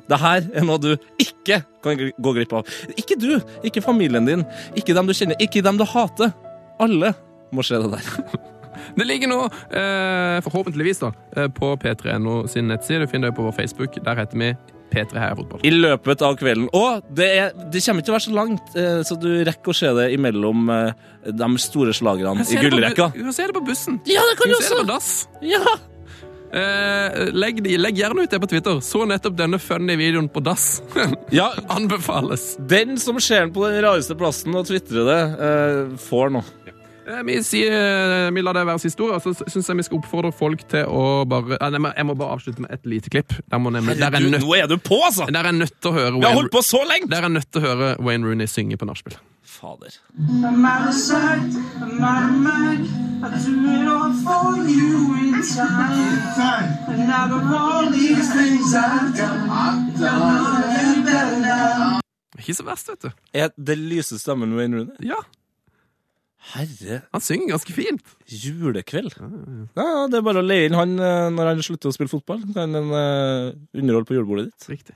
Det her er noe du ikke kan gå glipp av. Ikke du, ikke familien din, ikke dem du kjenner, ikke dem du hater. Alle må se det der. Det ligger nå, eh, forhåpentligvis, da, eh, på P3NO sin nettside. Du finner det på vår Facebook. Der heter vi P3 Heia Fotball. I løpet av kvelden. Og det, er, det kommer ikke til å være så langt, eh, så du rekker å se det imellom eh, de store slagerne i gullrekka. Du kan se det på bussen. Ja, det kan Du du kan se det på også! dass. Ja! Eh, legg, legg gjerne ut det på Twitter. Så nettopp denne funny videoen på dass. ja, Anbefales. Den som ser den på den rareste plassen og tvitrer det, eh, får noe. Eh, Vi, sier, eh, vi lar det være siste ord, og så syns jeg vi skal oppfordre folk til å bare nei, Jeg må bare avslutte med et lite klipp. Der, må nemlig, der, er nødt, nå er du på, altså! der er nødt til å høre Vi har holdt på så lenge! der er nødt til å høre Wayne Rooney synge på nachspiel. Fader. I'm out of sight, I'm out of mind. I do it all for you in time. And out of all these things I've done, I've done it better now. Ikke så verst, vet du. Er det lyse stemmen Wayne Rooney? Ja, Herre Han synger ganske fint. julekveld. Ja, ja, det er bare å leie inn han eh, når han slutter å spille fotball. Kan han uh, underholde på julebordet ditt. Riktig.